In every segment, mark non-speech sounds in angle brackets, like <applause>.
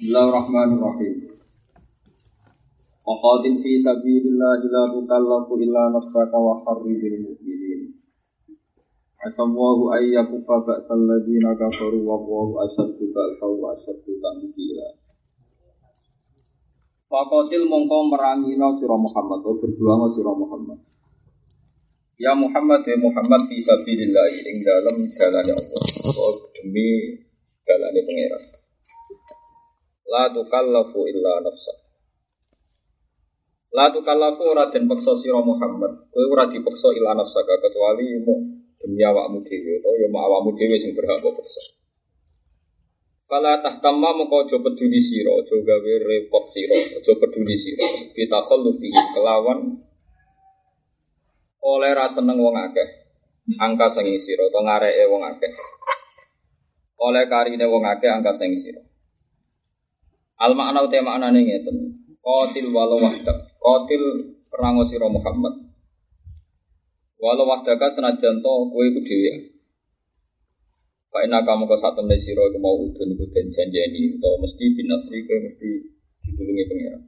Bismillahirrahmanirrahim. Waqatil fi sabilillah la tukallafu illa nafsaka wa harridil mu'minin. Asallahu ayyakuffa ba'sal ladina kafaru wa Allahu asyaddu ba'sa wa asyaddu ta'mila. Faqatil mongko merangina sira Muhammad, atau berjuang sira Muhammad. Ya Muhammad, ya Muhammad fi sabilillah ing dalam jalannya Allah. Oh, demi jalannya pangeran. La tukallafu illa nafsaka. La tukallafu ora den peksa sira Muhammad. Kowe ora dipeksa ila nafsaka kecuali mu demi awakmu dhewe utawa ya awakmu dhewe sing berhak kok peksa. Kala tahtamma mengko aja peduli sira, aja gawe repot sira, aja peduli sira. Kita khullu kelawan oleh ra seneng wong akeh. Angka sing sira utawa ngareke wong akeh. Oleh karine wong akeh angka sing sira. Al makna uta maknane ngeten. Qatil walau wahdak. Kotil perang sira Muhammad. Walau wahdaka senajan to kowe iku dhewe. Pak ina kamu ke satu temne sira iku mau udun den janjeni utawa mesti binasri kowe mesti ditulungi pangeran.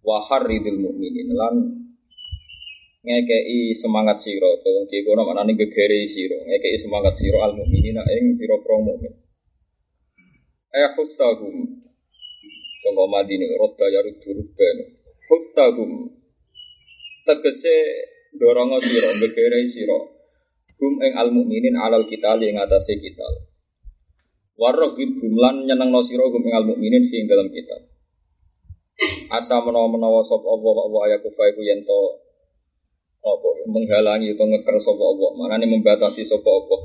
Wa harridil mukminin lan ngekei semangat sira utawa ki kono manane gegere sira ngekei semangat sira al mukminina ing pira-pira mukmin. Ayah khustahum Sangka madini roda ya rudu rudan. Huttahum. Tegese dorongo siro, begere siro. Hum ing al mukminin alal kita li ing atase kita. Warrohib lan nyeneng no siro hum ing al mukminin sing dalam kita. Asa menawa-menawa sop Allah wa ayaku faiku yento apa menghalangi atau ngeker sapa Allah. Manane membatasi sapa Allah.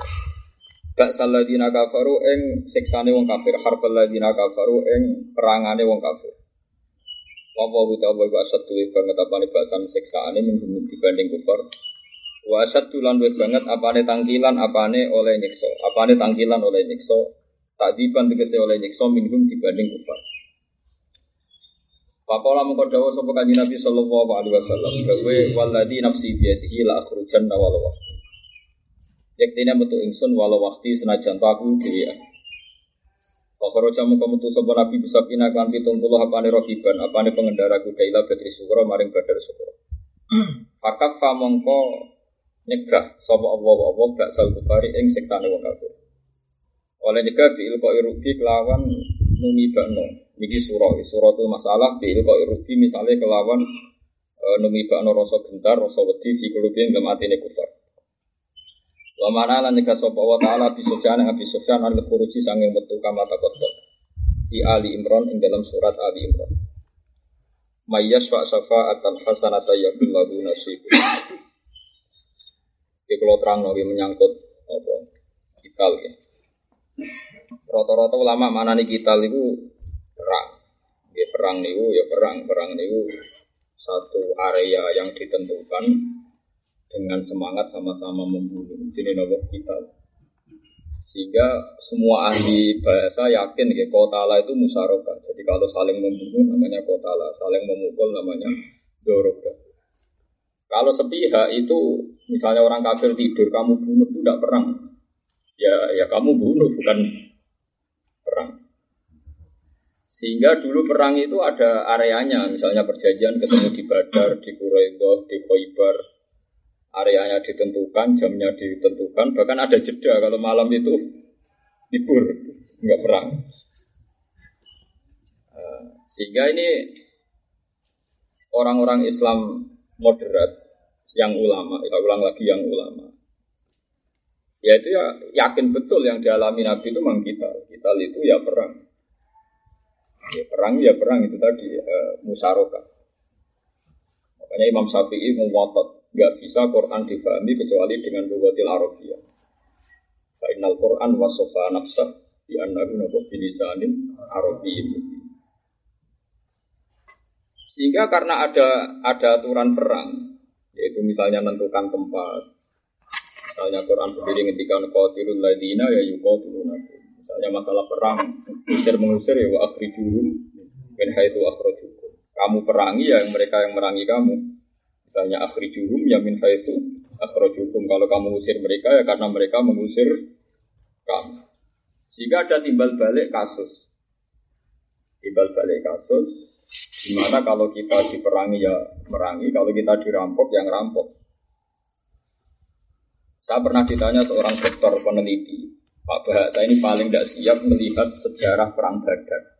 Bak saladina kafaru ing siksane wong kafir, harbal ladina kafaru ing perangane wong kafir. Wa wa ta wa wa satu banget apane basan siksaane minggu dibanding kufar. Wa satu lan banget apane tangkilan apane oleh nyiksa, apane tangkilan oleh nyiksa. Takdiban tegese oleh nyiksa minhum dibanding kufar. Pakola mengko dawuh sapa Nabi sallallahu alaihi wasallam, "Gawe waladi nafsi biasihi la akhrujanna walau Yaktina metu ingsun walau waktu senajan aku dhewe. Pakaro jamu kamu tuh sopo nabi bisa pina kan pitung puluh apane rohiban apane pengendara kuda ila badri sukro maring badar sukro. <clears throat> Fakak famongko nyegah sopo Allah Allah gak sal kufari ing seksane wong kafir. Oleh nyegah di ilko irugi kelawan numi bakno. Niki surah, surah itu masalah di ilko irugi misalnya kelawan e, numi bakno rasa gentar, rasa wedi fi kulubin gematine kufar. Wa mana lan nika sapa wa taala bi Sufyan Abi Sufyan an khuruji sanging metu kama taqaddam. Di Ali Imran ing dalam surat Ali Imran. Mayyas wa syafa'atan hasanata yakul lahu nasibun. Iki kalau terang nabi menyangkut apa kital ya. Rata-rata ulama mana nih kital itu perang. Ya perang niku ya perang, perang niku satu area yang ditentukan dengan semangat sama-sama membunuh. Ini nopo kita. Sehingga semua ahli bahasa yakin ya kotala itu musyarakah. Jadi kalau saling membunuh namanya kotala, saling memukul namanya doroga. Kalau sepihak itu misalnya orang kafir tidur kamu bunuh itu tidak perang. Ya ya kamu bunuh bukan perang. Sehingga dulu perang itu ada areanya, misalnya perjanjian ketemu di Badar, di Quraidah, di Khoibar, areanya ditentukan, jamnya ditentukan, bahkan ada jeda kalau malam itu libur, nggak perang. Eh, sehingga ini orang-orang Islam moderat yang ulama, kita ulang lagi yang ulama. Ya itu ya yakin betul yang dialami Nabi itu memang kita. Kita itu ya perang. Ya perang ya perang itu tadi e, musyarakah. Makanya Imam Syafi'i memotot nggak bisa Quran difahami kecuali dengan lugatil Arabiyah. Fa'inal Quran wasofa nafsah di annahu nabu bilisanin Arabiyyin. Sehingga karena ada ada aturan perang, yaitu misalnya menentukan tempat, misalnya Quran sendiri ngendikan qatilul ladina ya yuqatiluna. Misalnya masalah perang, mengusir mengusir ya wa akhrijuhum min haitsu akhrajukum. Kamu perangi ya mereka yang merangi kamu. Misalnya akhrijuhum ya min haitsu akhrajukum. Kalau kamu usir mereka ya karena mereka mengusir kamu. Jika ada timbal balik kasus. Timbal balik kasus, di mana kalau kita diperangi ya merangi, kalau kita dirampok ya ngerampok. Saya pernah ditanya seorang dokter peneliti, Pak Bahasa ini paling tidak siap melihat sejarah perang Badar.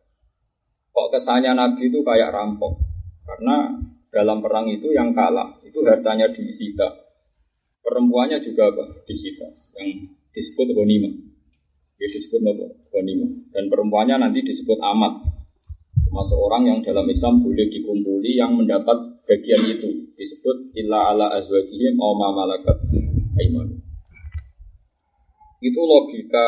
Kok kesannya Nabi itu kayak rampok? Karena dalam perang itu yang kalah itu hartanya disita. Perempuannya juga apa? Disita. Yang disebut Honima. Ya disebut apa? Dan perempuannya nanti disebut amat. Termasuk orang yang dalam Islam boleh dikumpuli yang mendapat bagian itu. Disebut illa ala azwajihim aw ma malakat aiman itu logika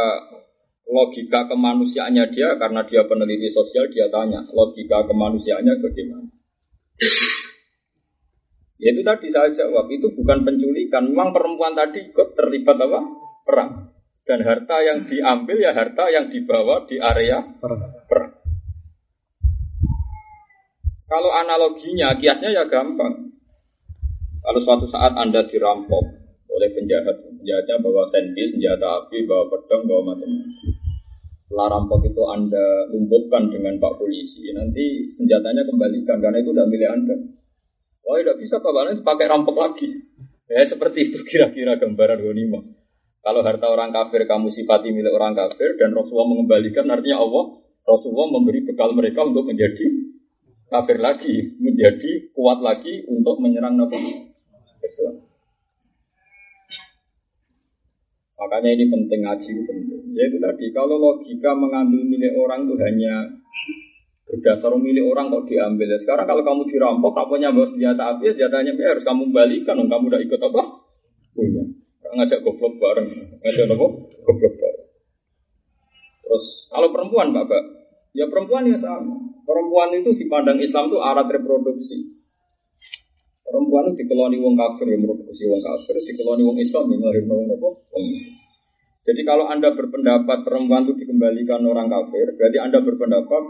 logika kemanusiaannya dia karena dia peneliti sosial dia tanya logika kemanusiaannya bagaimana ya itu tadi saya jawab itu bukan penculikan memang perempuan tadi ikut terlibat apa perang dan harta yang diambil ya harta yang dibawa di area perang, perang. kalau analoginya kiasnya ya gampang kalau suatu saat anda dirampok oleh penjahat. Penjahatnya bawa sendi, senjata api, bawa pedang, bawa macam-macam. Setelah rampok itu Anda lumpuhkan dengan Pak Polisi, nanti senjatanya kembalikan karena itu tidak milik Anda. Wah, tidak bisa Polisi pakai rampok lagi. Ya seperti itu kira-kira gambaran ghanimah. Kalau harta orang kafir kamu sifati milik orang kafir dan Rasulullah mengembalikan artinya Allah Rasulullah memberi bekal mereka untuk menjadi kafir lagi, menjadi kuat lagi untuk menyerang Nabi. Makanya ini penting ngaji penting. Ya itu tadi kalau logika mengambil milik orang itu hanya berdasar milik orang kok diambil. Sekarang kalau kamu dirampok, kamu bawa senjata api, senjatanya ya harus kamu balikan. Kamu udah ikut apa? Punya. Ngajak goblok bareng. Ngajak apa? Goblok bareng. Terus kalau perempuan, Bapak, ya perempuan ya sama. Perempuan itu dipandang Islam itu alat reproduksi. Perempuan itu dikeloni wong kafir yang mereproduksi wong kafir, dikeloni wong Islam yang melahirkan wong apa? Wong Jadi kalau Anda berpendapat perempuan itu dikembalikan orang kafir, berarti Anda berpendapat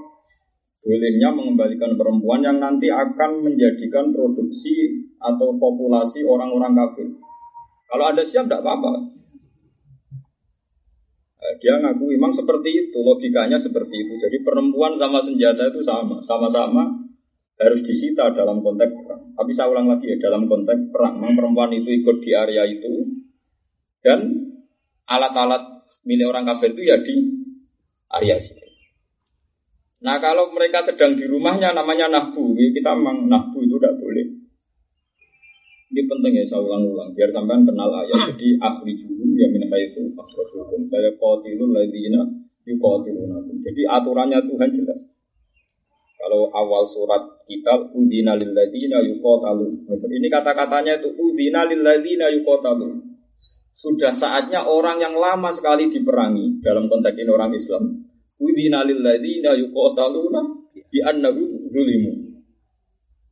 bolehnya mengembalikan perempuan yang nanti akan menjadikan produksi atau populasi orang-orang kafir. Kalau Anda siap, tidak apa-apa. Eh, dia ngaku memang seperti itu, logikanya seperti itu. Jadi perempuan sama senjata itu sama, sama-sama harus disita dalam konteks perang. Tapi saya ulang lagi ya, dalam konteks perang. Memang perempuan itu ikut di area itu dan alat-alat milik orang kafir itu ya di area situ. Nah kalau mereka sedang di rumahnya namanya nahbu, kita memang nahbu itu tidak boleh. Ini penting ya saya ulang-ulang biar sampean kenal ayat. <clears throat> Jadi akhrijuhum ya min itu akhrijuhum. Saya qatilul ladzina yuqatilunakum. Jadi aturannya Tuhan jelas. Kalau awal surat kita udina lilladina yukotalu. Ini kata-katanya itu udina lilladina yukotalu. Sudah saatnya orang yang lama sekali diperangi dalam konteks ini orang Islam. Udina lilladina yukotaluna bi annahu zulimu.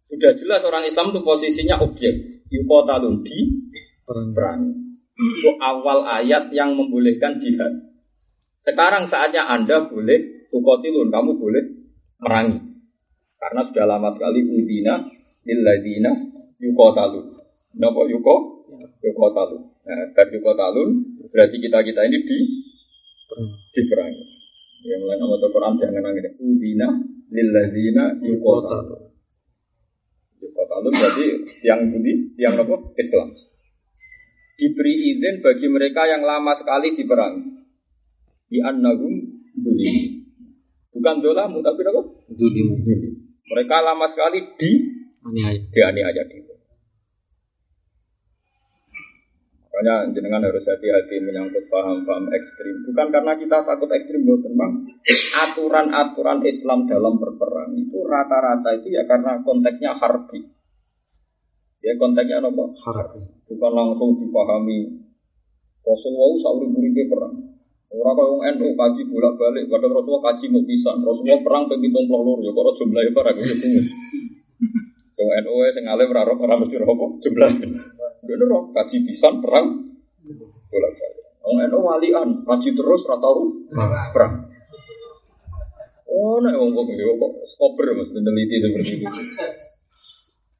Sudah jelas orang Islam itu posisinya objek yukotalun di perang. Itu awal ayat yang membolehkan jihad. Sekarang saatnya Anda boleh tukotilun, kamu boleh merangi. Karena sudah lama sekali udina illadina yukotalu. Napa yuko? Yukotalu. Nah, dari yukotalun berarti kita kita ini di diperangi. Ya mulai nama Quran jangan nangis. Udina lilladina yukotalu. Yukotalu berarti yang budi, yang apa? Islam. Diberi izin bagi mereka yang lama sekali diperangi. Di annahum zulim. Bukan dolamu tapi apa? Zulim. Zulim. Mereka lama sekali di aniaya. Di aniaya di. Makanya jenengan harus hati-hati menyangkut paham-paham ekstrim. Bukan karena kita takut ekstrim, bukan bang. Aturan-aturan Islam dalam berperang itu rata-rata itu ya karena konteksnya harbi. Ya konteksnya apa? Harbi. Bukan langsung dipahami. Rasulullah sauri buri perang. Orang kau yang NU kaji bolak balik, kadang Rasulullah kaji mau bisa. Rasulullah perang pemimpin puluh lor, ya kalau jumlahnya para gue itu. Yang NU yang <laughs> ngalim raro orang mesti robo jumlah. Bener roh kaji bisa perang bolak balik. Orang NU walian kaji terus ratau perang. Oh, nah, wong kok yo kok skoper mas meneliti seperti itu.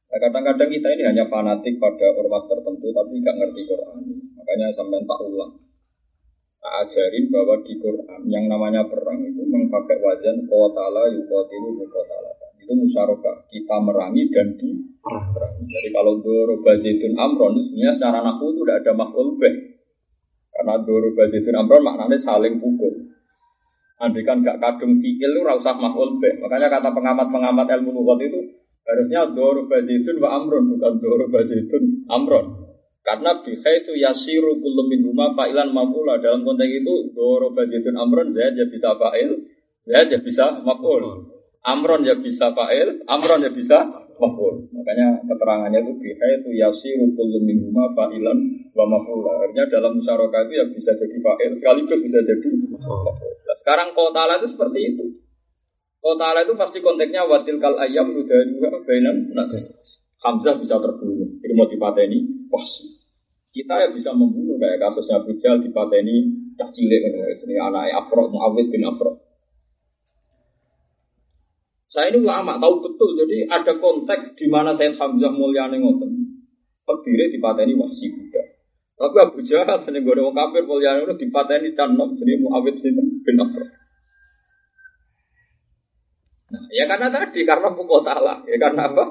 Nah, kadang-kadang kita ini hanya fanatik pada ormas tertentu tapi nggak ngerti Quran. Makanya sampai tak ulang. Tak ajarin bahwa di Quran yang namanya perang itu memakai wazan qatala yuqatilu muqatala. Itu musyarakah. Kita merangi dan di perang. Jadi kalau doro bazitun amron sebenarnya secara nahu itu tidak ada makhluk beh. Karena doro bazitun amron maknanya saling pukul. Andai kan gak kadung fi'il itu rausah makhluk beh. Makanya kata pengamat-pengamat ilmu lugat itu harusnya doro bazitun wa amron bukan doro bazitun amron. Karena biha itu yasiru kullu min huma fa'ilan mafula. Dalam konteks itu doro bazitun amron zaid ya bisa fa'il, zaid ya bisa maful. Amron ya bisa fa'il, amron ya bisa maful. Makanya keterangannya itu biha itu yasiru kullu min huma fa'ilan wa mafula. Artinya dalam musyarakah itu ya bisa jadi fa'il, sekaligus bisa jadi maful. Nah, sekarang kotala itu seperti itu. Kotala itu pasti konteksnya watil kal ayam udah juga benan. Hamzah bisa terbunuh. Ini mau dipateni, wah kita ya bisa membunuh kayak kasusnya Bujal di Pateni cah cilik ini anaknya Afro Muawid bin Afro. Saya ini ulama tahu betul, jadi ada konteks di mana Sayyid Hamzah Mulyani ngoten berdiri di Pateni Wahsi Buddha. Tapi Abu Jahal seneng gue orang kafir Mulyani itu di Pateni Canom jadi Muawid bin Afro. Nah, ya karena tadi karena mukotala, ya karena apa?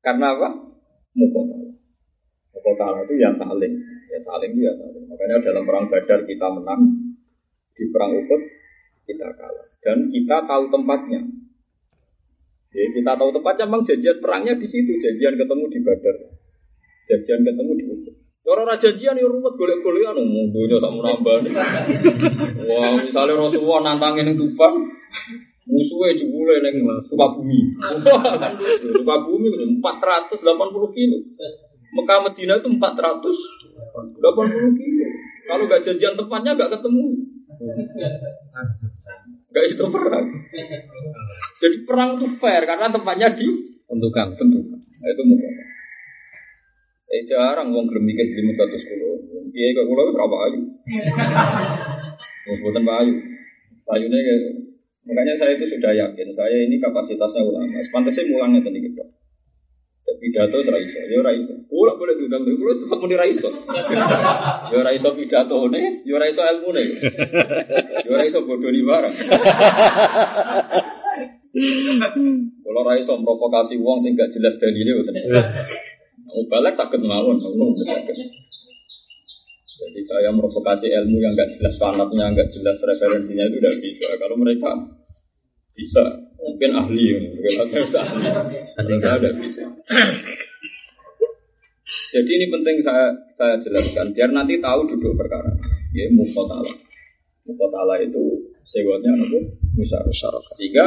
Karena apa? Mukotala. Kota itu ya saling, ya saling itu ya saling. Makanya dalam perang Badar kita menang, di perang Uhud kita kalah. Dan kita tahu tempatnya. Jadi kita tahu tempatnya, memang janjian perangnya di situ, janjian ketemu di Badar, janjian ketemu di Uhud. Orang raja janjian ya rumit golek-golekan, mundunya tak mau nambah. Wah, misalnya Rasulullah nantangin yang Tuban, musuhnya jebule neng Sukabumi. Sukabumi 480 kilo. Mekah Medina itu 480 kilo. Kalau nggak janjian tempatnya nggak ketemu. Nggak itu perang. Jadi perang itu fair karena tempatnya ditentukan. Tentukan. Nah, itu mungkin. Eh jarang wong gelem mikir di muka terus kulo. Kiai kok kulo berapa ayu? <laughs> Wong boten ayu. Ayune makanya saya itu sudah yakin saya ini kapasitasnya ulama. Pantasnya mulangnya tadi gitu pidato ora iso, ya ora iso. Kula boleh diundang lho, kula tetep muni ra iso. <laughs> Ya ora iso pidatone, ya ora iso ilmune. <laughs> Ya ora iso bodoni barang. <laughs> Kula ora iso provokasi wong sing gak jelas dalile ngoten. Mau balik takut mawon, jadi saya provokasi ilmu yang gak jelas sanatnya, gak jelas referensinya itu tidak bisa. Kalau mereka bisa, mungkin ahli, mungkin <laughs> saya bisa ahli. Mereka tidak bisa. Jadi ini penting saya saya jelaskan biar nanti tahu duduk perkara. Ya mukotala. Mukotala itu sewanya apa? Musyarakah. Sehingga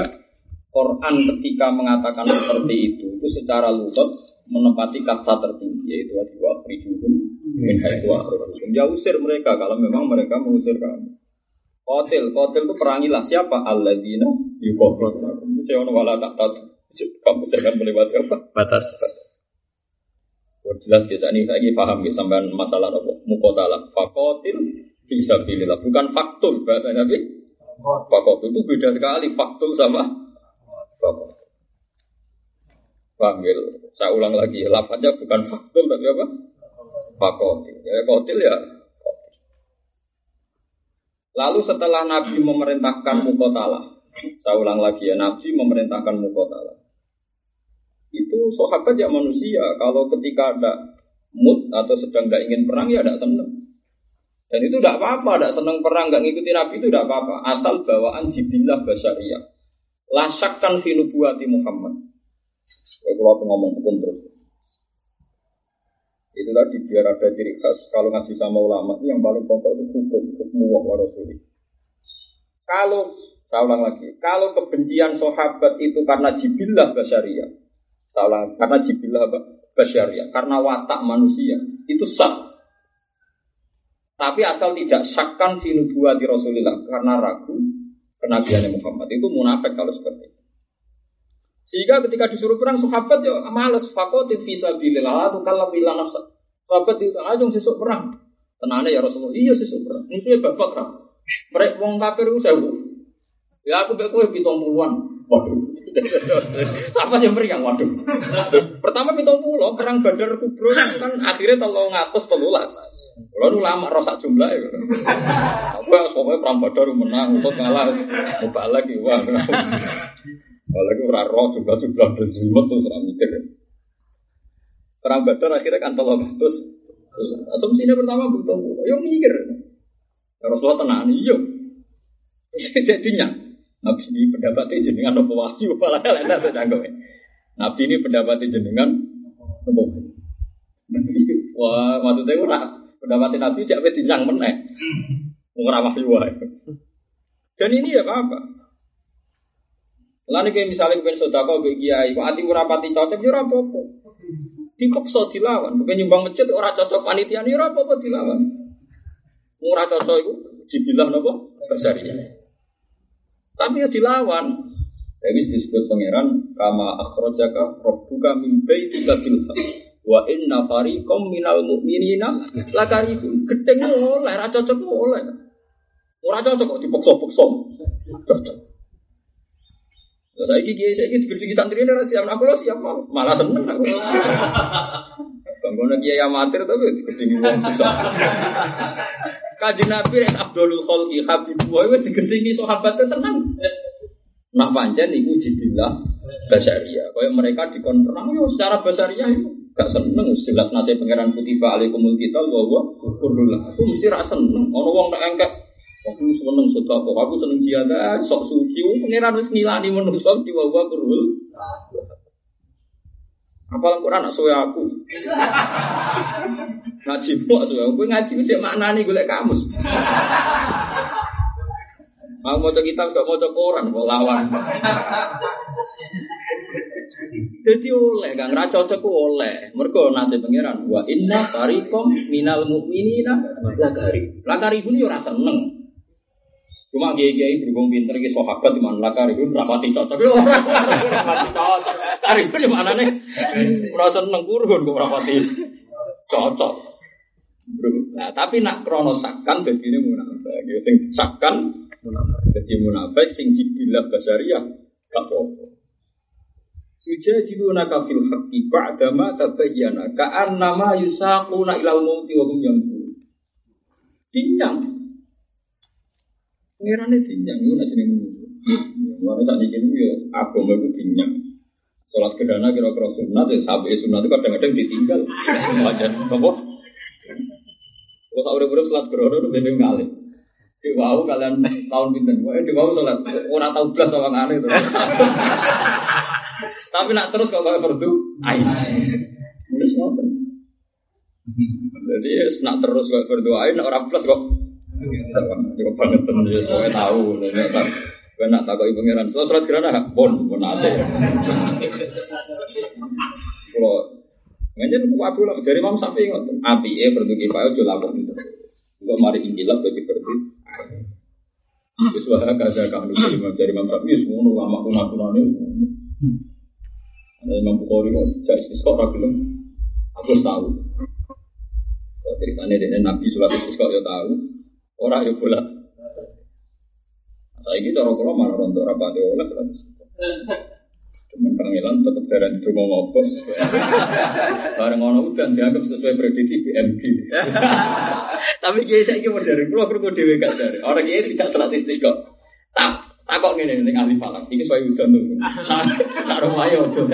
Quran ketika mengatakan seperti itu itu secara lutut menempati kata tertinggi yaitu wa akhrijuhum min haitsu akhrijuhum. Ya usir mereka kalau memang mereka mengusir kamu. Kotil, kotil itu perangilah siapa? Alladzina. Itu saya wala tak tahu. Kamu jangan melewati apa? Batas. Buat jelas biasa ini saya paham ya sampai masalah apa? Mukotala. Fakotil bisa pilih Bukan faktul bahasa Nabi. Fakotil itu beda sekali. Faktul sama ya? Saya ulang lagi. Lafaznya bukan faktul tapi apa? Fakotil. Ya kotil ya Lalu setelah Nabi memerintahkan mukotala, saya ulang lagi ya, Nabi memerintahkan mukotala. Itu sahabat ya manusia, kalau ketika ada mood atau sedang tidak ingin perang ya tidak senang. Dan itu tidak apa-apa, tidak senang perang, nggak ngikuti Nabi itu tidak apa-apa. Asal bawaan jibillah basyariah. Lasakkan finubuati Muhammad. Kalau aku ngomong hukum terus. Itu tadi biar ada ciri khas. Kalau ngaji sama ulama itu yang paling pokok itu hukum, hukum wa rasuli. Kalau saya ulang lagi, kalau kebencian sahabat itu karena jibillah basyariah, saya karena jibillah basyariah, karena watak manusia, itu sah. Tapi asal tidak fi di Rasulillah karena ragu kenabiannya Muhammad itu munafik kalau seperti itu. Sehingga ketika disuruh perang sahabat ya males fakotin visa bilillah tuh kalau bilang nafsa. Sahabat itu aja sesuk perang. Tenane ya Rasulullah, iya sesuk perang. Musuhnya bapak perang. Mereka wong kafir itu sewu. Ya aku kue pitung puluhan. Waduh. Apa yang meriang? Waduh. Pertama kita pulau perang Badar Kubro kan akhirnya tolong ngatus telulas. Kalau nu lama rosak jumlah ya. Apa pokoknya perang Badar menang, untuk ngalah, mau lagi wah. Lagi ora roh juga jumlah berjumlah tuh serang mikir. Perang Badar akhirnya kan tolong ngatus. Asumsinya pertama butuh pulau, yo mikir. Rasulullah tenang, iya. Jadinya, Nabi ini pendapatnya jenengan nopo wahyu, malah enak sedang Nabi ini pendapatnya jenengan nopo wahyu. Wah, maksudnya ora pendapatnya Nabi jak wis dinyang meneh. Wong ora wahyu. Dan ini ya apa-apa. Lalu kayak misalnya kepen sodako ke kiai, kok hati ora pati cocok, ya ora apa-apa. Dipaksa dilawan, bukan nyumbang masjid ora cocok panitia, ya apa-apa dilawan. Ora cocok itu dibilang nopo besarnya. Tapi ya dilawan. Jadi disebut pangeran kama akhrajaka rabbuka min baitika bil wa inna fariqam minal mu'minina lakarihun. Gedeng oleh, ra cocok oleh. Ora cocok kok dipaksa-paksa. Cocok. Iki saya iki digedhi santri ini siap aku lo siap malah seneng aku. Bangun kiai amatir tapi digedhi wong. Kaji Nabi Res Abdul Khalqi Habib Wa wis digedhingi sahabatnya tenang. Nak panjang iku jibillah basaria. Kaya mereka dikon perang yo secara basaria itu gak seneng jelas nasi pangeran kutiba alaikumul kita wa kurullah. Aku mesti ra seneng. Ono wong tak engkek Aku seneng sedekah, aku seneng jihad, sok suci, pangeran wis ngilani menungso di wa wa kurul. Apa Quran nak suwe aku? Ngaji kok suwe aku ngaji cek maknani golek kamus. Mau mau kitab gak mau koran, mau lawan. Jadi oleh, gak ngerasa cocok oleh. Mereka nasi pangeran. Wa inna tarikom minal mu'minina lagari. Lagari pun yo rasa seneng. Cuma kiai kiai berhubung pinter ke sahabat di mana lakar itu rapati cocok. Rapati <laughs> cocok. Kari itu di mana nih? Merasa seneng kurun kok rapati cocok. Nah tapi nak krono sakkan jadi ini munafik. Sing sakkan munafik. Jadi munafik sing jibilah basariyah gak apa-apa. Yujadiluna kafil haqqi ba'da ma tabayyana ka'annama yusaquna ilal mauti wa hum yanzurun. Dinyang. Ngirane dinyang iku nek jenenge ngono. Mulane sak niki yo agama iku dinyang. Salat kedana kira-kira sunat ya sampai sunat itu kadang-kadang ditinggal. Wajar apa? Kalau tak udah-udah salat kedana itu bebek kali. Di wow kalian tahun pinten, wah di wow salat orang tahu belas sama aneh itu. Tapi nak terus kalau kayak. Terus ngoten. Jadi nak terus kayak fardu ain, orang plus kok. Banget teman dia soalnya tahu. Gue nak takut ibu pangeran. Setelah surat gerana, bon, bon ate. Kalau Menjen wabu lah dari Imam Syafi'i ngoten. Api e fardu kifayah aja lapor gitu. Gue mari injilah berarti fardu. Wis wae kaza kami dari Imam Syafi'i semua ulama kuna-kunane. Ada Imam Bukhari kok jadi istisqa ora gelem. Aku tahu. Kalau ceritanya dari Nabi surat istisqa ya tahu. Orang ya pula. Saya gitu orang kalau malah rontok rapati oleh istisqa. Cuman pangeran tetap darah itu mau ngobrol. Bareng ono udah dianggap sesuai prediksi BMG. Tapi kiai saya ini modern, kalau perlu dewe gak dari. Orang kiai tidak salat istiqomah. Tak tak kok ngene ning ahli falak. Iki suwe udan tuh. Tak rumayo ojo.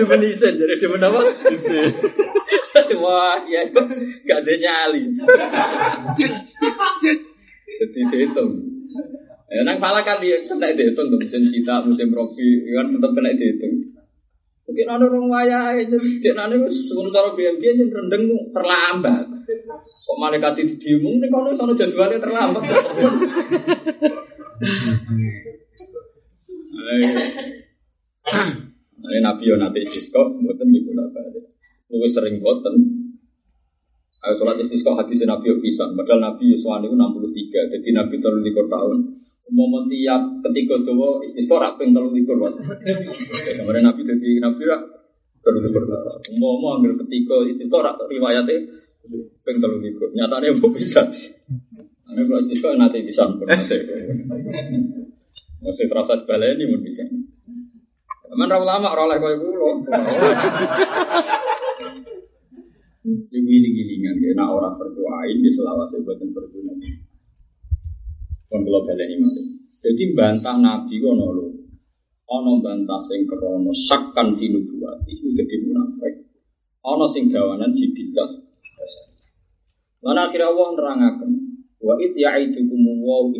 Demen isen jadi demen apa? <laughs> Wah, ya gak ada nyali. Jadi dihitung. Ya, nang falak kan dia kena dihitung tuh musim cita, musim rofi, kan tetap kena dihitung. Mungkin ada orang waya itu, dia nanti sebelum cara BMG yang rendeng terlambat. Kok malaikat itu diumum, ini kalau sana jadwalnya terlambat. <laughs> <clears throat> Ini Nabi yo nanti istisqa, buatan di bola balik. Lu sering buatan. Ayo sholat istisqa hadis Nabi yo pisan. Padahal Nabi Yuswan itu 63, jadi Nabi terlalu likur tahun. Umum tiap ketika doa istisqa rapeng terlalu likur mas. Kemarin Nabi jadi Nabi rak terlalu likur. Umum ambil ketika istisqa riwayatnya peng terlalu likur. Nyatanya mau bisa. Ane kalau istisqa nanti bisa pun nanti. Masih terasa baleni bisa. Mana ulama orang lain <laughs> kau pulau. Ibu giling-gilingan, karena orang berdoain di selawase buatan berdoa. Kon kalau baleni mati. Jadi bantah Nabi wono lho. Ana bantah sing krana sakkan dinubuwati iku dadi munafik. Ana sing gawanan jibillah. Lan akhirnya Allah nerangaken wa it ya'idukum wa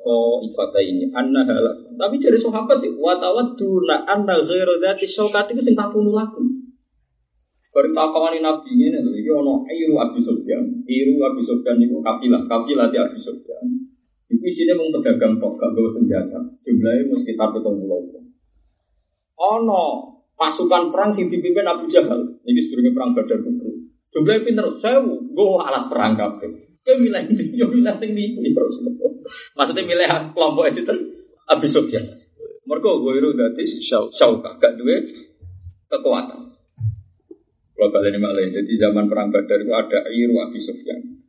iftat ifata ini anna halak. Tapi dari sahabat wa tawadduna anna ghairu dzati syaukat itu sing takunu lakum. Bareng takawani Nabi ini lho iki ana Iru Abi Sufyan. Iru Abi Sufyan niku kafilah, kafilah di Abi Sufyan. Iku isinya mau pedagang kok, gak bawa senjata. Jumlahnya mau sekitar pitung pulau. Ono pasukan perang sing dipimpin Abu Jahal. Ini sebelumnya perang Badar Kubro. Jumlahnya pinter sewu, gue alat perang kafe. Kau milih ini, milih sing niku terus. Maksudnya milih kelompok itu Abu Sufyan. Mereka gue itu dari syauka, gak duwe kekuatan. Kalau kalian malah jadi zaman perang Badar itu ada Iru Abi Sufyan.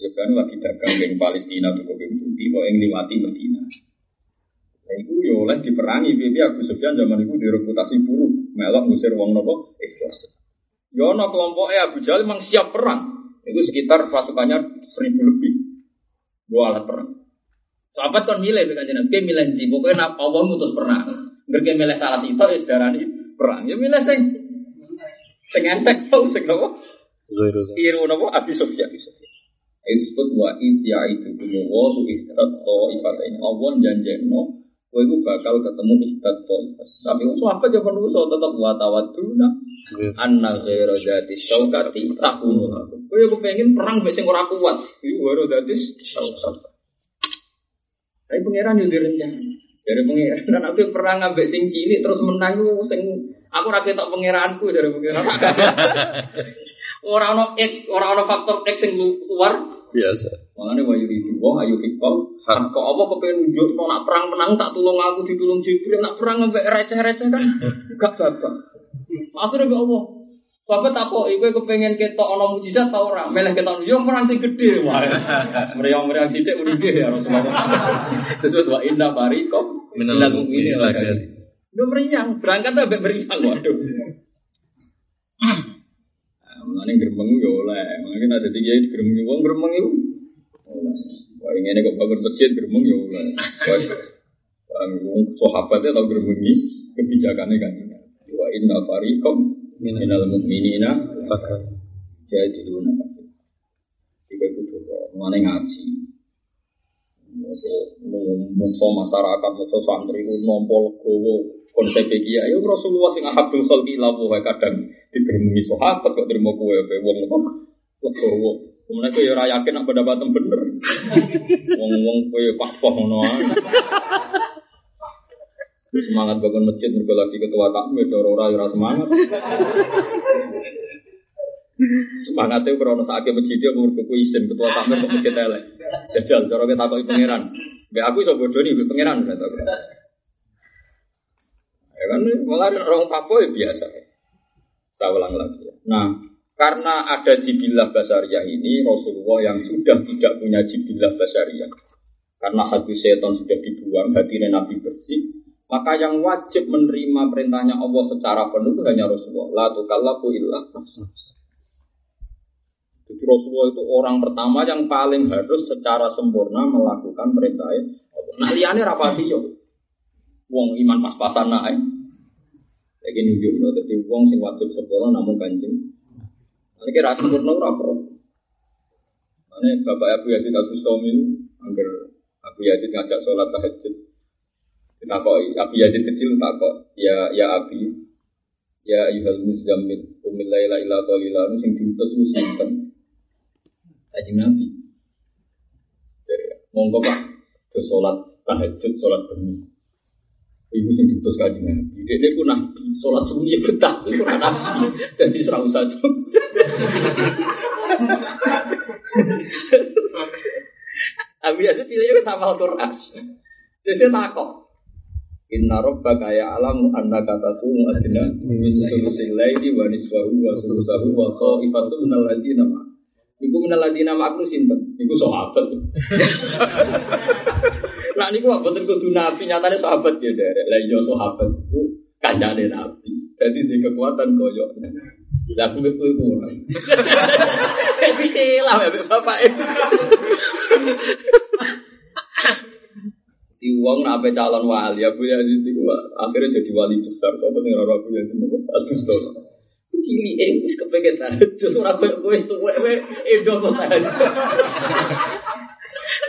Sufyan lagi dagang di Palestina tuh kopi putih, kok yang liwati Medina. Nah, itu ya oleh diperangi, bibi Abu Sufyan zaman itu direputasi buruk, melok ngusir wong nopo Islam. Ya kelompoknya Abu Jahal memang siap perang. Itu sekitar pasukannya seribu lebih. Dua alat perang. Sahabat kan milih dengan jenis, dia milih di pokoknya Allah mutus perang. Mereka milih salah itu ya saudara ini perang. Ya milih sing sing entek tau sing nopo. Iru nopo Abu Sufyan. Itu disebut wa itu kumu wa tu ihtat to ifat ini Allah janjeno Kowe iku bakal ketemu ihtat to ifat. Tapi wong apa jaman so tetep wa tawaduna anna ghairu dzati syaukati takunu aku. Kowe aku pengen perang mbek sing ora kuat. Iku ghairu dzati syaukat. Tapi pangeran yo direncana. Dari pangeran aku perang ambek sing cilik terus menang sing aku ra ketok pangeranku dari pangeran. <laughs> Ora ono ek, ora ono faktor X sing luar biasa. Makanya wa yuridu wa ayu hikam. Kok apa kepengen nunjuk mau nak perang menang tak tulung aku ditulung Jibril nak perang sampai receh-receh kan <laughs> gak babak. Akhirnya be Allah. Bapak tak kok ibu kepengen ketok ono mujizat tau ora? Meleh ketok yo perang sing gede wae. <laughs> Meriang-meriang sithik uripe ya Rasulullah. Terus wa inna barikum minal mu'minin lagi. Udah meriang, berangkat sampai meriang waduh. <clears throat> Mengenai gerbang yo oleh, mungkin ada tiga itu gerbang wong gerbang itu. Wah ini kok bangun masjid gerbang yo oleh. Wong sahabatnya tahu gerbang ini kebijakannya kan. Wa inna fariqam minal mu'minina fakar. Jadi dulu nak. Tiga itu tuh, mengenai ngaji. Musuh masyarakat, musuh santri, nompol gowo, konsep iki ya Rasulullah sing ahabul khalqi lawu kadang digeremi sahabat kok terima kowe wong kok legowo Kemudian kowe ora yakin nek pendapatan bener. Wong-wong ngono ae. Semangat bangun masjid mergo lagi ketua takmir ora ora semangat. Semangatnya krono sakit masjid dia mergo kuwi ketua takmir kok masjid elek. Jajal cara kita takoki pangeran. Mbak aku iso bodoni mbek pangeran kata aku. Ya kan malah orang Papua ya biasa. Saya ulang lagi ya. Nah, karena ada jibilah basariah ini, Rasulullah yang sudah tidak punya jibilah basariah. Karena hati setan sudah dibuang, hati Nabi bersih. Maka yang wajib menerima perintahnya Allah secara penuh itu hanya Rasulullah. La tukallafu illa Jadi Rasulullah itu orang pertama yang paling harus secara sempurna melakukan perintahnya Allah. Nah, liane rapati yo. Wong iman pas-pasan naik. Lagi nunjuk jadi wong sing wajib sempurna namun kanjeng. Ini kira sempurna apa. Ini Bapak Abu Yazid Al Bustami, agar Abu Yazid ngajak sholat tahajud. Kita kok Abu Yazid kecil tak kok ya ya Abi ya ayuhal muzammil umil laila ila qalila sing diutus ku sinten Nabi. Monggo Pak, ke sholat tahajud, sholat bengi. Ibu sing diutus kanjeng Nabi. Dia dia pun sholat sunyi betah, itu ora nabi. Jadi serau saja. Abi aja tidak sama Al-Quran. Saya takut. Inna rabbaka ya'lamu annaka taqumu adna min sulusil laili wa nisfahu wa sulusahu wa ta'ifatu minal ladzina ma. Iku minal ladina ma'akum sinten? Iku sahabat. Nah niku boten kudu nabi, nyatane sahabat ya derek. Lah iya sahabat iku kancane nabi. Jadi di kekuatan koyo. Lah aku iku iku ora. Iki lah bapak Di uang nak calon wali, Abu Yazid itu akhirnya jadi wali besar. Kau pasti ngerasa Abu Yazid itu Agus Cili eh, wis kepengen tahajud, ora kowe wis tuwek wae edo kok tahajud.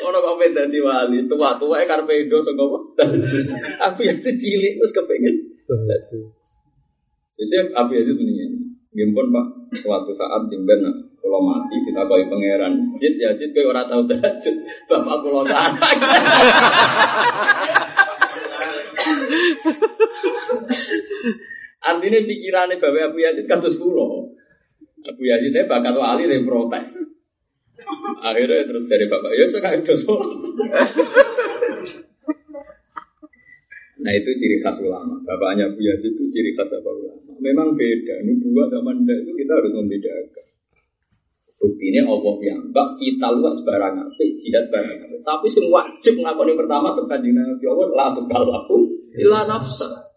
Ono kok pengen dadi wali, tua-tua karepe edo saka apa? Aku yang cilik wis kepengen tahajud. Jadi Abu Yazid ini, gimpun Pak, suatu saat jengben kalau mati kita koi pangeran, jid ya jid kau orang tahu tahajud, bapak kalau anak. Artinya pikirannya Bapak Abu Yazid kan terus kulo. Abu Yazid itu bakat wali protes. Akhirnya terus dari Bapak, ya saya itu Nah itu ciri khas ulama. Bapaknya Abu Yazid itu ciri khas apa ulama. Memang beda. Nubuah sama ndak itu kita harus membedakan. Bukti ini Allah yang bak kita luas barang apa, jihad barang apa. Tapi semua wajib ngakoni pertama tentang Nabi Allah, la tukal aku, ilah nafsa.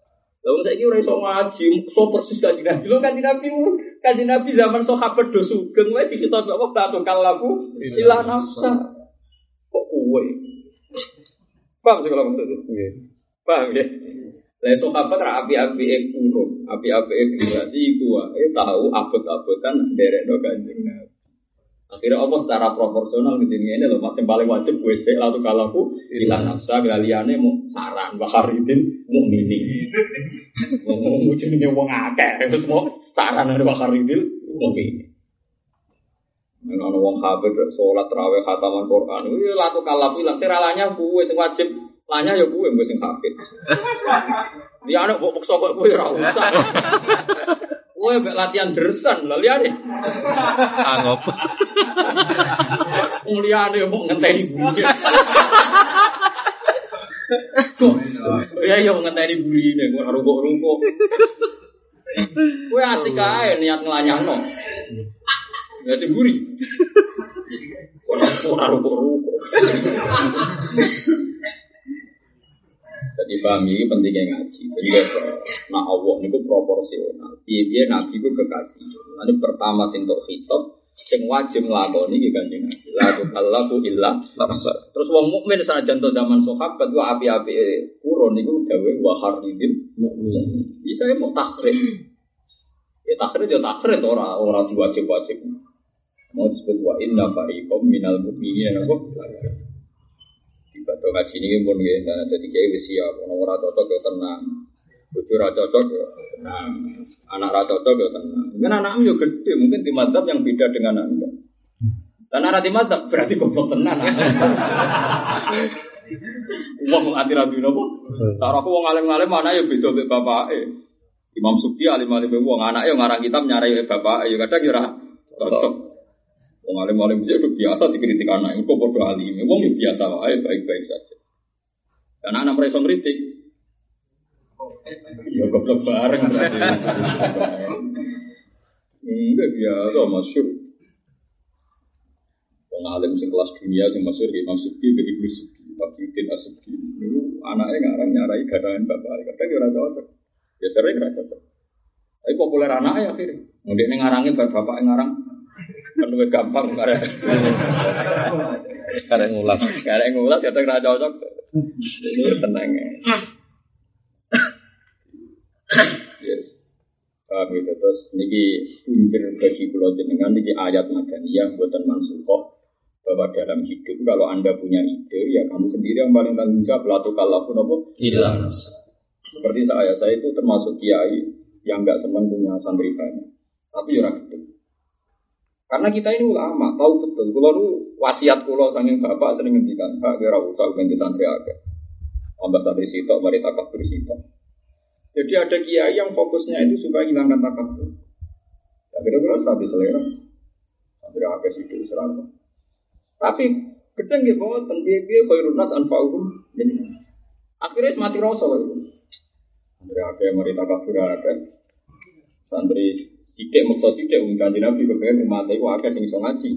Lalu saya kira iso ngaji, so persis kaji nabi. Lo kaji nabi, kaji nabi zaman sahabat do sugeng, wae di kita bawa batu kalaku, ilah nafsa. Kok kue? Paham sih kalau maksudnya? Paham ya? Lah sahabat ra api-api e kurun, api-api e generasi iku wae tahu abot-abotan derek do kanjeng nabi. Akhirnya Allah secara proporsional di dunia ini loh, masih paling wajib gue sih lalu kalau ilah nafsa galiannya mau saran bakaridin mau mini, mau mau jenenge wong akeh, terus mau saran dari bakaridin mau mini. Nah, wong habib sholat terawih khataman Quran, itu lalu kalau bilang seralanya gue sing wajib, lanya ya gue gue sing habib. Dia anak bok sok gue rawat. Kowe mbek latihan dersan lha liyane. Angop. Liyane <laughs> mau ngenteni buri. <laughs> Ya ya ngenteni burine kok rungkuk-rungkuk. Kowe asik ae niat nglanyahno. Ya sing buri. Kok ora rungkuk-rungkuk. Jadi paham ini pentingnya ngaji. Jadi nah Allah itu proporsional. Iya dia nabi itu kekasih. Nanti pertama untuk hitop, sing wajib nglakoni iki kanjeng Nabi. La tukallafu illa nafsa. Terus wong mukmin saja contoh zaman sahabat wa api-api kurun niku dawe wa haridil mukmin. Bisa ya mau takrib. Ya takrib ya takrib ora ora diwajib-wajib. Mau disebut wa inna fariqam minal mu'minina apa? Ibadah ngaji ini pun ya, jadi kayak wis siap. Orang ora cocok ya tenang. Bujur ra cocok ya tenang. Anak ra cocok ya tenang. Mungkin anakmu ya gede, mungkin di madhab yang beda dengan anda. Dan anak di madhab berarti goblok tenan. <laughs> Wong anti rabi nopo? Cara aku wong alim-alim mana ya beda mbek bapake. Imam Suki alim-alim wong anak ya ngarang kitab nyarai bapak ya kadang ya cocok. Wong alim alim itu biasa dikritik anak, itu bodoh alim. Wong ya biasa wae baik-baik saja. Karena anak mereka ngeritik. Ya goblok bareng. Enggak biasa masyur. Wong alim sing kelas dunia sing masyur Imam Suki ke Ibnu Suki, Tabiuddin. Niku anaknya ngarang nyarai gadaan bapak, kadang ya ora. Ya sering ora cocok. Tapi populer anaknya akhirnya. Mungkin ngarangi bapak ngarang lebih gampang karena Karek ngulas. karena ngulas ya tak cocok. Ini tenang ya. Yes. Paham gitu. Terus niki punjer bagi pulau jenengan niki ayat madaniyah buatan mansukoh bahwa dalam hidup kalau anda punya ide ya kamu sendiri yang paling tanggung jawab. Latu kalau pun apa Hilang. seperti saya saya itu termasuk kiai yang nggak senang punya santri banyak. Tapi ya orang gede karena kita ini ulama, tahu betul. Kalau lu wasiat kulo sanging bapak sering ngendikan, kak kira usah ganti santri agak. Tambah santri sitok, mari takabur sitok. Jadi ada kiai yang fokusnya itu supaya hilangkan takabur. Ya kira-kira strategi selera. Santri agak situ serang. Tapi ya bahwa tentu dia khairun nas anfa'uhum. Jadi akhirnya mati rasa itu. Santri agak mari takabur agak. Santri Sidik maksa sidik wong kanjeng Nabi kepengen umat iku akeh sing iso ngaji.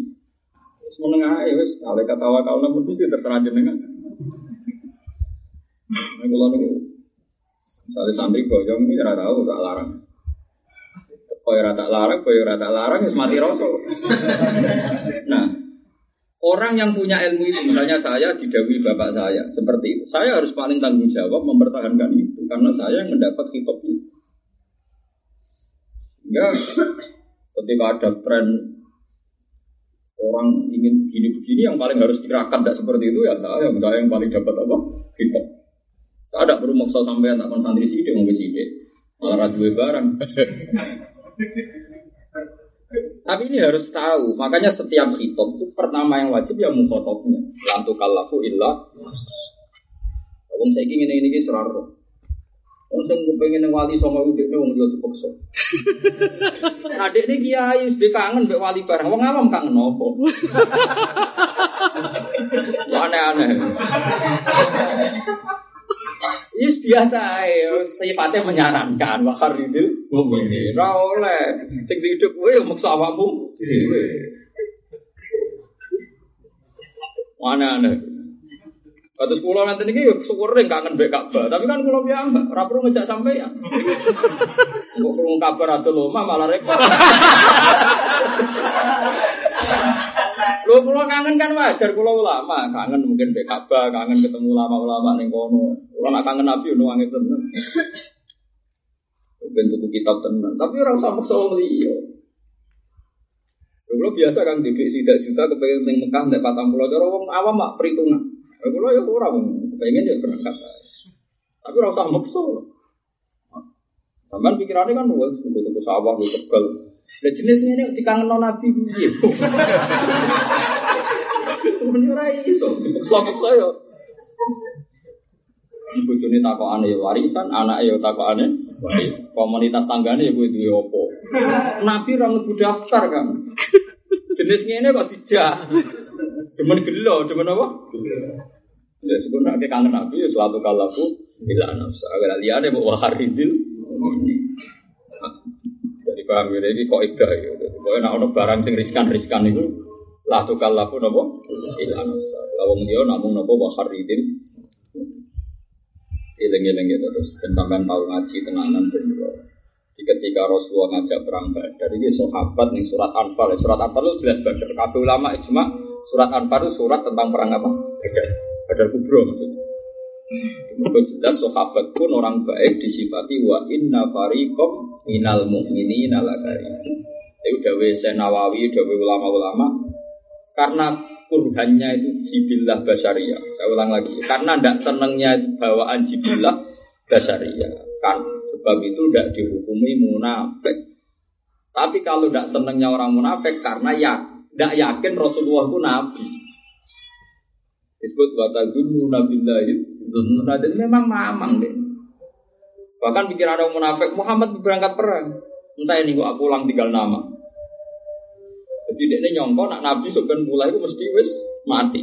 Wis meneng ae wis ale katawa kau nang mesti terserah jenengan. Nek kula niku misalnya santri boyong ini ora tahu tak larang. Kaya ora tak larang, kaya ora tak larang wis mati rasa. Nah, orang yang punya ilmu itu, misalnya saya didawi bapak saya, seperti itu. Saya harus paling tanggung jawab mempertahankan itu, karena saya yang mendapat kitab itu. Ya, ketika ada tren orang ingin begini-begini yang paling harus dikerahkan tidak seperti itu ya saya saya yang paling dapat apa kitab. Saya ada perlu maksa sampai tak santri sih mau sih malah radio barang. Tapi ini harus tahu, makanya setiap hitop itu pertama yang wajib ya mukhotobnya. Lantu kalafu illa. Wong saya ingin ini ini seraro. Wong sing pengen wali sama udik wong dia dipaksa. <laughs> Adik ini kiai sudah kangen mbek wali bareng. Wong awam kangen nopo. <laughs> Aneh-aneh. Ini biasa ya, sifatnya menyarankan wakar itu mukminin. Ora oleh sing hidup kowe yo maksa awakmu dhewe. Aneh-aneh. Kados kula nanti niki syukur ring kangen mbek Ka'bah, tapi kan kula piyambak ora perlu ngejak sampeyan. Kok krungu kabar ado loma malah repot. Lho kula kangen kan wajar kula ulama, kangen mungkin mbek Ka'bah, kangen ketemu ulama-ulama ning kono. Kula nak kangen Nabi ono angin tenan. Ben tuku kitab tenan, tapi ora usah maksa wong liya. Lho biasa kan didik sidak juta kepengen ning Mekah nek 40 cara wong awam mak perhitungan. Aku lah ya orang pengen ya berangkat. Tapi rasa maksa. Sampai pikirannya kan wah, tuku sawah, untuk tegal. Dan jenisnya ini dikangen non nabi piye. Ini ora iso, dipaksa-paksa ya. Bojone takokane ya warisan, anake ya takokane komunitas tanggane ya kuwi duwe apa. Nabi ora mlebu daftar kan. Jenis ngene kok dijak. Gelo, demen apa? Ya sebenarnya kita kangen Nabi ya suatu kalaku bila nafsu. Agar liane bawa haridil. Jadi paham ya, ini kok ida ya. Pokoknya nak ono barang sing riskan riskan itu lah tuh kalaku nopo bila nafsu. Lawang dia namun nopo bawa haridil. Ileng-ileng gitu terus dan sampean tahu ngaji tenanan bener. Ketika Rasulullah ngajak perang Badar, ini sahabat nih surat Anfal. Surat Anfal itu jelas Badar. Kabeh ulama ijma surat Anfal itu surat tentang perang apa? Badar. Badar kubro maksudnya. Itu jelas sahabat pun orang baik disifati wa inna fariqom minal mu'minina lakarim. Itu dawe Nawawi, dawe ulama-ulama. Karena kurhannya itu jibillah basyariah. Saya ulang lagi. Karena tidak senangnya bawaan jibillah basyariah. Kan sebab itu tidak dihukumi munafik. Tapi kalau tidak senangnya orang munafik karena ya tidak yakin Rasulullah itu nabi disebut watagunu nabillahi dununa dan memang mamang deh. Bahkan pikiran orang munafik Muhammad berangkat perang. Entah ini gua pulang tinggal nama. Jadi dia ini nyongko nak nabi sebenarnya mulai itu mesti wis mati.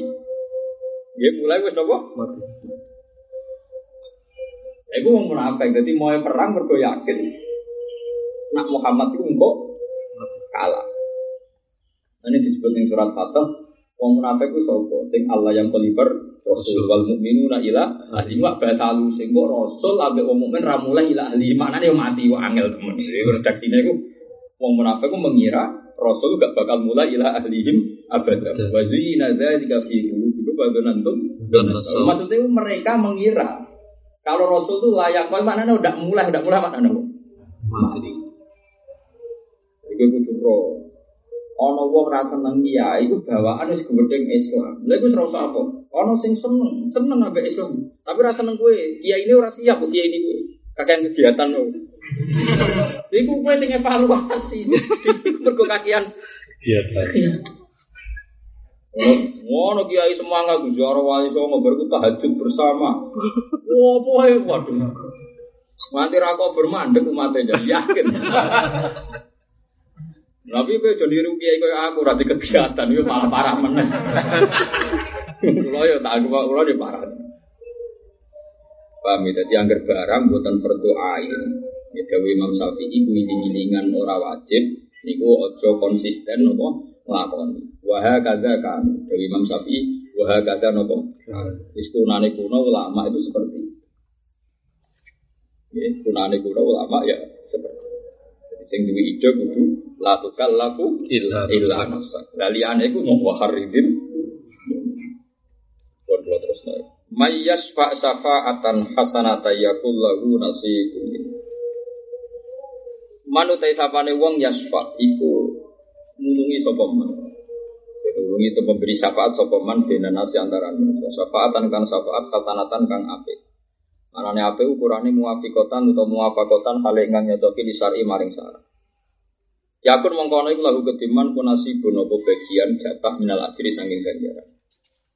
Dia mulai wis apa? Mati. Iku mau munafik, jadi mau perang mergo yakin nak Muhammad itu kalah. Ini disebut yang surat Fatah Wong munafik ku sapa? Sing Allah yang koliber Rasul wal mukminuna ila ahli wa basalu sing kok Rasul ambek wong mukmin ra mulai ila ahli maknane yo mati wa angel temen. Redaksine iku wong munafik ku mengira Rasul gak bakal mulai ila ahlihim abada. Wa zina dzalika fi qulubikum badanantum. Maksudnya mereka mengira kalau Rasul itu layak, mana udah mulai, udah mulai mana Mati. Itu kudu roh ana wong ra seneng kiai iku bawaan wis gedeng Islam. Lha iku ora apa? Ana sing seneng, seneng ambek Islam. Tapi ra seneng kowe. Kiai ini ora siap kok kiai ini kowe. Kakean kegiatan lo. <laughs> Iku kowe sing evaluasi. <laughs> Mergo kakean kegiatan. Ngono kiai semangat Gus Jaro wali songo berku tahajud bersama. Wah, poe waduh. Nanti rako bermandek umatnya yakin. <laughs> Tapi kowe jadi rugi kowe aku ora kegiatan yo malah parah meneh. Kulo yo tak aku kulo yo parah. Paham ya, jadi anggar barang buatan berdoain. Ya Dewi Imam Syafi'i kuwi digilingan ora wajib. Niku ojo konsisten nopo nglakoni. Wah kaza kan dari Imam Syafi'i wah kaza nopo. Wis kunane kuno ulama itu seperti. Ya, kuno ulama ya seperti. Jadi sing duwe ide kudu la tukallafu Illa illa nafsak. Lah liyane iku mau waharidin. Pun kula terus naik. Mayyas fa safa'atan hasanata yakul lahu nasibun. Manutai sapane wong yasfa iku nulungi sapa man. Jadi nulungi itu memberi syafaat sapa man dene nasi antara manusia. Syafaatan kang syafaat hasanatan kang apik. Manane apik ukurane muafiqatan utawa muafakotan hal ingkang nyocoki di syar'i maring syarat. Ya pun mengkono iku lahu kediman kunasi bonopo bagian jatah minal ajri saking ganjaran.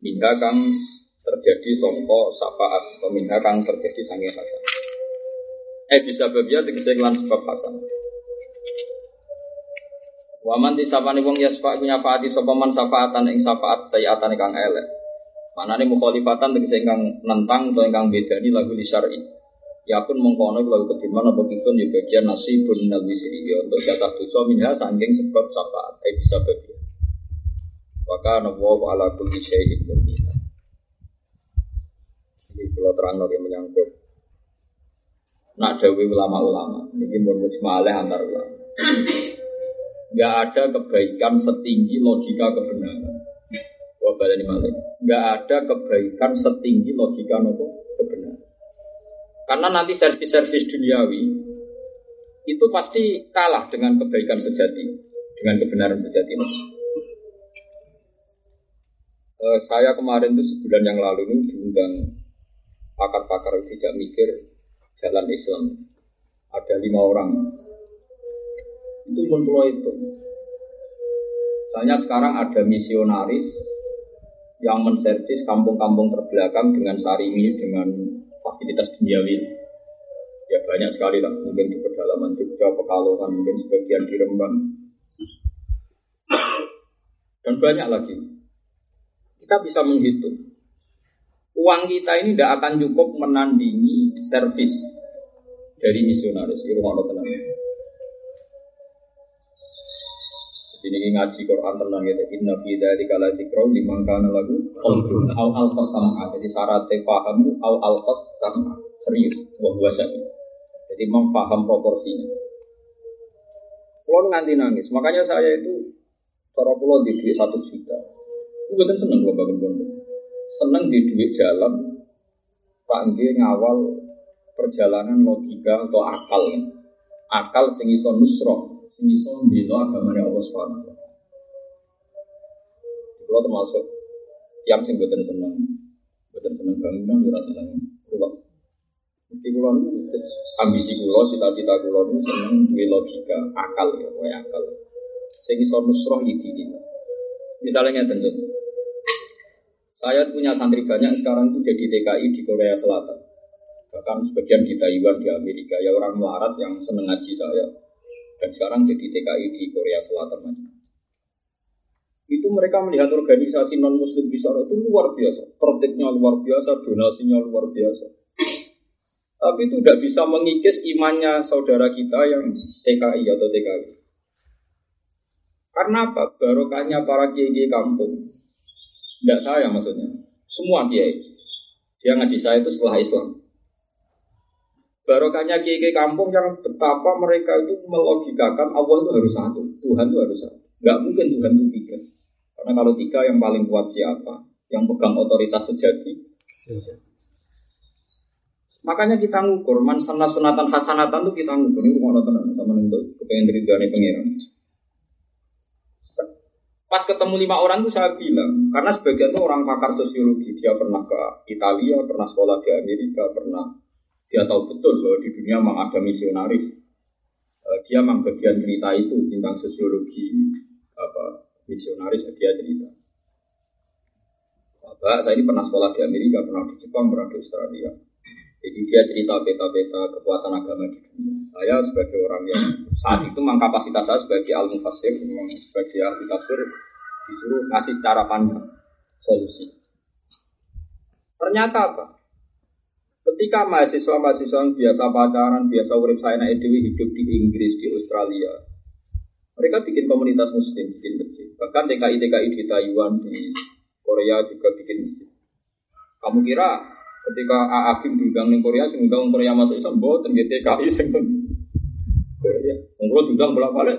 Hingga kang terjadi songko syafaat atau minha kang terjadi saking hasan. Eh bisa bagian tegese lan sebab hasan. Waman di wong yasfa iku nyafaati sapa man syafaatan ing syafaat sayiatan kang elek. Manane mukhalifatan tegese ingkang nentang utawa ingkang bedani lagu li syar'i. Ya pun mengkono iku lagu kediman apa kitun ya bagian nasibun minal wisri ya untuk jatah dosa minha saking sebab syafaat eh bisa bagian. Wa kana wa ala kulli syai'in muqita. Jadi kalau terang lagi menyangkut nak dawi ulama-ulama ini mun mujmaleh antar ulama nggak ada kebaikan setinggi logika kebenaran. Wah baleni malih. Nggak ada kebaikan setinggi logika nopo kebenaran. Karena nanti servis-servis duniawi itu pasti kalah dengan kebaikan sejati, dengan kebenaran sejati. Eh, saya kemarin itu sebulan yang lalu ini diundang pakar-pakar tidak mikir jalan Islam. Ada lima orang itu pun pulau itu. Misalnya sekarang ada misionaris yang menservis kampung-kampung terbelakang dengan sarimi, dengan fasilitas duniawi. Ya banyak sekali lah, mungkin di pedalaman Jogja, Pekalongan, mungkin sebagian di Rembang. Dan banyak lagi. Kita bisa menghitung. Uang kita ini tidak akan cukup menandingi servis dari misionaris. Ini rumah. Jadi ngaji Quran tenang gitu. Inna fi dzalika la dzikra liman kana lahu qalbun alqas sam'a. Jadi syaratnya pahamu au alqas sam'a. Serius wa huwa syahid. Jadi memaham proporsinya. Kalau nganti nangis, makanya saya itu cara pulau di duit satu juta. Gue kan seneng kalau bangun pondok. Seneng di duit jalan. Pak ngawal perjalanan logika atau akal. Akal sing iso nusroh sing iso mbela agamane Allah Subhanahu wa taala. Termasuk yang sing boten seneng, boten seneng bangunan ora seneng ruwet. Mesti niku ambisi kulo, cita-cita kulo niku seneng duwe logika, akal ya, kowe akal. Sing iso nusroh iki Misalnya ngeten Saya punya santri banyak sekarang itu jadi TKI di Korea Selatan. Bahkan sebagian di Taiwan, di Amerika. Ya orang melarat yang seneng ngaji saya dan sekarang jadi TKI di Korea Selatan itu mereka melihat organisasi non muslim di sana itu luar biasa. Tertibnya luar biasa donasinya luar biasa. Tapi itu tidak bisa mengikis imannya saudara kita yang TKI atau TKI karena apa? Barokahnya para kiai kampung. Tidak saya maksudnya. Semua kiai. Dia ngaji saya itu setelah Islam barokahnya kiai kampung yang betapa mereka itu melogikakan Allah itu harus satu, Tuhan itu harus satu. Gak mungkin Tuhan itu tiga. Karena kalau tiga yang paling kuat siapa? Yang pegang otoritas sejati. Makanya kita ngukur, man sana sunatan hasanatan itu kita ngukur. Ini rumah tenang sama untuk kepengen dari dunia pengiran. Pas ketemu lima orang itu saya bilang, karena sebagian itu orang pakar sosiologi, dia pernah ke Italia, pernah sekolah di Amerika, pernah dia tahu betul bahwa di dunia memang ada misionaris. Uh, dia memang bagian cerita itu tentang sosiologi apa misionaris dia cerita. Bapak, saya ini pernah sekolah di Amerika, pernah di Jepang, pernah di Australia. Jadi dia cerita peta-peta kekuatan agama di dunia. Saya sebagai orang yang saat itu memang kapasitas saya sebagai almu fasir, sebagai ahli tafsir disuruh ngasih cara pandang solusi. Ternyata apa? Ketika mahasiswa-mahasiswa yang biasa pacaran, biasa urip saya naik dewi hidup di Inggris, di Australia, Mereka bikin komunitas muslim, bikin masjid. Bahkan TKI-TKI di Taiwan, di Korea juga bikin masjid. Kamu kira ketika Aagim diundang di Korea, diundang Korea masuk Islam, dan TKI sing Korea. Mengkulo diundang bolak balik,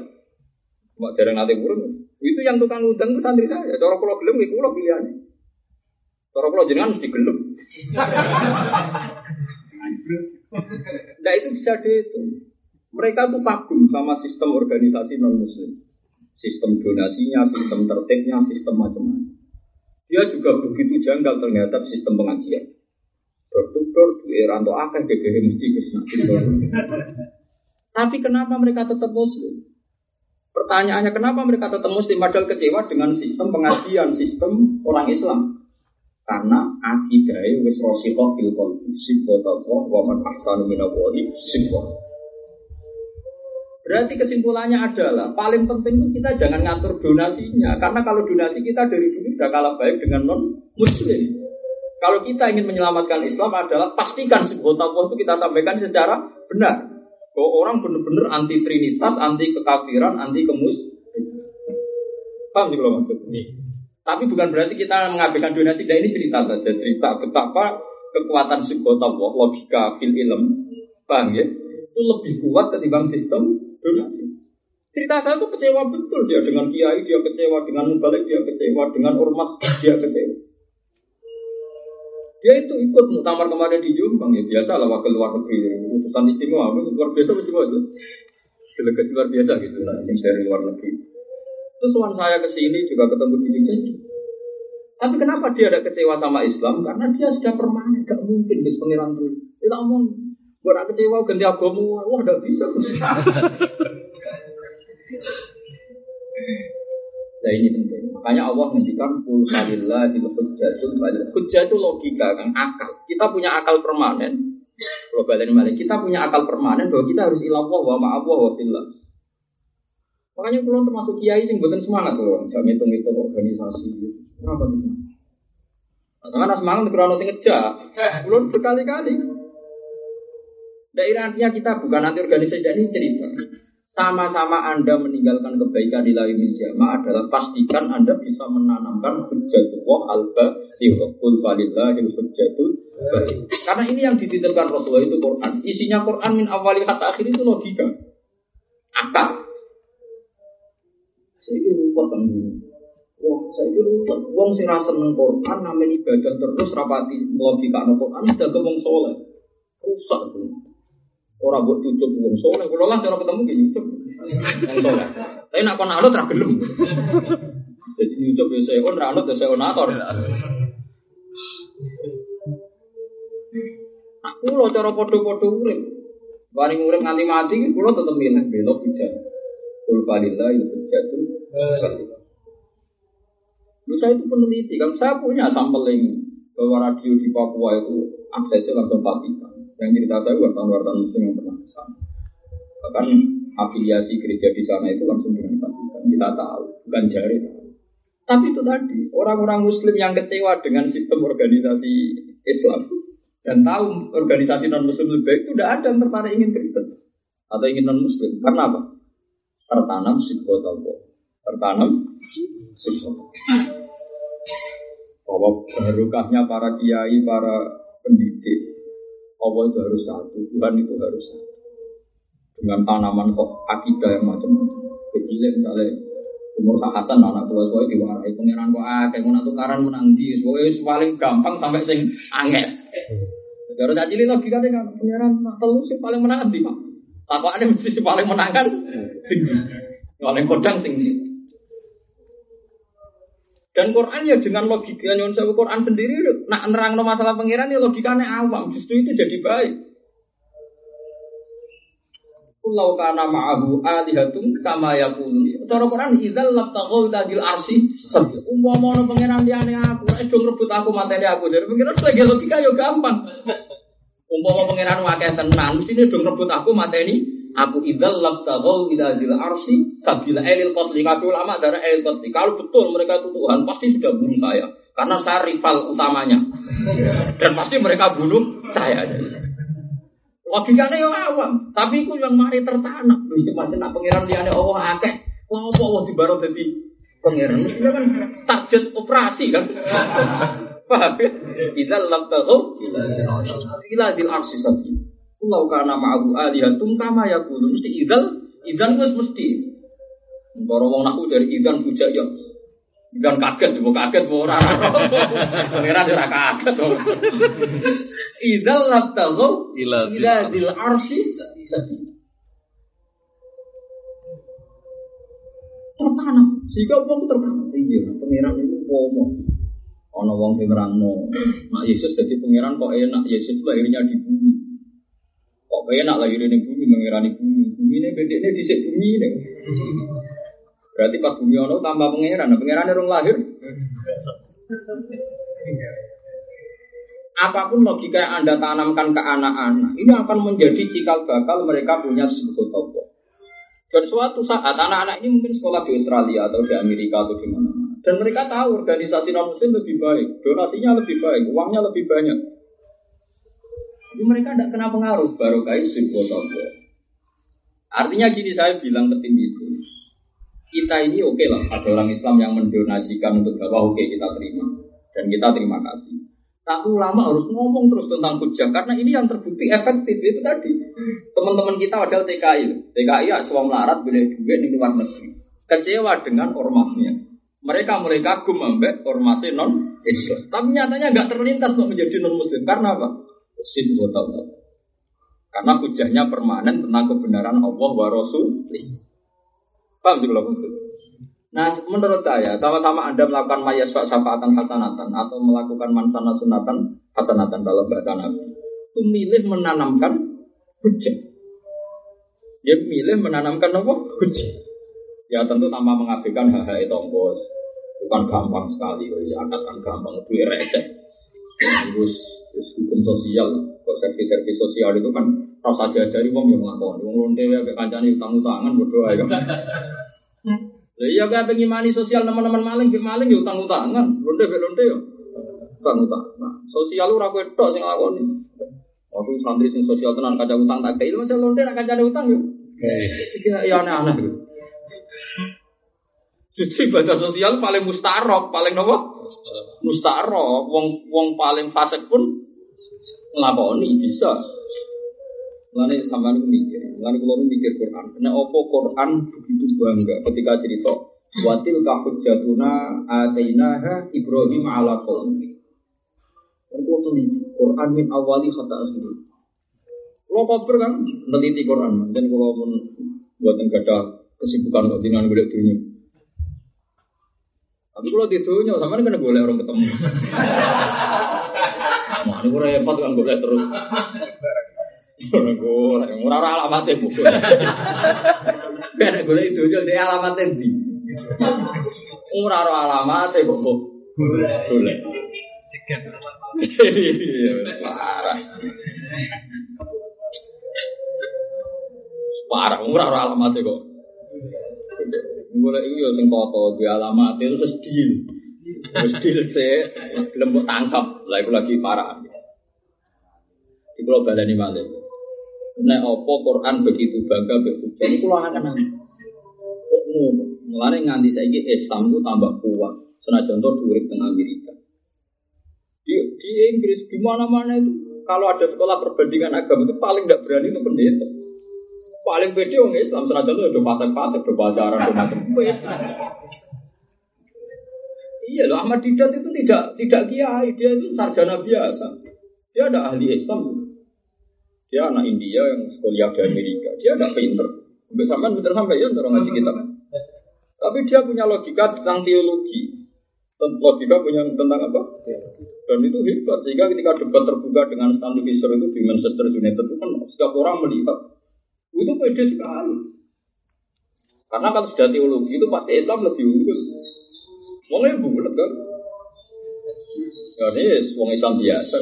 Mak jarang nanti burung. Itu yang tukang undang itu santri saya. Cara kalau gelem, itu pilihannya. Cara kalau jenengan mesti gelem. <laughs> Nah itu bisa dihitung. Mereka tuh kagum sama sistem organisasi non muslim, sistem donasinya, sistem tertibnya, sistem macam-macam. Dia juga begitu janggal ternyata sistem pengajian. Dor di era atau akeh gegere mesti kesna. Tapi kenapa mereka tetap muslim? Pertanyaannya kenapa mereka tetap muslim padahal kecewa dengan sistem pengajian, sistem orang Islam? Karena akidahnya wis rosihoh fil qalbi sibghatullah wa man ahsanu sibghah. Berarti kesimpulannya adalah paling penting itu kita jangan ngatur donasinya karena kalau donasi kita dari dulu sudah kalah baik dengan non muslim. Kalau kita ingin menyelamatkan Islam adalah pastikan sibghatullah itu kita sampaikan secara benar. Bahwa orang benar-benar anti trinitas, anti kekafiran, anti kemus. Paham sih kalau maksud? Tapi bukan berarti kita mengabaikan donasi. Nah ini cerita saja, cerita betapa kekuatan psikotawah, logika, fil ilm, bang ya, itu lebih kuat ketimbang sistem donasi. Cerita saya itu kecewa betul. Dia dengan kiai, dia kecewa dengan mubalik, dia kecewa dengan ormas, dia kecewa. Dia itu ikut muktamar kemarin di Jombang. Ya biasa lah wakil luar negeri. Utusan istimewa. Luar biasa cuma itu? Delegasi luar biasa gitu. Lah dari luar negeri. Terus saya ke sini juga ketemu di jadi. Tapi kenapa dia ada kecewa sama Islam? Karena dia sudah permanen, gak mungkin bis pengiran tuh. Kita ngomong, gue kecewa ganti agama, wah gak bisa. <laughs> Nah ini penting. Makanya Allah menghentikan kul di hujjatul Hujjah itu logika kan, akal. Kita punya akal permanen. Kalau balik kita punya akal permanen bahwa kita harus ilah wa ma'abwa wa fillah. Makanya pulau termasuk kiai yang buatan semangat loh, jam hitung-hitung organisasi. Kenapa sih Karena semangat untuk orang sing ngejak. Pulau berkali-kali. Daerah artinya kita bukan nanti organisasi ini cerita. Sama-sama Anda meninggalkan kebaikan di lain jamaah adalah pastikan Anda bisa menanamkan hujjatullah alba kul falillahil hujjatul Karena ini yang dititipkan Rasulullah itu Quran. Isinya Quran min awali kata akhir itu logika. Akal. Saya ruwet kan Wah, saya itu ruwet. Wong sing rasa neng Quran namanya ibadah terus rapati logika neng Quran sudah wong soleh. Rusak tuh. Orang buat cucuk wong soleh. Kalau lah cara ketemu gini cucuk wong soleh. Tapi nak kon anut ra gelem. Jadi nyucuk ya saya on ra anut ya saya onator. Aku lo cara podo-podo urip. Bareng urip nganti mati, kulo tetep milih belok bijak. Kul falillah itu jatuh. Lu saya itu peneliti kan, saya punya sampling bahwa radio di Papua itu aksesnya langsung Vatikan. Yang cerita saya wartawan-wartawan muslim yang pernah ke sana. Bahkan afiliasi gereja di sana itu langsung dengan Vatikan. Kita tahu, bukan jari. Tapi itu tadi, orang-orang muslim yang kecewa dengan sistem organisasi Islam dan tahu organisasi non muslim lebih baik itu tidak ada yang tertarik ingin Kristen atau ingin non muslim. Karena apa? tertanam sibghatullah. Tertanam sibghatullah. Bahwa barokahnya para kiai, para pendidik, Allah itu harus satu, Tuhan itu harus satu. Dengan tanaman kok akidah yang macam-macam. Kecil misalnya umur sahasan anak tua tua diwarai pangeran kok ah kayak mau tukaran menang di pokoknya paling gampang sampai sing angel. Kalau tak cilik deh kan pangeran telu sih paling menang di pak. ada mesti paling menang kan sing paling kodang sing dan Quran ya dengan logika nyon sewu Quran sendiri nak nerang no masalah pangeran ya logikanya awam justru itu jadi baik. Kulau kana ma'ahu alihatum kama yakunu. Cara Quran idzal labtaghu tadil arsi sabi. Umpama ono pangeran liyane aku, nek do ngrebut aku materi aku. Dari pangeran lagi logika ya gampang. Umpama pangeran akeh tenan, mesti do ngrebut aku materi Aku idal labtagau idazil arsi sabila elil kotli. Kata ulama darah elil kotli. Kalau betul mereka itu Tuhan, pasti sudah bunuh saya. Karena saya rival utamanya. Dan pasti mereka bunuh saya. Logikanya yang awam. Tapi itu yang mari tertanam. Itu macam nak pengiran dia Allah akeh. Apa Allah dibaro dadi pangeran? Mestinya kan operasi kan. Paham ya? Idza lam tahu ila dil arsi sabi. Kulau kana ma'abu alihatum kama yaqulu mesti idzal idzan wis mesti. Para wong naku dari idzan bujak ya. Idzan kaget, mau kaget mau ora. <laughs> Pangeran ora kaget. Idzal lam tahu Ila ila dil arsi tertanam sehingga wong tertanam iya pangeran itu pomo ono wong sing nerangno nak Yesus jadi pangeran kok enak Yesus lahirnya di bumi kok enak lahirnya di bumi mengirani bumi. Bumi ini bedanya di bumi ini. Berarti pas bumi ono tambah pangeran. Pangeran orang lahir. Apa pun logika yang anda tanamkan ke anak-anak ini akan menjadi cikal bakal mereka punya sebut Allah dan suatu saat anak-anak ini mungkin sekolah di Australia atau di Amerika atau di mana-mana. Dan mereka tahu organisasi non muslim lebih baik, donasinya lebih baik, uangnya lebih banyak. Tapi mereka tidak kena pengaruh baru kait Artinya gini saya bilang ke tim itu, kita ini oke lah, ada orang Islam yang mendonasikan untuk dakwah, oke kita terima dan kita terima kasih. Tapi ulama harus ngomong terus tentang hujah karena ini yang terbukti efektif itu tadi. Teman-teman kita ada TKI, TKI ya semua melarat boleh duit di luar negeri. Kecewa dengan ormasnya. Mereka mulai kagum ambek ormasnya non Islam. Tapi nyatanya nggak terlintas untuk menjadi non Muslim karena apa? Sin Karena hujahnya permanen tentang kebenaran Allah wa Rasul. Paham sih kalau? Nah, menurut saya, sama-sama Anda melakukan mayasfa syafaatan hasanatan atau melakukan mansana sunatan hasanatan dalam bahasa Nabi, itu milih menanamkan hujah. Dia milih menanamkan apa? Hujah. Ya tentu tanpa mengabaikan hal-hal itu, bos. Bukan gampang sekali, zakat kan gampang, itu receh. Terus hukum sosial, kok servis-servis sosial itu kan rasa diajari wong yang melakukan. Wong lonte ya, kancane utang-utangan, berdoa ya. <laughs> iya gak pengen mani sosial teman-teman maling, bik maling ya utang utangan, londe bik londe ya utang utang. Nah, sosial lu ragu itu sing lakoni. Aku santri sing sosial tenan kaca utang tak kayak macam londe nak kaca utang ya. Tiga ya aneh-aneh. Jadi ibadah sosial paling mustarok, paling nopo? Mustarok. Wong wong paling fasik pun ngelakoni bisa. Mulane sampean mikir, mulane kula mikir Quran. Nek opo Quran begitu bangga ketika cerita watil kahujjatuna atainaha Ibrahim ala qaumi. Dan kula teliti Quran min awali kata akhir. Kula koper kan neliti Quran dan kula mun buatan gada kesibukan kok dinan golek dunia. Tapi kalau di dunia sama kan boleh orang ketemu. <laughs> Nah, ini repot kan boleh terus. Golek ora alamate bu. Ben golek itu aja dia alamate ndi. Ora ora alamate. Golek. Cegat. Parah. Parah ora ora alamate kok. Golek iku yo sing foto di alamate itu terus deal. Deal sih, belum tangkap. Lah iku lagi parah. Di pulau balani malah. Nek opo Quran begitu bangga begitu. Jadi kalau akan kok ngono. Mulane nganti saiki Islam ku tambah kuat. Senajan to dhuwur teng Amerika. Di, di Inggris di mana-mana itu kalau ada sekolah perbandingan agama itu paling tidak berani itu pendeta. Paling pede orang Islam senajan itu udah pasang-pasang, udah pacaran, udah macam Iya loh, Ahmad Didat itu tidak tidak kiai, dia itu sarjana biasa. Dia ada ahli Islam. Dia anak India yang sekolah di Amerika. Dia tidak pinter. Sampai sampai pinter sampai ya orang ngaji kita. Tapi dia punya logika tentang teologi. Logika punya tentang apa? Dan itu hebat. Sehingga ketika debat terbuka dengan Stanley Fisher itu di Manchester United itu kan setiap orang melihat. Itu pede sekali. Karena kalau sudah teologi itu pasti Islam lebih unggul. Wongnya bulat kan? Ya ini wong Islam biasa.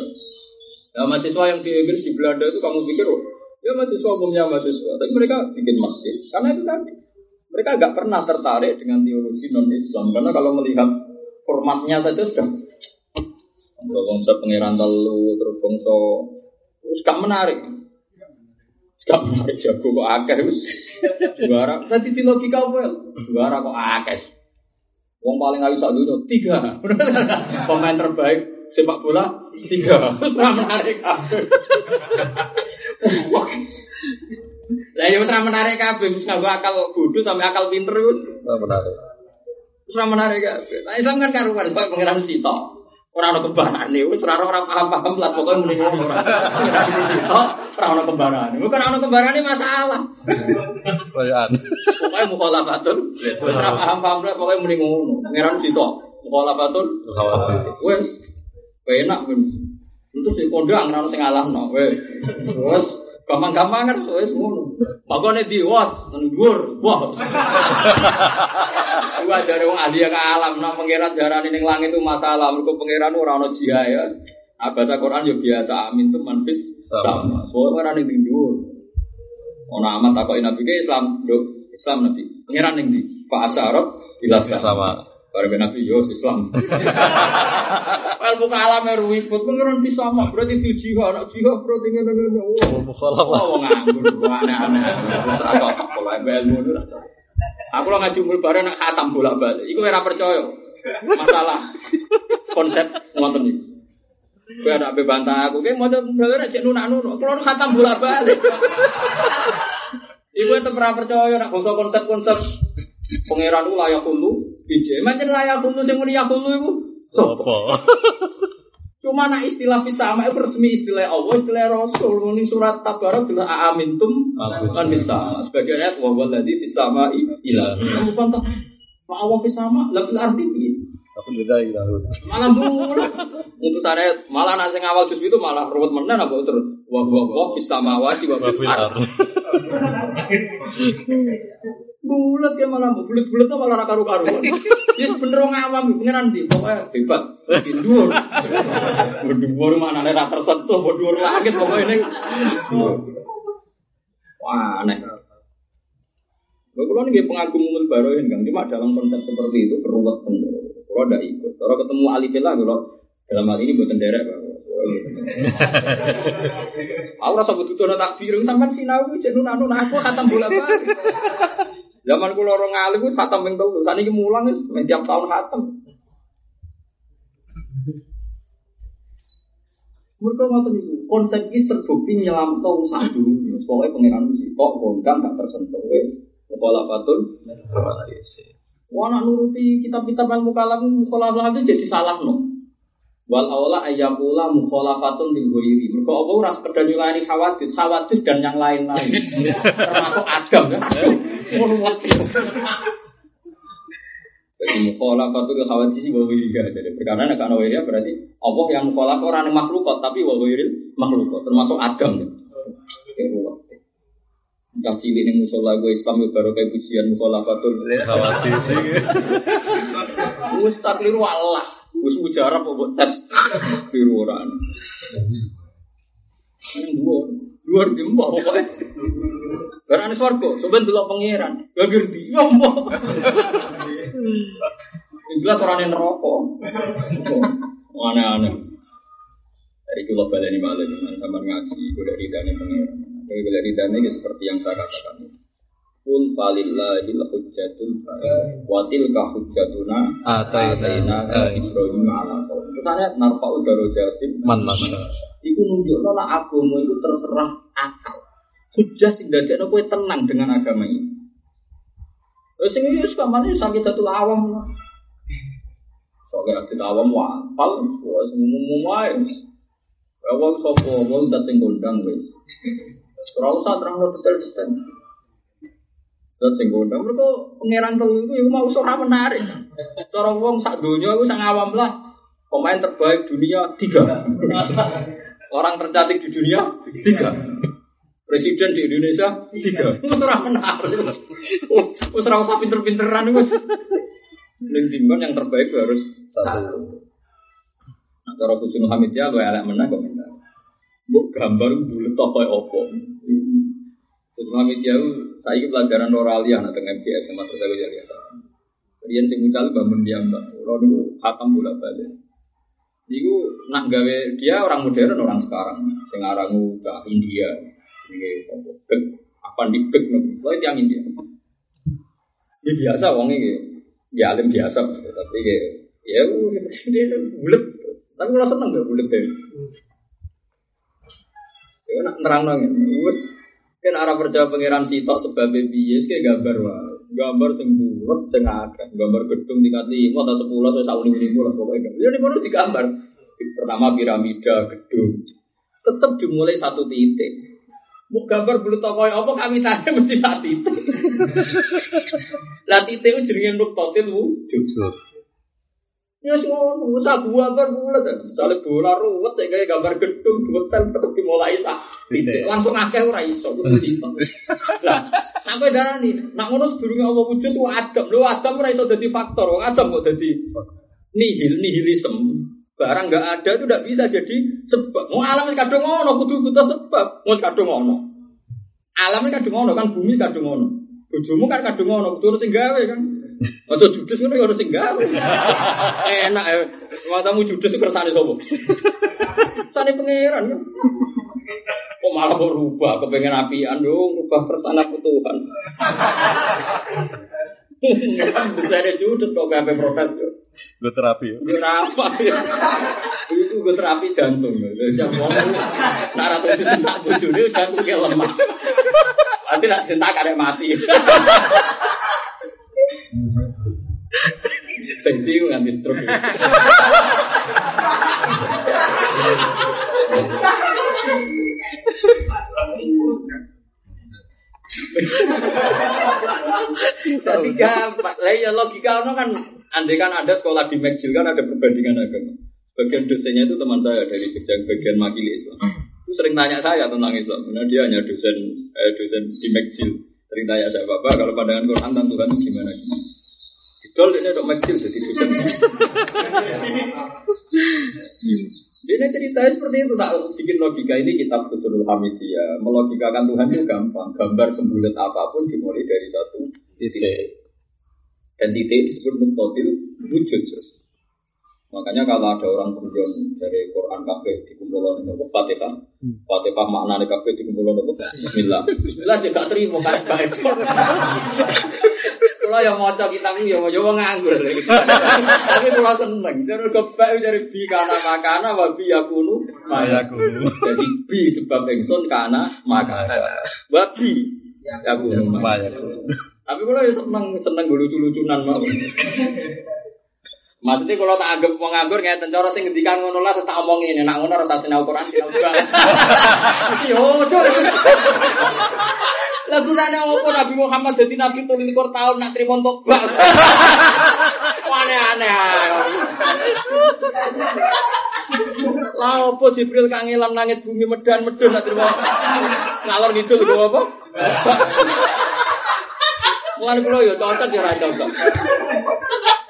Nah mahasiswa yang di Inggris di Belanda itu kamu pikir, oh, ya mahasiswa umumnya mahasiswa, tapi mereka bikin masjid karena itu tadi mereka agak pernah tertarik dengan teologi non Islam karena kalau melihat formatnya saja sudah konsep pangeran telu terus bangsa terus gak menarik Tak menarik jago kok akeh wis. Juara. Tadi di logika apa? Juara kok akeh. Wong paling ayu sak dunia tiga. <laughs> Pemain terbaik sepak bola tiga. Terus ora menarik kabeh. Lah ya ora menarik kabeh, wis nganggo akal bodoh sampai akal pinter wis. Oh, menarik. Ora menarik kabeh. Nah Islam kan karuan kok pangeran Sita. Ora ana kembarane, wis ora ora paham-paham lah pokoke muni ngono ora. Pangeran Sita ora ana kembarane. Bukan ana kembarane masalah. Koyan. Pokoknya mukhalafatun. Wis ora paham-paham lah pokoke muni ngono. Pangeran Sita mukhalafatun. Wes enak wes. Itu sing kondang ora ono sing ngalahno. Wes. Wes gampang-gampang kan wes ngono. Makane diwas dhuwur. Wah. <laughs> Gua jare wong ahli ke alam nang pangeran darane ning langit itu masalah. Mergo pangeran ora ono jia ya. Abata Quran yo biasa amin tuh manfis sama. Soalnya ora ning dhuwur. Ono amat takoki Nabi ke Islam. Islam Nabi. Pangeran ning ndi? Pak Asyarat jelas Sama. Barang Nabi yo Islam. <laughs> Wel buka alam ribut pengiran bisa mak berarti di jihad anak jihad berarti ngono ngono. Oh, Mukhalafah. wong nganggur aneh-aneh. Wis ora kok pola ilmu itu. Aku lo ngaji umur bareng nak khatam bolak-balik. Iku ora percaya. Masalah konsep ngoten iki. Kowe ada ape bantah aku, kowe mau dalane cek nunak-nunak. Kulo khatam bolak-balik. Iku tetep ora percaya nak bangsa konsep-konsep pangeran ku layak hulu biji. Macam layak hulu sing muni yakulu iku. Sopo? <laughs> Cuma nak istilah fisama itu resmi istilah Allah, istilah Rasul. Ini surat Tabarak bila amintum Bagus. kan bisa. Sebagai ayat wa walladzi fisama ilah. Kamu pantah Pak Allah fisama, lah fil arti piye? Aku beda ilahu. Malah bulat. Untuk saya malah nasi awal juz itu malah ruwet menen apa terus wa wa wa fisama wa wa fil ardi. Bulat ya malah bulat-bulat malah raka karu-karuan. Ya bener wong awam pengiran di pokoknya hebat. Dhuwur. Dhuwur mana nek ra tersentuh dhuwur langit pokoknya ning. Wah, aneh. Kula nggih pengagum umul baroin Kang, cuma dalam konsep seperti itu keruwet bener. Kula ndak ikut. Kalau ketemu alifillah kula dalam hal ini buatan derek. <laughs> Aku rasa butuh dono takbir, sampean sinau cek nunanu aku khatam bola balik. Zaman kula orang alim wis khatam ping telu, saniki mulang wis tiap tahun khatam. Mereka ngoten niku, konsep iki terbukti nyelamto sak dunya. Pokoke pangeran mesti kok kondang gak tersentuh wis. Mukhalafatun Wah nak nuruti kitab-kitab ilmu kalam mukhalafah itu jadi salah no. Wal aula ayyakula mukhalafatun lil ghairi. Mergo apa ora sekedar nyulani khawatis, khawatis dan yang lain-lain. Termasuk Adam ya. Jadi mukhalafatun lil khawatis wa ghairi Jadi perkara nek ana ghairi berarti Allah yang mukhalafah ora ning makhluk tapi wa ghairi makhluk termasuk Adam. Ya Entah cilik ning musola gue Islam yo baru kayak pujian mukhalafatul. Khawatir sih. Wis tak keliru Allah. Wis mujarab kok tes keliru ora. Nang dhuwur, dhuwur di mbok pokoke. Barane swarga, sampeyan delok pangeran. Gak ngerti. Ya mbok. Jelas ning neraka. Aneh-aneh. Dari kula baleni malah jangan sampean ngaji golek ridane pangeran. Golek golek ridane ya seperti yang saya katakan. Kul falillahil hujjatul baligh. wa tilka hujjatuna Ataina ataina Ibrahim ala qaum. Kesane narfa'u darajatin Man nasya. Iku nunjukno nek agama itu terserah akal. Hujjah sing dadekno kowe tenang dengan agama ini. Wis sing iki wis kamane sakit datul awam. Soale datul awam wapal, wis umum wae. Awal sapa wong dat sing gondang wis. Ora usah terang detail-detail. Dat sing gondang mergo pangeran telu iku iku mau ora menarik. Cara wong sak donya iku sak awam lah. Pemain terbaik dunia tiga. Orang tercantik di dunia tiga. Presiden di Indonesia tiga. Itu ora menarik. Wis ora usah pinter-pinteran wis. Ning timbang yang terbaik harus satu. Nah, cara Gus Hamid ya gue elek menang komentar. Mbok gambar bulet apa opo. Gus Hamid ya saiki pelajaran Noralia nah teng MGS sama terus aku jadi Rian sing mucal bangun dia mbak, kalau niku khatam bolak balik. Niku nak gawe dia orang modern orang sekarang, sing arangu ke India. Ini apa? Apa di gek nopo? Wah yang India. Ini biasa wong ini. Ya alim biasa, tapi ya ya bulat. Tapi kalau seneng gak bulat deh. Ya nak nerang nang wis kan arah percaya pangeran sitok sebab piye kayak gambar wae. Gambar sing bulat sing akeh, gambar gedung tingkat 5 atau 10 atau sak lima lah pokoknya. Ya di mana digambar. Pertama piramida, gedung. Tetap dimulai satu titik. Mau gambar bulu tokoy apa kami tanya mesti satu titik. <laughs> Lah titik itu jenenge nuktotil wujud. Ya semua usah gambar bulat. Misalnya bola ruwet ya kayak gambar gedung hotel tetap dimulai sak titik. Langsung akeh ora iso kudu sitok. Lah sampai darah nih, nak ngono sedurunge Allah wujud ku Adam. Lho Adam ora iso dadi faktor. Wong Adam kok dadi nihil nihilisme. Barang nggak ada itu tidak bisa jadi sebab. Mau alam kadung ngono, kudu butuh sebab. Mau kadung ngono. Alam kadung ngono kan bumi kadung ngono. Bojomu kan kadung ngono, kudu harus gawe kan. Masa judes ya harus gawe. Enak ya. Matamu judes itu kersane sapa? Sane pangeran ya. Kok malah mau rubah, kepengen apian dong, rubah persana Tuhan. Bisa ada judes kok gak protes yo. Gue terapi ya. Gue apa ya? Itu gue terapi jantung. Jam ngomong, nara tuh disentak bojone jantungnya lemah. Nanti nak disentak kadek mati. Gue nganti. Tapi gampang. Lah ya logika ono kan andai kan ada sekolah di McGill kan ada perbandingan agama. Bagian dosennya itu teman saya dari bagian bagian makili Islam. Itu sering tanya saya tentang Islam. Karena dia hanya dosen eh, dosen di McGill. Sering tanya saya, Bapak kalau pandangan Quran tentang Tuhan itu gimana? gimana? Idol ini dok McGill jadi dosen. <laughs> Dia ceritanya seperti itu, tak bikin logika ini kitab Fusulul Hamidiyah. Melogikakan Tuhan itu gampang. Gambar sembulat apa pun dimulai dari satu titik. Dan titik disebut nuktotil wujud. Makanya kalau ada orang guyon dari Quran kabeh dikumpulkan itu Fatihah. Fatihah maknanya kabeh dikumpulkan itu Bismillah. Bismillah juga terima kan baik. Kalau yang mau kitab ini ya mau coba nganggur. Tapi kalau seneng, jadi kebak dari bi karena makana wabi yakunu Mayakunu. Jadi bi sebab ingsun karena makana. Wabi yakunu Mayakunu. Tapi kalau ya seneng seneng lucu-lucunan mau. Maksudnya kalau tak anggap wong nganggur kayak cara sing ngendikan ngono lah tak omongin ini nak ngono rasa sinau Quran sinau juga. Yo, cuk. Lah gunane opo Nabi Muhammad dadi nabi 23 tahun nak trimo tobat. <laughs> Aneh-aneh. Lah opo Jibril kangelan langit bumi medan medun nak trimo ngalor ngidul lho apa? <laughs> Mulai kulo yo cocok ya ora cocok.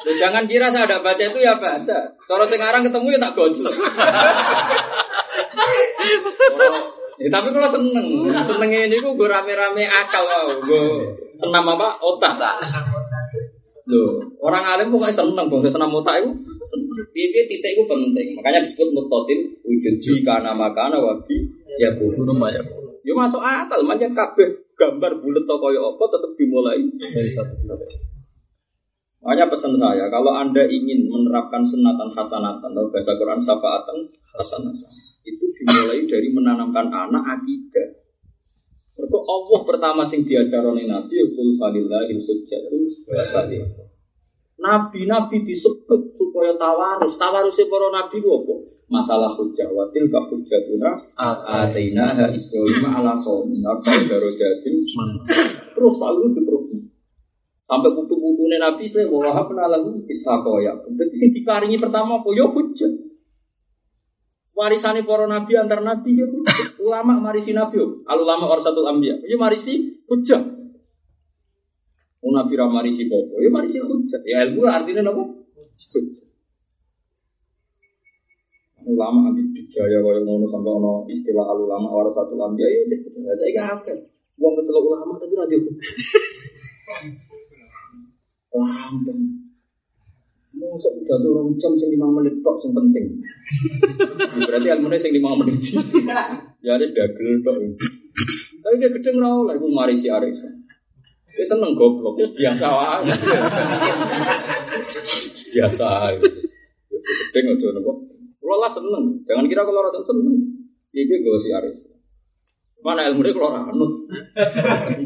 Loh, jangan kira saya ada baca itu ya baca. Kalau sekarang ketemu ya tak gojol. Oh, <laughs> ya, tapi kalau seneng, seneng ini gue rame-rame akal wow. gue senam apa otak. Loh, orang alim pokoknya seneng, bang senam otak itu. Dia titik itu penting, makanya disebut mutotil wujud jika nama kana wabi ya Gunung Mayakunu. Ya masuk akal, macam kabeh gambar bulat toko apa tetap dimulai Dari satu titik. Makanya pesan saya, kalau Anda ingin menerapkan sunatan hasanatan atau bahasa Quran syafaatan hasanatan, itu dimulai dari menanamkan anak akidah. Mereka Allah pertama sing diajar oleh Nabi Yukul falillahil hujjatul. Nabi-nabi disebut supaya tawarus. Tawarusnya para nabi itu apa? Masalah hujjah watil ka hujjatuna ataina ha Ibrahim ala qaumi narfa darajatin terus selalu diterus sampai putu-putune Nabi saya bahwa apa lalu isako ya. Berarti sing dikaringi pertama apa? Ya hujjah. Warisane para nabi antar nabi ya. Ulama marisi nabi yo. Al ulama warasatul anbiya. Ya marisi hujjah. Wong nabi ra marisi popo, ya marisi hujjah. Ya ilmu artinya apa? Ulama anti dijaya kaya ngono sampai ono istilah al ulama warasatul anbiya ya saya saiki akeh. Wong kecelok ulama tapi ra di Lampung. Masuk udah turun jam sing lima menit tok sing penting. <laughs> Berarti ilmunya sing lima menit. Ya ada dagel tok. Tapi dia gede ngerawal lah, ibu mari si Aris. Dia seneng goblok, <laughs> ya biasa biasa aja. Gede ngojo nopo. Kalau lah seneng, jangan kira kalau orang seneng. Iki gue si Aris. Mana ilmu dia kalau orang anut.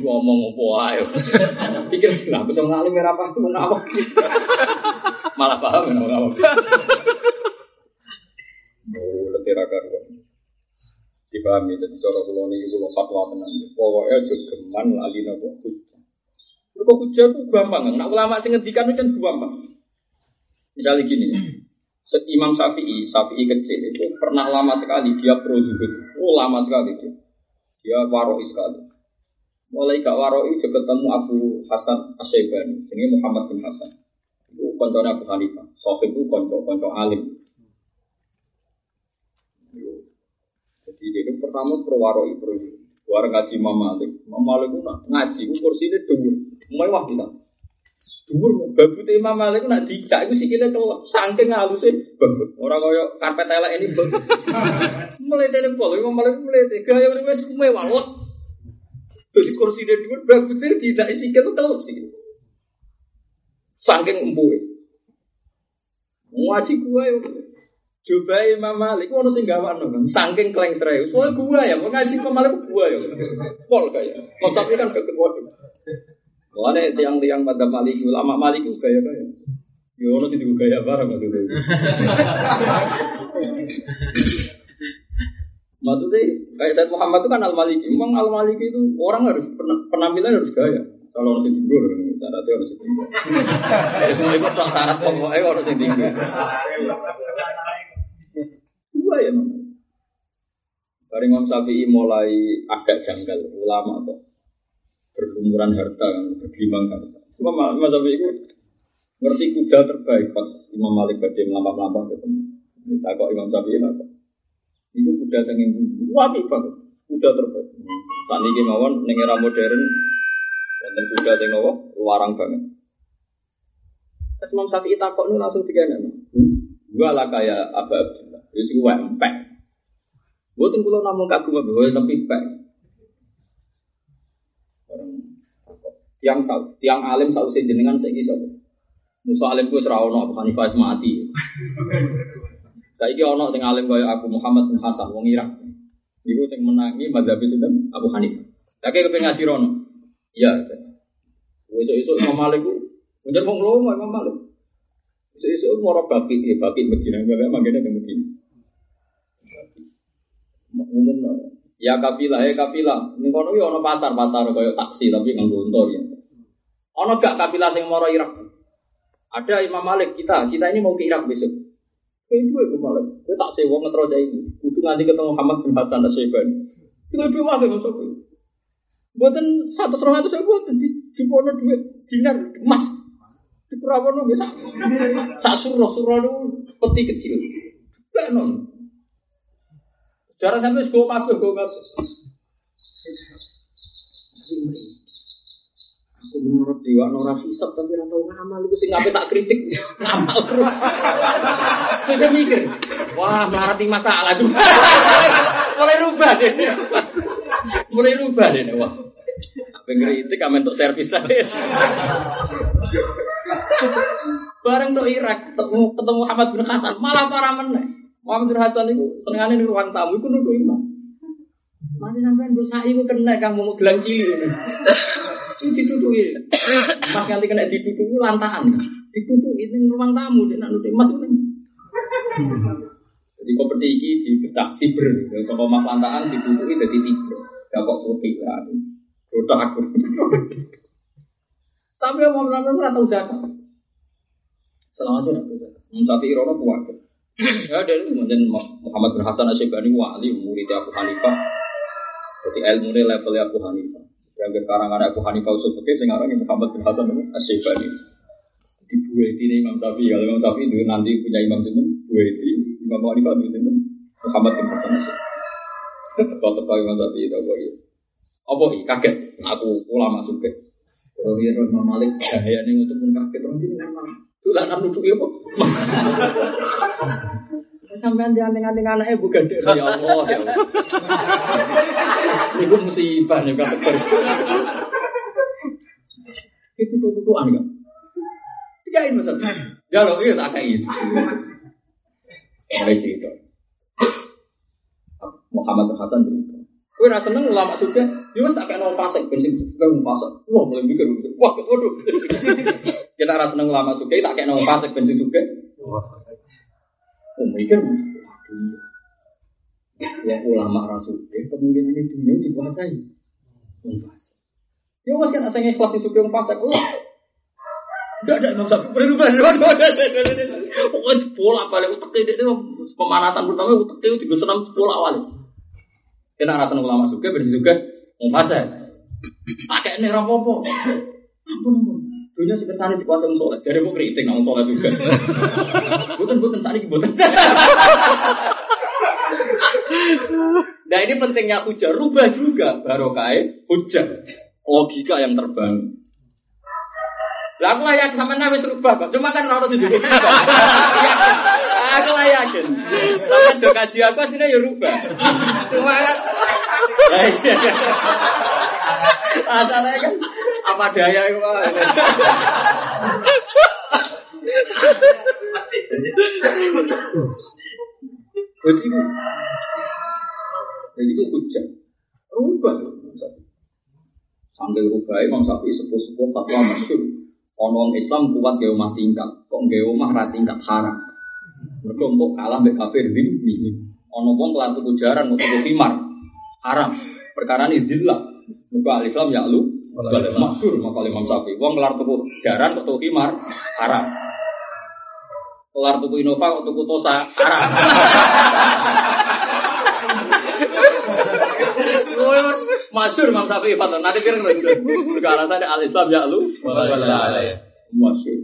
Ngomong apa ayo. Pikir kenapa bisa ngalim merah apa apa. Malah paham ya apa. Oh, letih karuan. Dipahami jadi cara kula niki kula fatwa tenan. Pokoke aja geman lali napa hujah. Mergo hujah itu gampang. Nah ulama sing ngendikan itu kan gampang. Misalnya gini, Imam Syafi'i, Syafi'i kecil itu pernah lama sekali dia pro. Oh lama sekali dia. Dia waroi sekali. Mulai gak waroi juga ketemu Abu Hasan Asyibani. Ini Muhammad bin Hasan. Itu konconya Abu Hanifah. Sohib itu konco, konco alim. Jadi dia itu pertama pro waroi, pro zuhud. Warang ngaji Imam Malik. Imam Malik itu ngaji, itu kursinya dhuwur. Mewah bisa. Dhuwur, babute Imam Malik nak dicak iku sikile kelep, saking haluse babut. Ora kaya karpet elek ini babut. <laughs> Mletene pol, Imam Malik mlete gaya wis mewah. Dadi kursi dia dhuwur babute tidak sikile kelep sikile. Saking empuhe. Ngaji gua yo. Coba Imam Malik, ono sing gawakno kan, saking klengtre. Soale gua ya, mau ngaji Imam Malik gua ya. Pol kaya. Konsepnya kan deket waduh. Mulane tiang-tiang pada Malik ulama Malik itu gaya gaya. Ya ono sing gaya bareng maksudnya. Maksudnya kayak Said Muhammad itu kan Al Maliki. Memang Al Maliki itu orang harus penampilan harus gaya. Kalau orang tinggal, syaratnya harus tinggal. Semua itu tak syarat pokoknya orang tinggal. Dua ya memang. Bareng Imam Syafi'i mulai agak janggal ulama kok berlumuran harta, bergelimang harta. Imam Syafi'i itu ngerti kuda terbaik pas Imam Malik badai melampah-melampah ketemu. Kita kok Imam Syafi'i lah kok. Kuda sanging bumbu, wapi banget. Kuda terbaik. Saat ini mawon ning era modern, wonten kuda sing nopo larang banget. Pas Imam Syafi'i takok nu langsung tiga nama. Gua lah kayak Abu Abdullah. Wis gua empek. Boten kula namung kagum tapi empek. tiang tiang alim sausi jenengan saiki sapa? Musa alim ku ora ono Abu Hanifah mati. Saiki ono sing alim kaya Abu Muhammad bin Hasan wong Irak. Iku sing menangi mazhab sinten Abu Hanifah. Lagi kepen ngaji rono. Iya. Esuk-esuk Imam Malik ku Mungkin wong lomo Imam Malik. Esuk-esuk moro baki, ya baki Medina, enggak mangkene teng Medina. Umum Ya kapilah, ya kapilah. Ning kono yo ono pasar-pasar kaya taksi tapi nganggo untor ya. Ono gak kapilah sing moro Irak? Ada Imam Malik kita, kita ini mau ke Irak besok. Imam Malik. Kowe tak sewa ngetro ini. Kudu nganti ketemu Muhammad bin Hasan Asyibani. Itu dua wae masuk. Buatan satu serong itu saya buatan di di pono duit dinar emas di perawan bisa sak suruh suruh peti kecil. Gak non. Jarang sampai gue kabeh, gue kabeh. Menurut dewa nora hisap tapi ora tau ngamal iku sing ngape tak kritik ngamal terus. Saya mikir, wah melarat masalah juga. Mulai rubah deh. Mulai rubah deh wah. Apa ngeritik kamen untuk servis aja. Bareng do Irak ketemu Muhammad bin Hasan malah parah meneh. Muhammad bin Hasan itu senengane di ruang tamu itu nuduh imam. Mati sampean dosa iku kena kang mau gelang cilik ini. Ini dituduhi. <coughs> Mas kali kena dituduhi lantahan. Dituduhi ning ruang tamu dia nak nuduh mas ini. Jadi kompeti iki dipecah tiber. Kalau mas lantahan dituduhi jadi tiber. Gak kok putih lah. Rodak aku. <laughs> Tapi mau melakukan ora tahu zakat. Selama itu. Tapi irono kuat. Ya dari kemudian Muhammad bin Hasan Asyibani wali murid Abu Hanifah. Jadi ilmu ini level Abu Hanifah. Yang sekarang ada Abu Hanifah usul fikih sekarang Muhammad bin Hasan Asyibani. Di dua ini Imam Syafi'i kalau Imam Syafi'i itu nanti punya Imam Sinten dua ini Imam Hanifah itu Sinten Muhammad bin Hasan Asyibani. Teko Imam Syafi'i itu apa ya? Apa ini kaget? Aku ulama suka. Kalau dia Imam Malik gaya ini untuk pun kaget orang jadi nggak malah Dolanan nuduh ya kok. Sampai anti anting anting anaknya bukan deh ya Allah ya Allah. Ini musibah nih kan. Itu tuh tuh aneh. Tiga ini masal. Ya lo iya tak kayak itu. Mulai cerita. Muhammad Hasan cerita. Kue rasa seneng ulama sudah, dia tak kayak nol pasek, bensin juga nol pasek. Wah mulai mikir, wah waduh. Kita rasa seneng ulama sudah, tak kayak nol pasek, bensin juga. Mikir, waduh iya. Ya ulama rasul, kemungkinan itu dunia dikuasai. Pasek. Ya mas kan asalnya ikhlas itu yang pasek. Wah, Enggak ada Imam Syafi'i berubah. Pokoknya bola balik utek itu pemanasan pertama utek itu tiga senam bola awal. Kita rasa ulama juga berarti juga mau. Pakai ini rapopo. Ampun ampun. Dunia sekitar di kuasa soleh. Jadi mau kritik nggak soleh juga. <laughs> Bukan bukan tadi bukan. <laughs> Nah ini pentingnya hujah. Rubah juga barokah hujah. Logika yang terbangun. Lah aku layak sama nabi serubah kok. Cuma kan harus <laughs> hidup. Aku lah yakin. Tapi do kaji aku aslinya ya rubah. Cuma kan. Lah. Asalnya kan apa daya itu. Jadi jadi itu hujan. Rubah. Sambil rubah, Imam Syafi'i sepuh-sepuh fatwa masyur. Ono Islam kuat gaya omah tingkat, kok gaya omah tingkat haram. Mereka untuk kalah mbek kafir zimmi. Ono wong kelar tuku jaran tuku khimar haram. Perkara ini. Mereka al Islam ya lu maksur maka Imam Syafi'i. Wong kelar tuku jaran kok tuku khimar haram. Kelar tuku Innova tuku Tosa haram. Masyur Imam Syafi'i fatwa. Nanti kira perkara tadi al Islam ya lu masyur.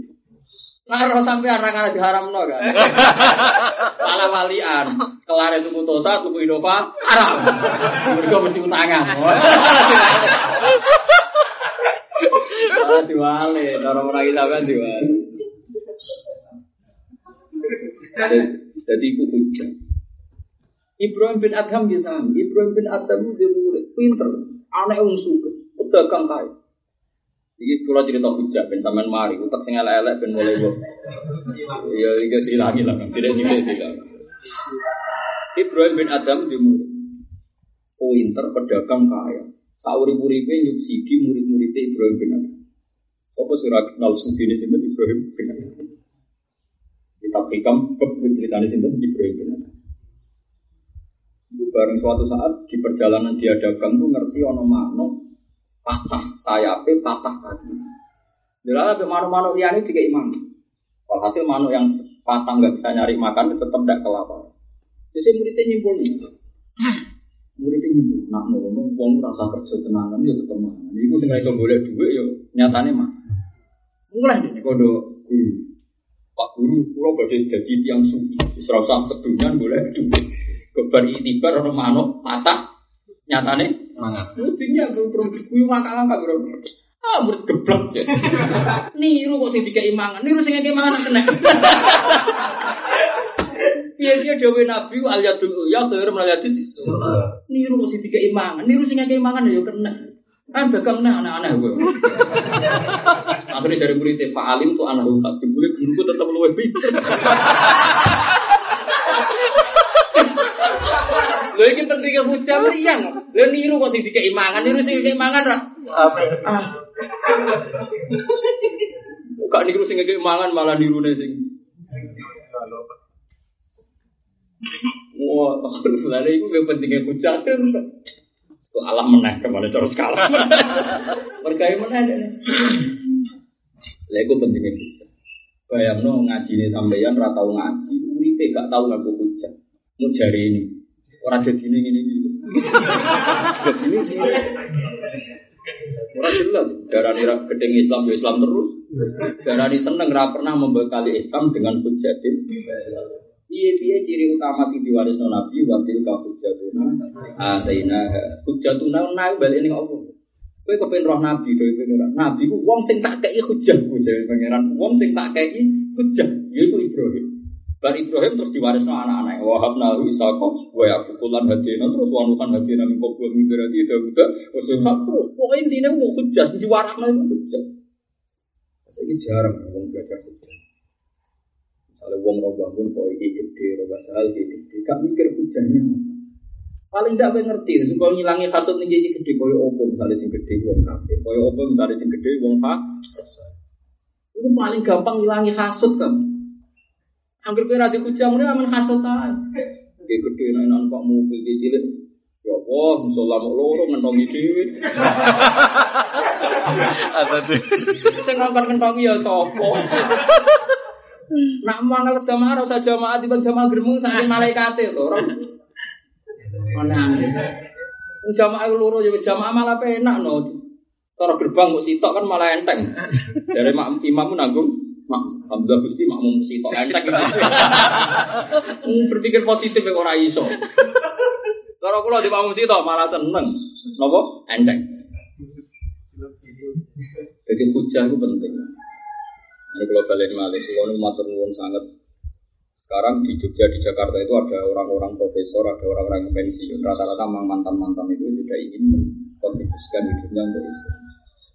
Nah, roh sampai arah diharam no kan. <laughs> Pala walian, kelar itu putosa, tuku Innova, haram. Mereka mesti utangan. <laughs> Diwale, orang kita kan diwale. Jadi itu hujah. Ibrahim bin Adham bisa, Ibrahim bin Adham dia murid, pinter, aneh wong suka, pedagang kaya. Iki kula cerita hujah ben sampean mari utek sing elek-elek ben mulai kok. Ya iki silangi lah tidak sithik silang. Ibrahim bin Adam di murid. Pinter pedagang kaya. Saurip-uripe nyubsidi murid-murid Ibrahim bin Adam. Apa surat kenal sudine sinten Ibrahim bin Adam. Kita hikam ceritanya sinten Ibrahim bin Adam. Itu bareng suatu saat di perjalanan dia dagang tuh ngerti ono makno patah sayapnya, patah kaki. Jadi ada manuk-manuk liane tiga imam. Walhasil manuk yang patah nggak bisa nyari makan tetap tidak kelaparan. Jadi muridnya nyimpul nih. Muridnya nyimpul. Nak ngono, wong rasa kerja tenanan ya tetap mangan. Iku sing iso golek duit ya nyatane mah. Mulai deh kodo guru. Pak guru, pulau badhe jadi tiang suci. Wis ora usah kedunyan golek duit. Kebar itibar ono manuk patah nyatane Mangan. Gue kuyu ngangkat-ngangkat bro. Ah, murid geblek ya. <laughs> Niru kok sing dikei mangan, niru sing ngekei mangan kena. <laughs> Iya dia dawe Nabi al yadul ya khairu min hadis. Niru kok sing dikei mangan, niru sing ngekei mangan ya kena. Kan dagang nah anak-anak gue. Akhirnya dari murid Pak Alim tuh anak gue tak dibully, guruku tetap luwe pinter. Lho iki pentingnya hujah meriang. Lho niru kok sing dikei mangan, niru sing dikei mangan ra. Ah. Kok niru sing dikei mangan malah nirune sing. Wah, terus iku yang pentingnya hujah kan. Kok alam meneh ke mana cara skala. <laughs> Berkaya meneh deh. Lha iku pentingnya hujah. Bayangno ngajine sampeyan ra tau ngaji, uripe gak tau ngaku hujah. Mau jari ini. Orang jadi ini ini. <laughs> Jadi ini sih. Orang jelas. Darah ini gedeng Islam ya Islam terus. Darah ini seneng pernah membekali Islam dengan hujatin. Iya iya ciri utama sing diwaris Nabi watil ka hujatuna. Ataina hujatuna nang balik ning Allah. Kowe kepen roh Nabi dhewe pengiran. Nabi ku wong sing tak kei hujah ku pengiran. Wong sing tak kei hujah, yaitu Ibrahim. Bar Ibrahim terus diwarisno anak-anak. Wahab nahu Isaka, wa yakubulan hadina terus wanukan hadina min qabla min berarti wa Sulaiman terus. Pokoknya intinya mau hujah, diwarakno itu hujah. Ini jarang orang belajar Misalnya wong roh bangun, kok iki gede, roh basal gede, gak mikir hujahnya apa. Paling tidak gue ngerti, supaya ngilangi hasut nih jadi gede, koyo opo misalnya sing gede wong kafir, koyo opo misalnya sing gede wong fasik. Itu paling gampang ngilangi hasut kan. Hampir kira di kujang ini aman aja. Kayak gede nih nampak mobil dia cilik. Ya Allah, musola mau loro ngentongi duit. Ada tuh. Saya ngangkat ngentongi ya sopo. Nak mangal jamaah rasa jamaah tiba jamaah geremung saking <laughs> malaikate lho. Orang mana? Wong Jamaah loro ya jamaah malah penak no. Cara gerbang kok sitok kan malah enteng. Dari mak imam nanggung mak Alhamdulillah Gusti makmum sitok enteng. <laughs> Hmm, Berpikir positif ya ora iso. Cara kula di makmum sitok malah seneng. Napa? Enteng. Jadi hujah itu penting. Ini kalau balik malik, kalau matur nuwun sangat. Sekarang di Jogja, di Jakarta itu ada orang-orang profesor, ada orang-orang yang pensiun. Rata-rata mantan-mantan itu sudah ingin mengkontribusikan hidupnya untuk Islam.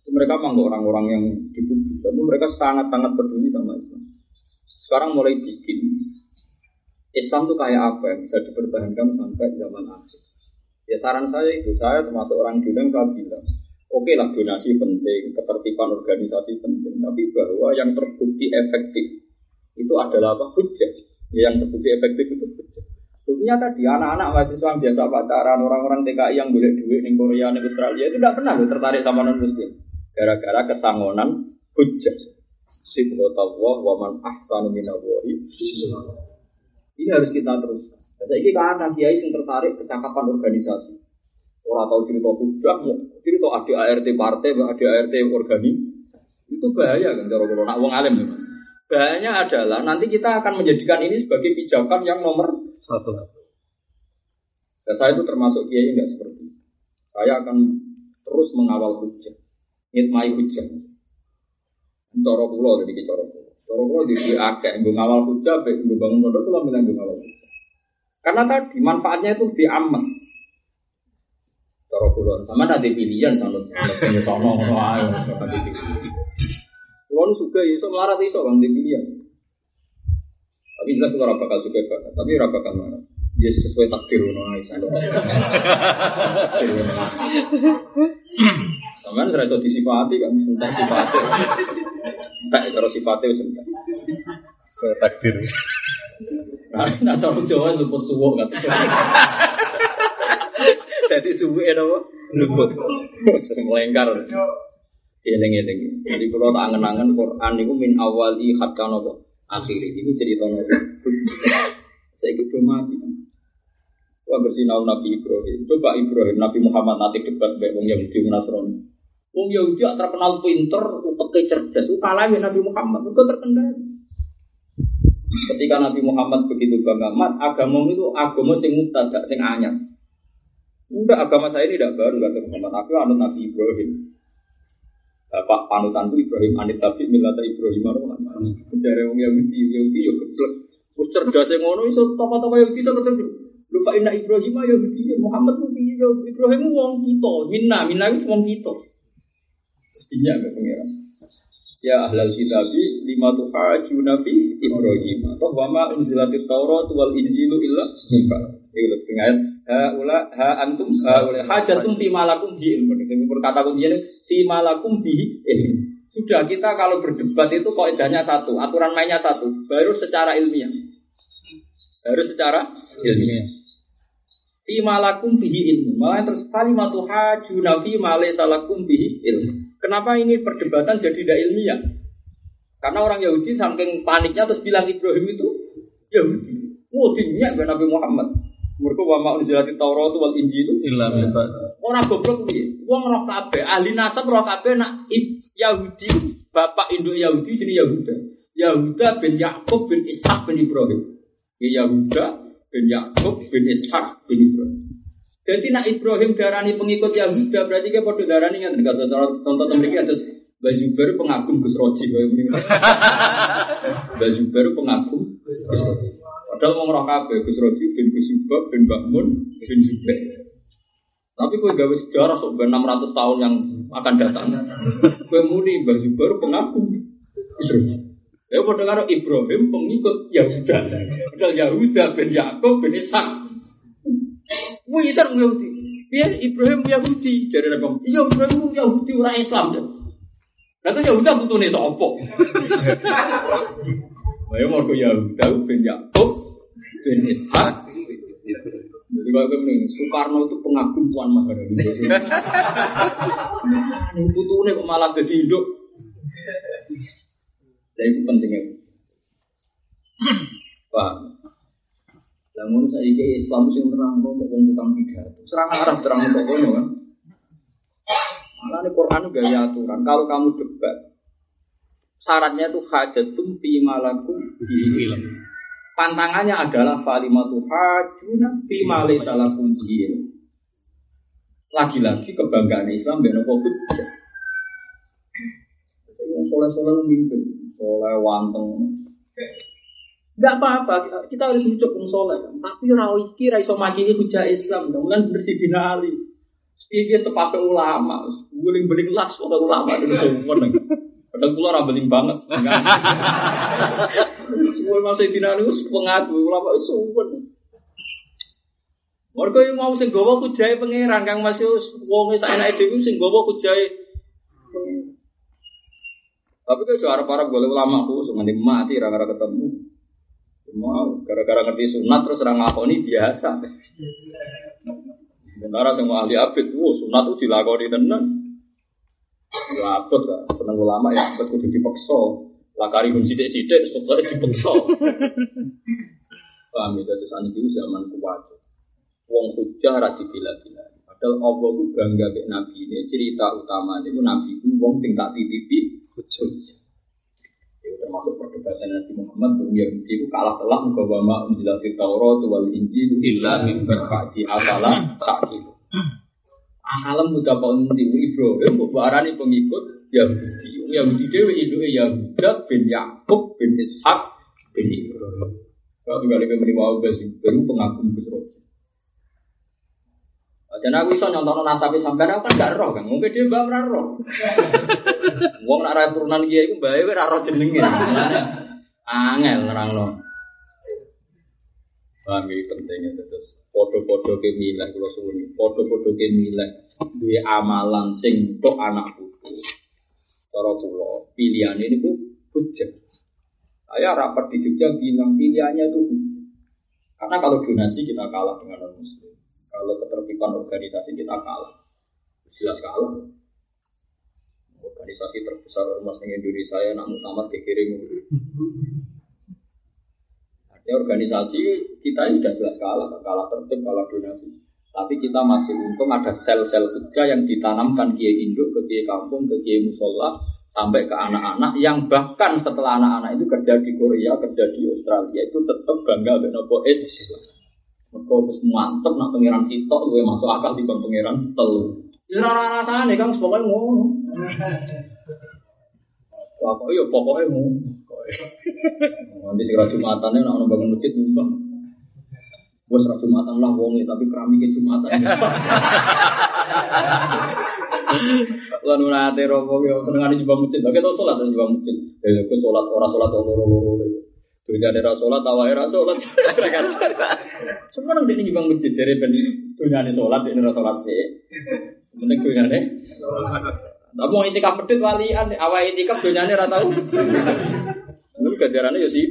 Itu mereka memang orang-orang yang di publik, tapi mereka sangat-sangat peduli sama Islam. Sekarang mulai bikin Islam itu kayak apa yang bisa dipertahankan sampai zaman akhir. Ya saran saya itu, saya termasuk orang Judang saya bilang, Oke lah donasi penting, ketertiban organisasi penting, tapi bahwa yang terbukti efektif itu adalah apa? Hujah. Ya, yang terbukti efektif itu hujah. Buktinya tadi anak-anak mahasiswa yang biasa pacaran, orang-orang TKI yang boleh duit di Korea, di Australia itu tidak pernah tertarik sama non muslim. Gara-gara kesangonan hujah. Sibghatullah wa man ahsanu minallahi. Ini harus kita terus. Saya ini karena kiai yang tertarik kecakapan organisasi. Orang tahu cerita hujah, mau cerita ada ART partai, ada ART organi. Itu bahaya kan cara kalau nak wong alim. ya. Bahayanya adalah nanti kita akan menjadikan ini sebagai pijakan yang nomor Satu. dan saya itu termasuk kiai nggak seperti itu. Saya akan terus mengawal hujah, ngitmai hujah. Coro pulau jadi coro pulau. Coro pulau jadi akeh, gue ngawal hujah, bangun pondok itu lah bilang ngawal. Karena tadi manfaatnya itu di aman. Coro pulau sama ada pilihan sama sama sama ngono ae nu suka iso melarat iso bang di pilihan. Tapi jelas ora bakal suka banget, tapi ora bakal melarat. Ya sesuai takdir ngono ae sana. <laughs> Sampeyan ora iso disifati kan sentak sifate. Tak karo sifate wis entek. Sesuai takdir. Nah, cara Jawa luput suwuk kan. <laughs> Jadi suwuk apa? Luput. Sering melengkar. Eling-eling. Jadi kalau tak angen-angen Quran itu min awali hatta nopo akhiri. Itu cerita nopo. Saya gitu mati. Wah bersinau Nabi Ibrahim. Coba Ibrahim, Nabi Muhammad nanti debat baik wong Yahudi Nasrani. Wong Yahudi terkenal pinter, utek cerdas, kalah Nabi Muhammad. Itu terkendali. Ketika Nabi Muhammad begitu bangga, mat agama itu agama sing mubtada, sing anyar. Enggak, agama saya ini tidak baru kata Muhammad. Aku anut Nabi Ibrahim. Bapak panutanku Ibrahim anit tapi milata Ibrahim. Jare wong Yahudi, Yahudi yo geblek. Wis cerdas sing ngono iso tokoh-tokoh Yahudi iso ketemu. Lupa inna Ibrahim Yahudi, Muhammad ku piye yo Ibrahim wong kita, minna, minna itu wong kita. Mestinya enggak pengiran. Ya ahlal kitabi lima tuhaju nabi Ibrahim atau wama unzilatit Taurat wal Injilu illa. Itu lebih pengen. Ha ha antum hajatum fi malakum bi ilmu. Ini berkata kuncinya fi malakum bi. Sudah kita kalau berdebat itu kaidahnya satu, aturan mainnya satu, baru secara ilmiah. Baru secara ilmiah. Fi malakum bihi ilmu. Malah terus kalimatu hajuna fi ma laysa lakum bihi ilmu. Kenapa ini perdebatan jadi tidak ilmiah? Karena orang Yahudi saking paniknya terus bilang Ibrahim itu Yahudi. Wah, dinyak Nabi Muhammad. Mereka wa ma'un jilati Taurat wal Injil Illa min ba'd. Orang goblok piye? Wong roh kabeh, ahli nasab roh kabeh nak Yahudi, bapak induk Yahudi jenis Yahuda. Yahuda bin Yakub bin Ishak bin Ibrahim. Ya Yahuda bin Yakub bin Ishak bin Ibrahim. Jadi nak Ibrahim darani pengikut Yahuda berarti dia pada darani kan enggak tonton mereka ada Mbak Zubair pengagum Gus Roji <laughs> Zubair pengagum Gus Roji. Padahal mau ngerok kabeh Gus Roji bin Gus Subab bin Bakmun bin Zubair. Tapi kue gawe sejarah sok ben 600 tahun yang akan datang. <laughs> Kue muni Mbak Zubair Gus Roji. Ya padha karo Ibrahim pengikut Yahuda. Padahal Yahuda bin Yakub bin Ishak. Wih, Ishak Yahudi. Iya, Ibrahim Yahudi. Jadi Nabi, iya Ibrahim Yahudi orang Islam. Itu Yahuda putune sapa? Ayo mau ke Yahuda bin Yakub bin Ishak. Jadi kalau Soekarno itu pengagum Tuan Maharani. <laughs> Putune kok malah jadi hidup. Jadi itu pentingnya. Paham? Namun saya ini Islam sing terang kok mau tukang pidato. Serang Arab terang kok kono kan. Malah ini Quran gaya aturan. Kalau kamu debat, syaratnya itu hajatum fi malakum bi Pantangannya adalah falimatu hajuna fi malaysa lakum Lagi-lagi kebanggaan Islam ben apa hujjah. Wong soleh-soleh memimpin, soleh wanteng. Enggak apa-apa, kita harus hidup wong soleh. Tapi ora iki ra iso makini hujah Islam, mulan bersih dina ali. Iki tepate ulama, guling-guling las ulama. <laughs> Padahal kula ora beling banget. Semua masih dina ali wis pengaku ulama suwen. Mergo yang mau sing gawa kujahe pangeran Kang Mas wong sak enake dhewe sing gawa pangeran. Tapi kalau cara para boleh ulama aku semuanya mati gara-gara ketemu. Mau gara-gara ngerti sunat terus orang ngakoni biasa. Sementara semua ahli abid, wow sunat itu dilakoni tenan. Ya abot kan, seneng ulama ya abot kudu dipaksa. Lakari pun sidik-sidik, pokoknya dipaksa. <laughs> Paham ya, terus anak itu zaman kuat. Wong hujah rati bila-bila. Padahal Allah itu bangga ke Nabi ini. Cerita utama itu Nabi itu wong sing tak titipi hujah. Itu termasuk perdebatan Nabi Muhammad Bung Yahudi itu kalah telak Muka wama unjilati Taurat wal Injil illa min berfa'di afala tak gitu Alam muda paundi Ibrahim Bubarani pengikut Yahudi Yahudi dewe itu Yahuda bin Yakub bin Ishak bin Ibrahim Kalau tinggal di menerima baru pengagum Gus dan aku bisa nyontono nasabe sampai aku kan gak roh kan, mungkin dia mbak roh. <laughs> Wong nak rai turunan dia itu mbak ora roh jenenge. Angel nerangno. Paham iki pentingnya terus podo-podo ke milah kula suwun. Podo-podo ke milah duwe amalan sing tok anak putu. Cara kula pilihane niku hujah. Saya rapat di Jogja bilang pilihannya itu Karena kalau donasi kita kalah dengan non muslim. Kalau ketertiban organisasi kita kalah, jelas kalah. Organisasi terbesar ormas di Indonesia ya nak muktamar dikirim. Artinya organisasi kita ini sudah jelas kalah, kalah tertib, kalah donasi. Tapi kita masih untung ada sel-sel kerja yang ditanamkan kiai induk ke kiai kampung, ke kiai musola, sampai ke anak-anak yang bahkan setelah anak-anak itu kerja di Korea, kerja di Australia itu tetap bangga dengan nopo. Mereka wis mantep nak pangeran sitok gue masuk akal di pangeran telu. Ya ora rasane kan pokoke ngono. Pokoknya ya pokoknya ngono. Nanti segera Jumatane nak bangun masjid nyumbang. Wes ra Jumatan lah wonge tapi keramike Jumatan. <laughs> Lan ora ate ropo yo senengane nyumbang masjid. Oke to salat nyumbang masjid. Ya kok salat ora salat loro-loro. Dunia ada sholat, tawa era sholat. <laughs> Semua nang dini bang masjid jadi ben dunia ada sholat, ini sholat sih. Mending dunia ada. Tapi mau itikaf pedit walian, awal itikaf dunia ada tahu. Lu <laughs> gajarannya ya sih.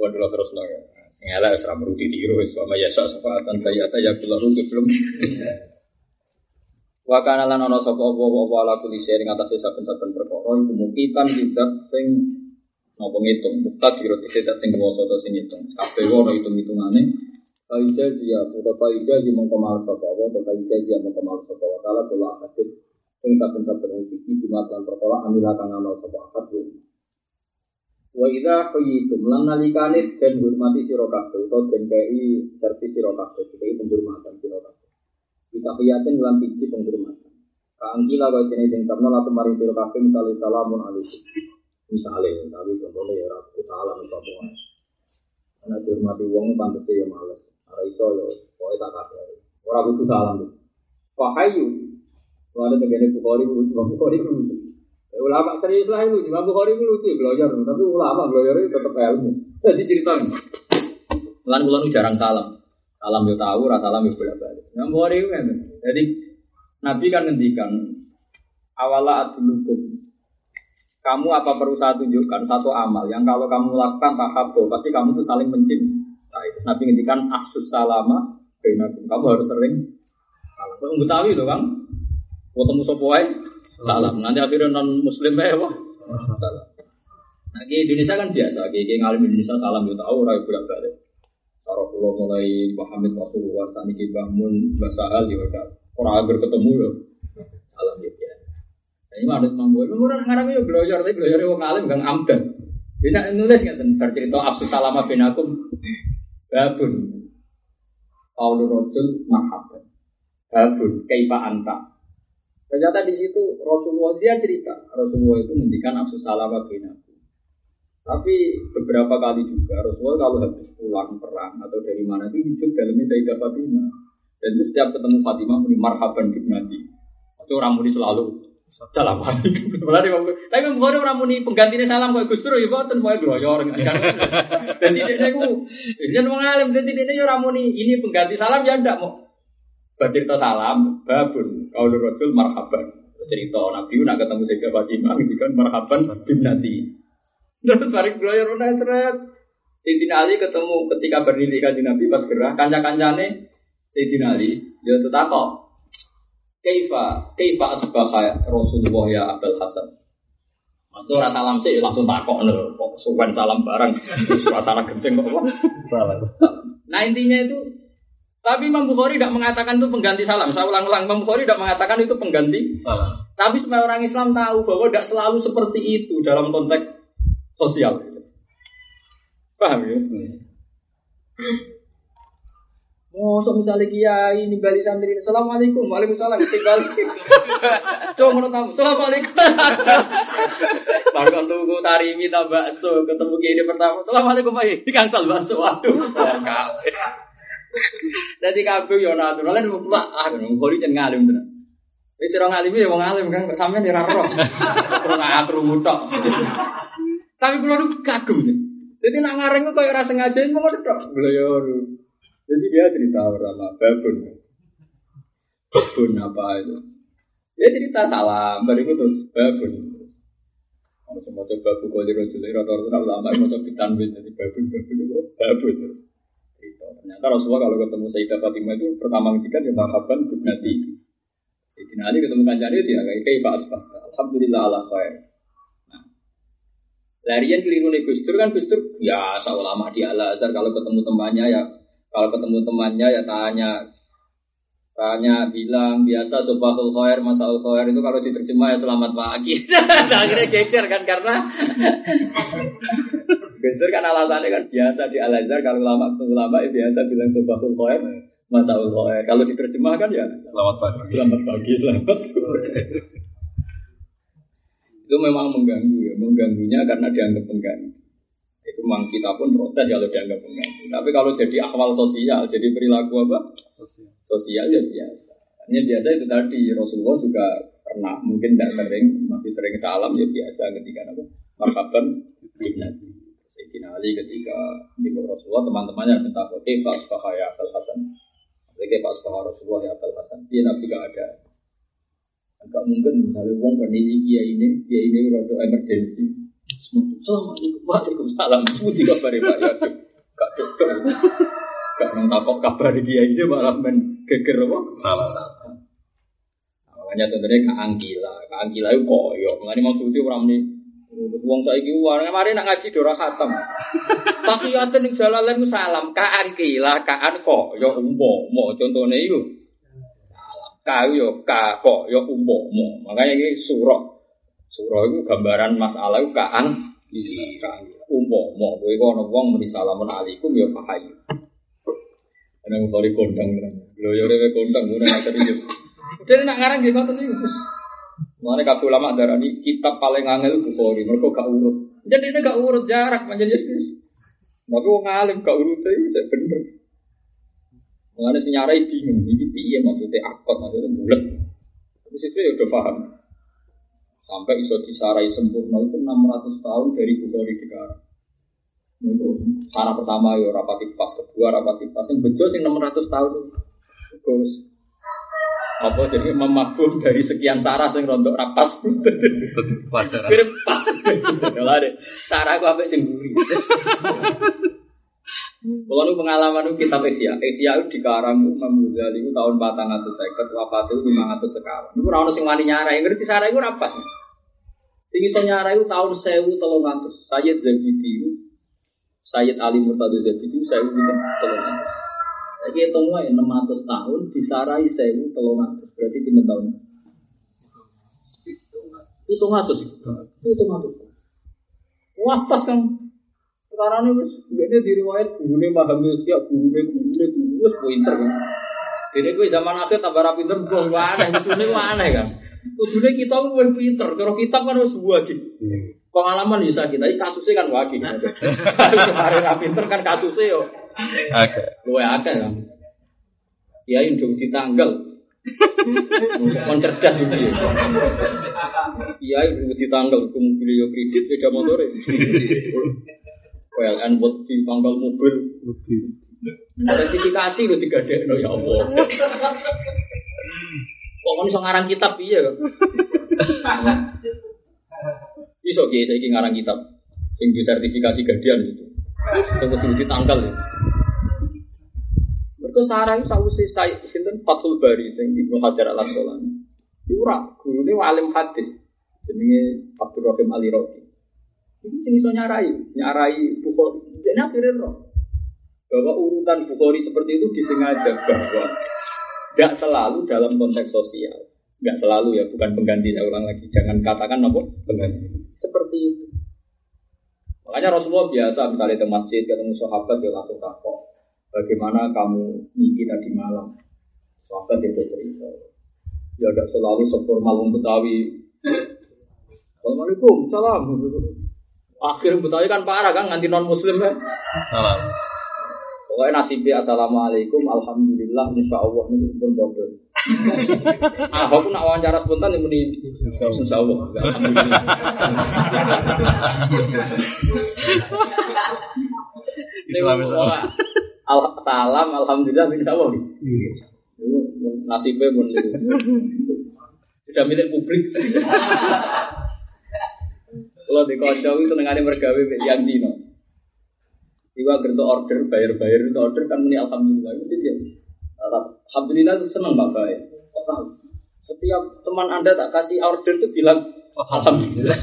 Waduh terus lah. Sengela wis ra merudi tiru wis wa ya safatan sayyata ya kullu belum. Wa kana lan ana sapa apa apa ala kuli sing ngatasé saben-saben perkara iku mukitan tidak sing napa ngitung. Mukta kira tidak sing kuwasa atau sing ngitung. Kabeh ora hitung-hitungane. Kaida dia, atau kaida dia mengkemal sapa apa, atau kaida dia mengkemal sapa wa ta'ala kula akadit sing saben-saben iki jumat lan perkara amilah kang amal sapa akad Wa idza qayyitum lan nalikane den hormati sira kabeh utawa den kei servis sira kabeh, iki penghormatan sira kabeh. Kita kiyatin dalam biji penghormatan. Kangkila kau jenis yang karena lalu mari siro kafe misalnya salamun alaikum. Misalnya, tapi contohnya ya rakyat salam itu apa Karena dihormati wong pantas ya males. Ada iso ya, pokoknya tak kafe. Orang butuh salam. Wahayu. Kalau ada lucu. Ya, ulama serius lah itu, Imam Bukhari itu lucu, belajar. Tapi ulama belajar itu tetap ilmu. Jadi cerita. Lan kula jarang salam. Salam yo tahu, rasa salam yo bolak balik. Imam Bukhari itu kan. Jadi Nabi kan ngendikan awala adulukum. Kamu apa perlu saya tunjukkan satu amal yang kalau kamu lakukan tahabbo pasti kamu tuh saling mencintai. itu Nabi ngendikan aksus salama. Kamu harus sering salam. Kok Betawi loh Kang. Ketemu sapa salam. Nanti akhirnya non muslim ya wah. Salam. Nah, di Indonesia kan biasa, di ngalim Indonesia salam yo tahu ora bolak balik. Cara pulau mulai Muhammad Rasulullah saniki bangun bahasa hal ya Orang agar ketemu ya. Salam ya. Nah, ini ada mampu. Ini orang ngarang ya belajar, tapi belajar wong alim gang amdan. Dia nulis tentang cerita absus salama binakum. Babun. Paulu rojul mahabban. Babun. Kaifa anta. Ternyata di situ Rasulullah dia cerita. Rasulullah itu mendikan absus salama binakum. Tapi beberapa kali juga Rasulullah kalau habis pulang perang atau dari mana itu hidup dalamnya Sayyidah Fatimah. Dan itu setiap ketemu Fatimah muni marhaban Nabi. Itu orang muni selalu salam alaikum. <laughs> Tapi bukan orang muni penggantinya salam kok Gus Dur ya boten pokoke gloyor. <laughs> Dan tidak niku yen wong alim dan tidak ya orang muni ini pengganti salam ya ndak mau. Bercerita salam babun kaul rajul marhaban. Cerita Nabi nak ketemu Sayyidah Fatimah kan marhaban Nabi. Terus balik gloyor udah seret. Sayyidina Ali ketemu ketika berdiri kaji Nabi pas gerah kanca-kancane Sayyidina Ali, ya tetap kok. Kaifa, kaifa asbaha Rasulullah ya Abdul Hasan. Mas ora salam sih ya langsung takok lho, kok suwan salam bareng. <laughs> Suasana genting kok? Nah intinya itu tapi Imam Bukhari tidak mengatakan itu pengganti salam. Saya ulang-ulang, Imam Bukhari tidak mengatakan itu pengganti salam. Tapi semua orang Islam tahu bahwa tidak selalu seperti itu dalam konteks sosial. Paham ya? Hmm. Mosok misalnya kiai ini balik santri ini, assalamualaikum, waalaikumsalam, tinggal. <laughs> Coba menurut kamu, assalamualaikum. <laughs> Baru kan tunggu tarimi tak bakso, ketemu kiai ini pertama, assalamualaikum pak, ini kangsal bakso, waduh, Jadi kafe yo natural, lalu pula, ah, ngori jangan ngalim tuh. Wis ora ngalim ya wong alim kan sampean ora roh. Ora ngatur mutok. Tapi kula kagum. Jadi nak ngareng kok ora sengaja ngono tok. Gloyor. Jadi dia cerita pertama babun. Babun apa itu? Dia cerita salam, itu terus babun. Kalau semua coba buku di rojul, rata-rata ulama mau coba ditanwin jadi babun, babun itu babun terus. Itu ternyata Rasulullah kalau ketemu Sayyidah Fatimah itu pertama ngendikan ya marhaban bibnati. Sayyidina Ali ketemu kanjani dia kayak kayak Pak. Alhamdulillah Allah khair. Nah, larian keliru nih Gus kan Gus ya ulama di Al Azhar kalau ketemu temannya ya kalau ketemu temannya ya tanya tanya bilang biasa subahul khair masaul khair itu kalau diterjemah ya selamat pagi. <laughs> nah, akhirnya geger kan karena <laughs> geger kan alasannya kan biasa di Al Azhar kalau lama ketemu lama ya biasa bilang subahul khair masaul khair. Kalau diterjemah kan ya selamat pagi. Selamat pagi, selamat sore. itu memang mengganggu ya, mengganggunya karena dianggap mengganggu. Itu memang kita pun protes kalau dianggap mengganggu. Tapi kalau jadi akwal sosial, jadi perilaku apa? Sosial. Sosial ya biasa. Hanya biasa itu tadi Rasulullah juga pernah mungkin tidak sering masih sering salam ya biasa ketika apa? Marhaban Nabi. Ali ketika di Rasulullah teman-temannya minta oke Pak Subhaya Abdul Hasan. Oke Pak Subhaya Rasulullah ya Abdul Hasan. Dia Nabi gak ada. Enggak mungkin misalnya uang pendidik dia ini, dia ini waktu emergensi Assalamualaikum. Waalaikumsalam. Putih kabar Pak ya. Gak cocok. Gak nang takok kabar dia ini malah men geger apa? Salah. Makanya tentunya Kak Angkila. Kak Angkila itu koyo. Mengenai maksudnya orang ini Wong saiki wong mari nak ngaji dora khatam. <laughs> Tahiyaten ning jalalain salam kaan kila kaan kok ya umpama contone iku. Ka yo ka kok ya umpama. Makanya iki surah Surah itu gambaran masalah kaan umpo mau gue kok ono wong muni salamun alaikum ya pahayu. Ana kondang tenan. Lho ya rewe kondang ora serius. Jadi nak ngarang gitu ngoten niku. Mulane kabeh ulama darani kitab paling angel Bukhari, mergo gak urut. Jadi ini gak urut jarak panjang jadi. Tapi wong alim gak urut itu tidak bener. Mulane sing nyarai bingung, iki piye maksudnya akot maksudnya bulat. Terus itu ya udah paham. Sampai iso disarai sempurna itu 600 tahun dari Bukhari dikarang. Itu sarah pertama ya rapati pas, kedua rapati pas, yang bejo sing 600 tahun. Terus apa jadi memabum dari sekian sarah sing rontok rapas. Kira pas. Lah deh, sarah aku apik sing buri. Kalau nu pengalaman nu kitab Ihya, Ihya itu dikarang Imam Ghazali itu tahun 450, wafat itu 500 sekawan. Itu ora ono sing wani nyarai, ngerti sarah itu rapas. Sing iso nyarai itu tahun 1300. Sayyid Zabidi Sayyid Ali Murtado Zabidi saya itu 300. Lagi hitung wae 600 tahun disarai 1300. Berarti pinten tahun? 700. 700. Wah pas kan sekarang ini wis ini di riwayat gurune paham ya gurune gurune guru wis pinter kan. Dene kowe zaman akhir tambah ra pinter mbok aneh, kudune aneh kan. Kudune kita wis pinter, kalau kitab kan wis wajib. Pengalaman bisa kita, ini kasusnya kan wajib. Kemarin <laughs> ra pinter kan kasusnya yo Oke. luwe akeh kan. Kiai ndung ditanggal. Kon cerdas iki. Kiai ndung ditanggal ke mobil yo kredit beda motor. PLN buat ditanggal mobil. Sertifikasi lo digadekno ya Allah. Kok kon iso ngarang kitab piye kok? Iso kiai saiki ngarang kitab sing disertifikasi gadian itu. Sing kudu ditanggal. Ya. Mereka sarang sausi saya sinten Fathul Bari sing Ibnu Hajar Al Asqalani. Iku ora gurune alim hadis jenenge Abdul Rahim Ali Rofi. Iku sing iso nyarai, nyarai Bukhari. Jadi akhirnya roh bahwa urutan Bukhari seperti itu disengaja bahwa nggak selalu dalam konteks sosial, nggak selalu ya, bukan pengganti. Ulang lagi, jangan katakan apa pengganti. Seperti itu. Makanya Rasulullah biasa misalnya ke masjid ketemu sahabat dia langsung takut bagaimana kamu mimpi tadi malam. Sahabat dia cerita. Ya tidak selalu seformal wong Betawi. Assalamualaikum, salam. Akhir Betawi kan parah kan nganti non Muslim kan. Salam. Pokoknya nasibnya assalamualaikum, alhamdulillah, insya Allah ini pun bodoh. <laughs> ah, aku nak wawancara spontan ini insya Allah, alhamdulillah. Salam, alhamdulillah, insya Allah. Nasibnya pun. Sudah milik publik. Kalau di kocok itu senengannya bergawe yang dino. Iwa gerto order, bayar-bayar itu order kan muni alhamdulillah. Itu dia. Alhamdulillah itu seneng Pak Bay. Kok tahu? Setiap teman Anda tak kasih order itu bilang alhamdulillah.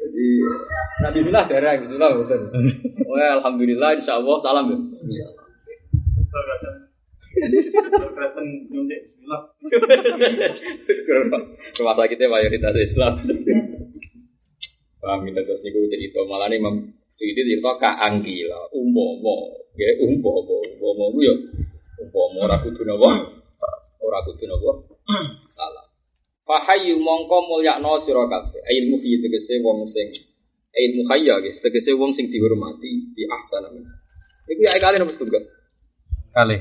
Jadi Nabi Bismillah darah Bismillah betul. Oh ya, alhamdulillah insya Allah salam ya. Rumah sakitnya mayoritas Islam. Paham kita terus niku cerita. Malah nih itu cerita kak Anggila umpomo. Ya umpomo. Umpomo ku yo umpomo ora kudu napa ora kudu napa salah. Fahayu mongko mulyakno sira kabeh. Ilmu fi tegese wong sing ilmu hayya guys tegese wong sing dihormati di ahsana min Iku ya kali nomor setunggal Kali.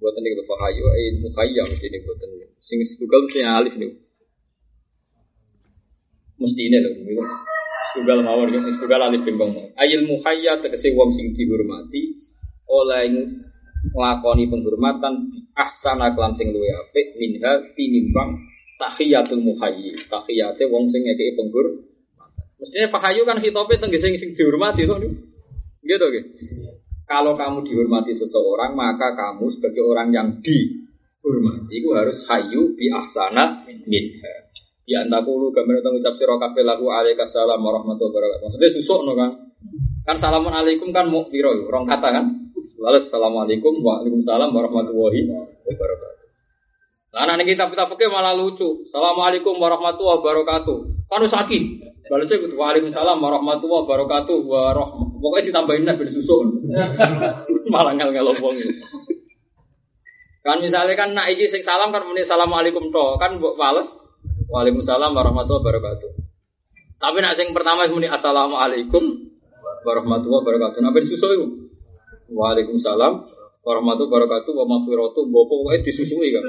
buatan niku fahayu ilmu hayya mesti niku buatan sing setunggal mesti alif niku mesti ini loh gitu. Tunggal mawar ya, tunggal alif bimbang mau. Ayil muhayya tegese wong sing dihormati oleh nglakoni penghormatan ahsana kelan sing luwih apik minha tinimbang tahiyatul muhayyi. Tahiyate wong sing ngekeki penghormatan. Mestinya pahayu kan hitope tenggese sing, sing dihormati to. Gitu gitu. Kalau kamu dihormati seseorang, maka kamu sebagai orang yang dihormati itu harus hayu bi ahsana minha. Ya anta kulu gambar tentang ucap sira kabeh lagu alaika salam warahmatullahi wabarakatuh. Maksudnya susuk no kan. Kan assalamualaikum kan mau biro rong kata kan. Lalu assalamualaikum waalaikumsalam warahmatullahi wabarakatuh. Nah, nanti kita kita pakai malah lucu. Assalamualaikum warahmatullahi wabarakatuh. Kan sakit. Kudu waalaikumsalam warahmatullahi wabarakatuh warahmah. Pokoknya ditambahin nah bersusun. <laughs> Malah ngel ngel wong. Kan misalnya kan nak iki sing salam kan muni assalamualaikum to, kan mbok bales waalaikumsalam warahmatullahi wabarakatuh. Tapi nak sing pertama muni assalamualaikum warahmatullahi wabarakatuh. Ben susu iku. Waalaikumsalam warahmatullahi wabarakatuh wa maghfiratuh mbok pokoke disusui kan.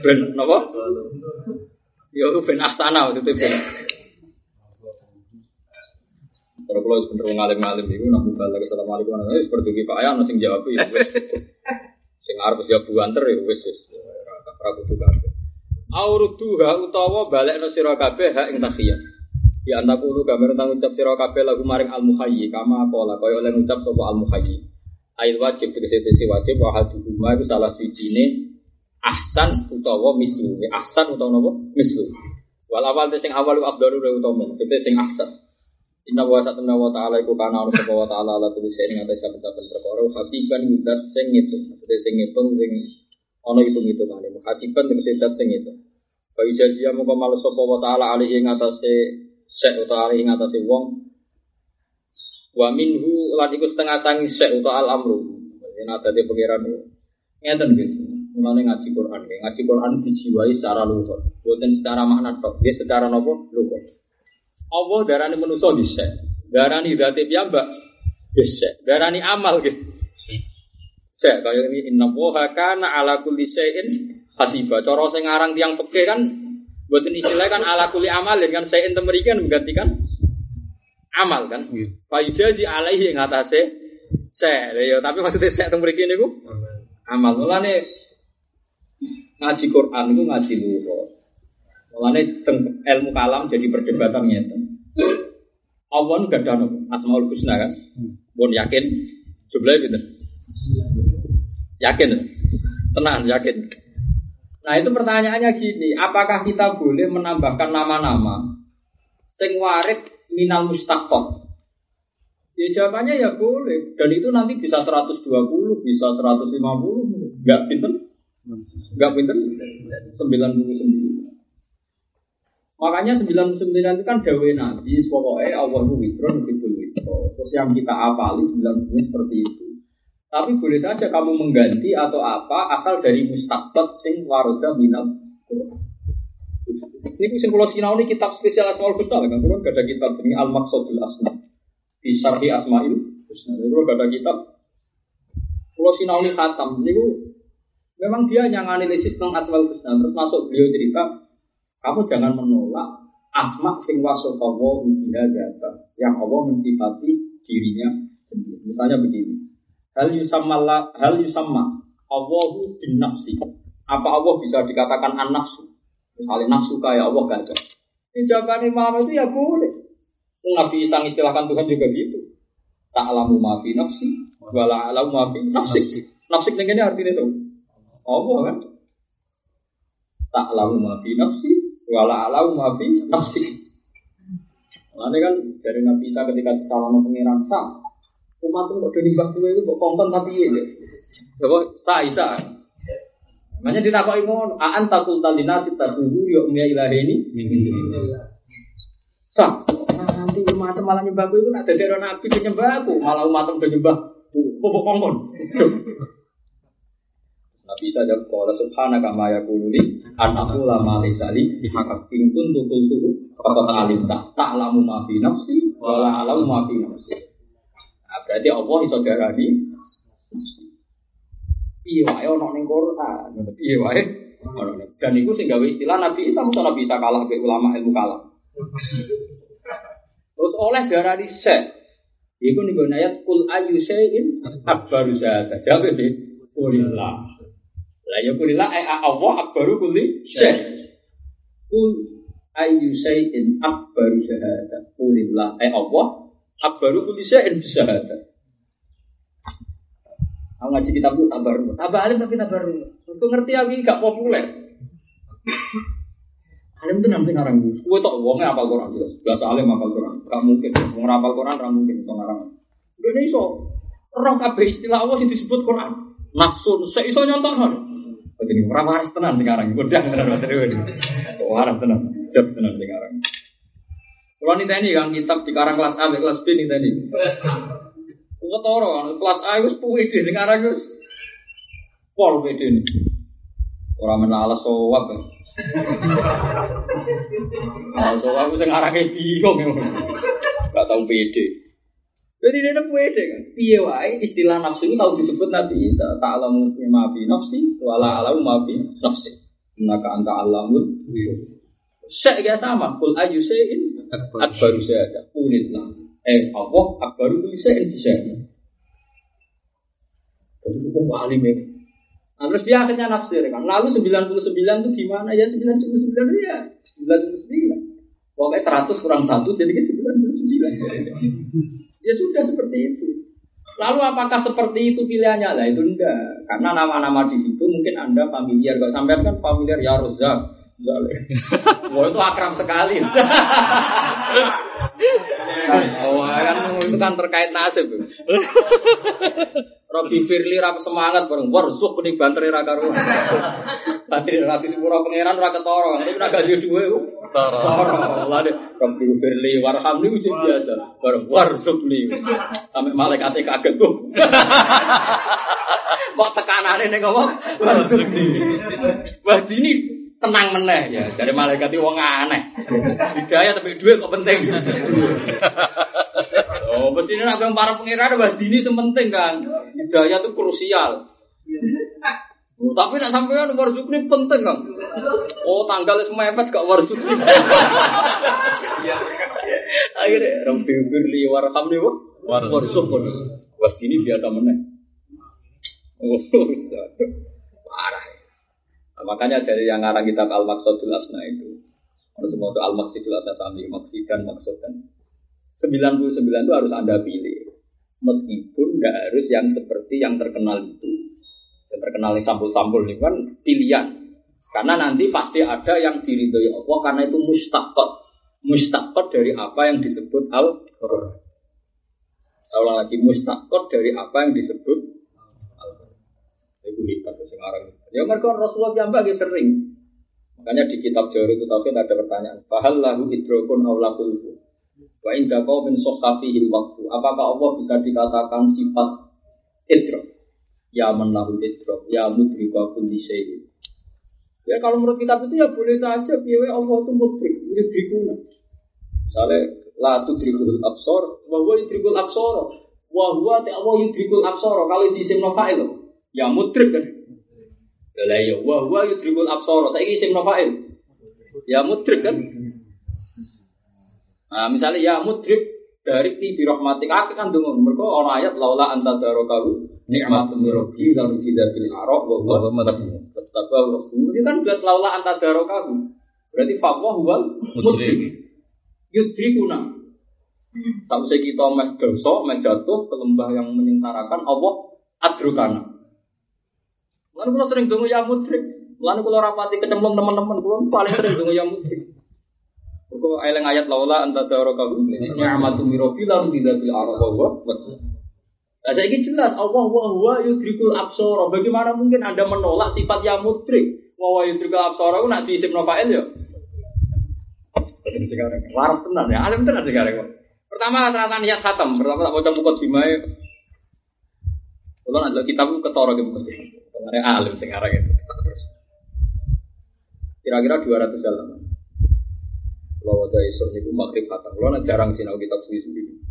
Ben napa? Ya ben asana waktu itu ben. Kalau kalau ngalim-ngalim itu nak buka lagi assalamualaikum warahmatullahi seperti Pak Ayah nasi jawab ya wes. Sing arep jawab buanter ya wes wes. Kudu kabeh. Auruduha utawa balekno sira kabeh hak ing tahiyat. Ya anta kulo gambar tentang ucap sira kabeh lagu maring al muhayyi kama pola kaya oleh ngucap sapa al muhayyi. Ail wajib tegese tegese wajib wa haduhuma iku salah sijine ahsan utawa mislu. Ahsan utawa napa? Mislu. Wal awal sing awal afdalu utawa tegese sing ahsan. Inna wa ta'ala wa ta'ala iku kana ono sapa wa ta'ala ala kulli shay'in ngatas saben-saben perkara hasiban yudat sing ngitung. Maksudnya sing ngitung sing ono hitung-hitungane. Hasiban dat sing ngitung. Wa ijazia mongko males sapa wa ta'ala alih ing atase sek utawa alih ing atase wong. Wa minhu lan iku setengah sangi sek utawa al amru. Yen adate pangeran ngeten gitu. Mulane ngaji Quran, ngaji Quran dijiwai secara luhur, bukan secara makna tok, dia secara nopo luhur. Allah darani manusa dhisik. Darani zate piyambak dhisik. Darani amal gitu. Sek kaya ini inna woha kana ala kulli syai'in hasiba. Cara sing aran tiang peke kan mboten istilah kan ala kulli amalin kan syai'in temeriki kan menggantikan amal kan. Fa yujazi alaihi ing atase sek. Ya tapi maksudnya sek temeriki niku amal. Mulane ngaji Quran itu ngaji luhur. Mulane ilmu kalam jadi perdebatan ngeten. Allah nu gak ada asmaul husna kan? Pun yakin jumlahnya gitu. Yakin, tenang yakin. Nah itu pertanyaannya gini, apakah kita boleh menambahkan nama-nama sing warid minal mustaqot? Ya jawabannya ya boleh, dan itu nanti bisa 120, bisa 150, enggak pinter, enggak pinter, 99. Makanya 99 itu kan dawe Nabi, pokoknya Allah itu witro, witro, witro. Terus yang kita apali 99 seperti itu. Tapi boleh saja kamu mengganti atau apa asal dari mustaqbat sing waroda minal Ini kula sinau ini kitab spesial Asmaul Husna kan kula gak ada kitab ini Al Maqsadul Asma di Syarhi Asmaul Husna. Kula gak ada kitab kula sinau ini khatam niku memang dia yang analisis tentang Asmaul Husna terus masuk beliau cerita kamu jangan menolak asma sing wasofawo biha data yang Allah mensifati dirinya. Misalnya begini. Hal yusamma hal yusamma Allahu bin nafsi. Apa Allah bisa dikatakan an nafsu? Misalnya nafsu kayak Allah gajah. Ini jawabannya maaf itu ya boleh. Nabi Isa istilahkan Tuhan juga gitu. Ta'lamu ma fi nafsi wa la alamu ma fi nafsi. Nafsi ini artinya itu. Allah kan? Ta'lamu ma fi nafsi wala alau mafi nafsi. Lalu kan dari Nabi Isa ketika disalahkan pengiran sa, umat itu kok nyembah kue itu kok kongkon tapi ya. Coba sa Isa. Makanya ditakoki ngono, aan takul talina sitaduhu yo umya ilaheni. Sa, nanti umat malah nyembah itu nak dadi nabi nyembah aku, malah umat udah nyembah kok kongkon. <laughs> Nabi Isa jawab qala subhanaka ma yakunu li an aqula ma laysa li haqq in kuntu qultuhu faqad alimta ta'lamu ma nafsi wa la a'lamu ma nafsi. Nah, berarti Allah iso darani Piye wae ono ning Quran, piye wae Dan iku sing gawe istilah Nabi Isa mesti Nabi Isa kalah be ulama ilmu kalam. Terus oleh darani syekh Iku nih gue ayat kul ayu syai'in akbaru zata. Jawab deh. Kulillah. Lah ya kulillah eh Allah akbaru kulli syai. Kul ayu syai'in akbaru syahada. Kulillah eh Allah akbaru kulli syai'in syahada. Aku ngaji kitab itu tabar, tabar alim tapi tabar. Aku ngerti aku gak populer. Alim itu nanti ngarang gue. Gue tak uangnya apal Quran jelas. Gak alim apal Quran. Gak mungkin. Mau apal Quran gak mungkin. Gak ngarang. Gue ini so. Orang kabeh istilah Allah yang disebut Quran. Nafsu. Saya iso nyontok kan. Jadi orang waras tenan sekarang. Udah. Waras tenan. Just tenan sekarang. Kalau nih tadi kan kitab di karang kelas A, kelas B nih tadi. Kau toro, kelas A itu ide, sekarang itu pol beda nih. Orang menalas sowap kan. Nah, sowap itu sekarang kayak bingung ya. Gak tahu pede. Jadi dia pede kan. Piye wae istilah nafsu ini kalau disebut Nabi Isa, ta'lamu ma fi nafsi wala alamu ma nafsi. Innaka anta alamul Syek ya sama, kul ayu syai'in akbaru syahada. Kulillah. Eh, Allah akbaru kulli syai'in bisa. Jadi hukum alim ya. Nah, terus dia akhirnya nafsir kan. Lalu 99 itu gimana ya? 99 itu ya 99. Pokoknya 100 kurang 1 jadi 99. Ya sudah seperti itu. Lalu apakah seperti itu pilihannya? Lah itu enggak. Karena nama-nama di situ mungkin Anda familiar. Kalau sampai kan familiar ya Rozak. Wah itu akrab sekali. oh, kan itu kan terkait nasib. Robi Firly rap semangat bareng warzuk kuning banteri ra karo. Banteri ra sepuro pangeran ra ketara, ngene ora gak duwe. Ketara. Lah Robi Firly warham niku biasa. Bareng warzuk li. Sampai malaikat kaget kok. Kok tekanane ning ngomong warzuk li. Wah ini tenang meneh ya dari malaikat itu wong aneh. Hidayah tapi duit kok penting. Oh, mesti ini yang para pengiran bahas dini sementing kan. Hidayah itu krusial. Oh, tapi nak sampean warzukni penting kan. Oh, tanggal semepet gak warzukni. Akhirnya Rabbi birli warham nih, warzuk pun. Was ini biasa meneh. Oh. <laughs> Nah, makanya dari yang ngarang kitab Al-Maqsadul Asna itu, kalau semua itu Al-Maqsadul Asna sami, maksud dan maksud dan 99 itu harus Anda pilih. Meskipun nggak harus yang seperti yang terkenal itu. Yang terkenal yang sampul-sampul itu kan pilihan. Karena nanti pasti ada yang diridhoi Allah karena itu mustaqot. Mustaqot dari apa yang disebut Al-Quran. Saya lagi mustaqot dari apa yang disebut Al-Quran. Itu hebat sekarang. Ya mereka Rasulullah yang bagi sering. Makanya di kitab Jawari itu Tauhid ada pertanyaan. Fahal lahu idrokun awlakul Wa inda qaumin sahhafihi waktu. Apakah Allah bisa dikatakan sifat idrok? Ya menahul idrok, ya mudrika kulli syai'in. Ya kalau menurut kitab itu ya boleh saja biaya Allah itu mudrik, yudrikuna. Misalnya la tudrikul absor, wa huwa yudrikul absor. Wa huwa Allah yudrikul absor. Kalau di isim fa'il ya mudrik kan. Lah ya wa huwa yudrikul absor. Saiki isim fa'il. Ya mudrik kan. Nah, misalnya ya mudrik dari ti birahmatik akeh kan dungo mergo ana ayat laula anta darokahu nikmatun rabbi lalu tidak bil arok wa huwa matabba Ini kan jelas laula anta darokahu. Berarti fatwa huwal mudrik. Yudrikuna. Sampai kita meh dosa, meh jatuh ke lembah yang menyengsarakan Allah adrukana. Lalu kalau sering dungo ya mudrik. Lalu kalau rapati kecemplung teman-teman, kalau paling sering dungo ya mudrik. Kau eleng ayat laula anta darakahu ni'matu mirofi lam tidak bil arah wa Nah, saya jelas Allah wa huwa yudrikul absara. Bagaimana mungkin Anda menolak sifat yang mudrik? Wa huwa yudrikul absara nak diisim nofail ya. Waras tenan ya, alim tenan sekarang. Pertama ternyata niat khatam, pertama tak baca buku simai. Kalau ada kitab ketara gitu mesti. Karena alim sekarang itu terus. Kira-kira 200 halaman. Kalau ada isu niku maghrib kata, kalau jarang sinau kitab suwi-suwi.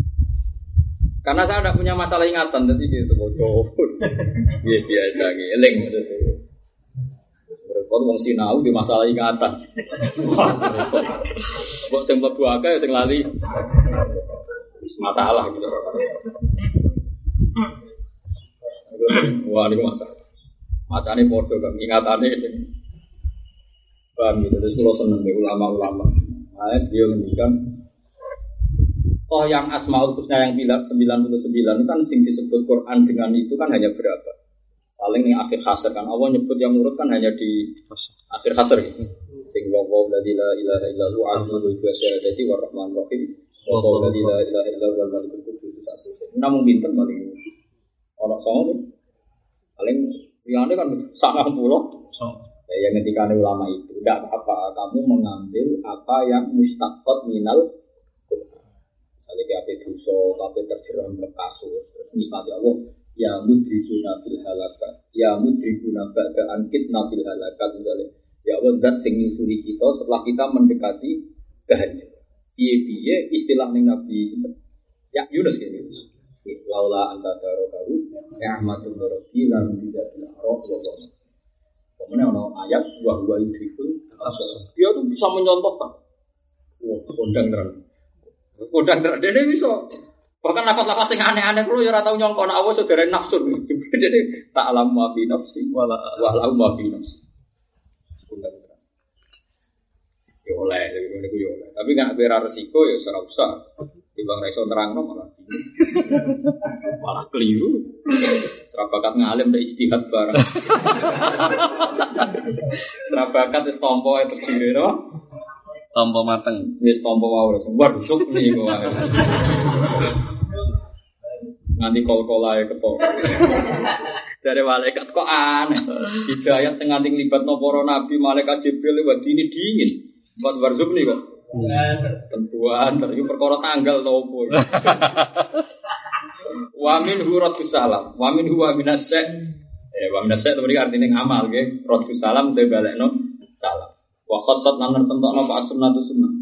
Karena saya tidak punya masalah ingatan, jadi gitu bodoh. <laughs> Iya biasa, ngeling. Mereka wong sinau di masalah ingatan. <laughs> Kok sing mlebu akeh sing lali. Masalah gitu. <laughs> Wah, ini masalah. Macane podo kan ingatane sing paham gitu. Terus kalau seneng ulama-ulama. Nah, dia ngendikan Oh yang Asmaul Husna yang bilang 99 kan sing disebut Quran dengan itu kan hanya berapa? Paling yang akhir hasr kan Allah nyebut yang urut kan hanya di akhir hasr gitu. Sing wa wa la ilaha illa hu azizul jadi warahman rahim. Wa wa la ilaha illa huwal malikul qudus. Namun pinter paling orang songo nih. Paling yang kan sangat pulau. Ya, yang ketika ulama itu tidak apa-apa kamu mengambil apa yang mustaqot minal Jadi apa dosa, tapi terjerembab kasus, terus nikmati Allah. Ya mudrikuna fil halakat, ya mudrikuna ba'da ankit nabil halakat misalnya. Ya Allah, dat sing nyusuri kita setelah kita mendekati kehancuran. Piye-piye istilah ning Nabi Ya Yunus gini Yunus. Laula anta daro karu, ya ahmadul baroki lan tidak bil arok wa. Kemudian ada ayat wa huwa yudrikul Dia tuh bisa menyontohkan. Wah, kondang terang. Kondang terang. Dia bisa. Bahkan nafas-nafas yang aneh-aneh kalau ya ora tau nyongkon Allah saudara nafsu. <laughs> Jadi tak alam ma fi nafsi wala wala ma fi nafsi. Kondang terang. Ya oleh, ya oleh. Tapi nggak bera resiko ya ora usah. Timbang ra iso nerangno malah <laughs> malah keliru. Serabakat ngalim ndak ijtihad bareng. <laughs> Serabakat wis tompo itu sendiri no. Tompo mateng. Wis tompo wis waduh nih kok wae. Nanti kol-kolae ketok. Dari malaikat kok aneh. Hidayat sing nganti nglibatno para nabi malaikat Jibril lewat ini dingin. Pas barzuk nih kok. Tentuan, tapi perkara tanggal to opo. <laughs> Wa min hu radus salam, wa min huwa minasy Eh, wa minasy itu artinya ngamal nggih. Radus salam te balekno salam. Wa khatat lan nentokno pak sunnah sunnah.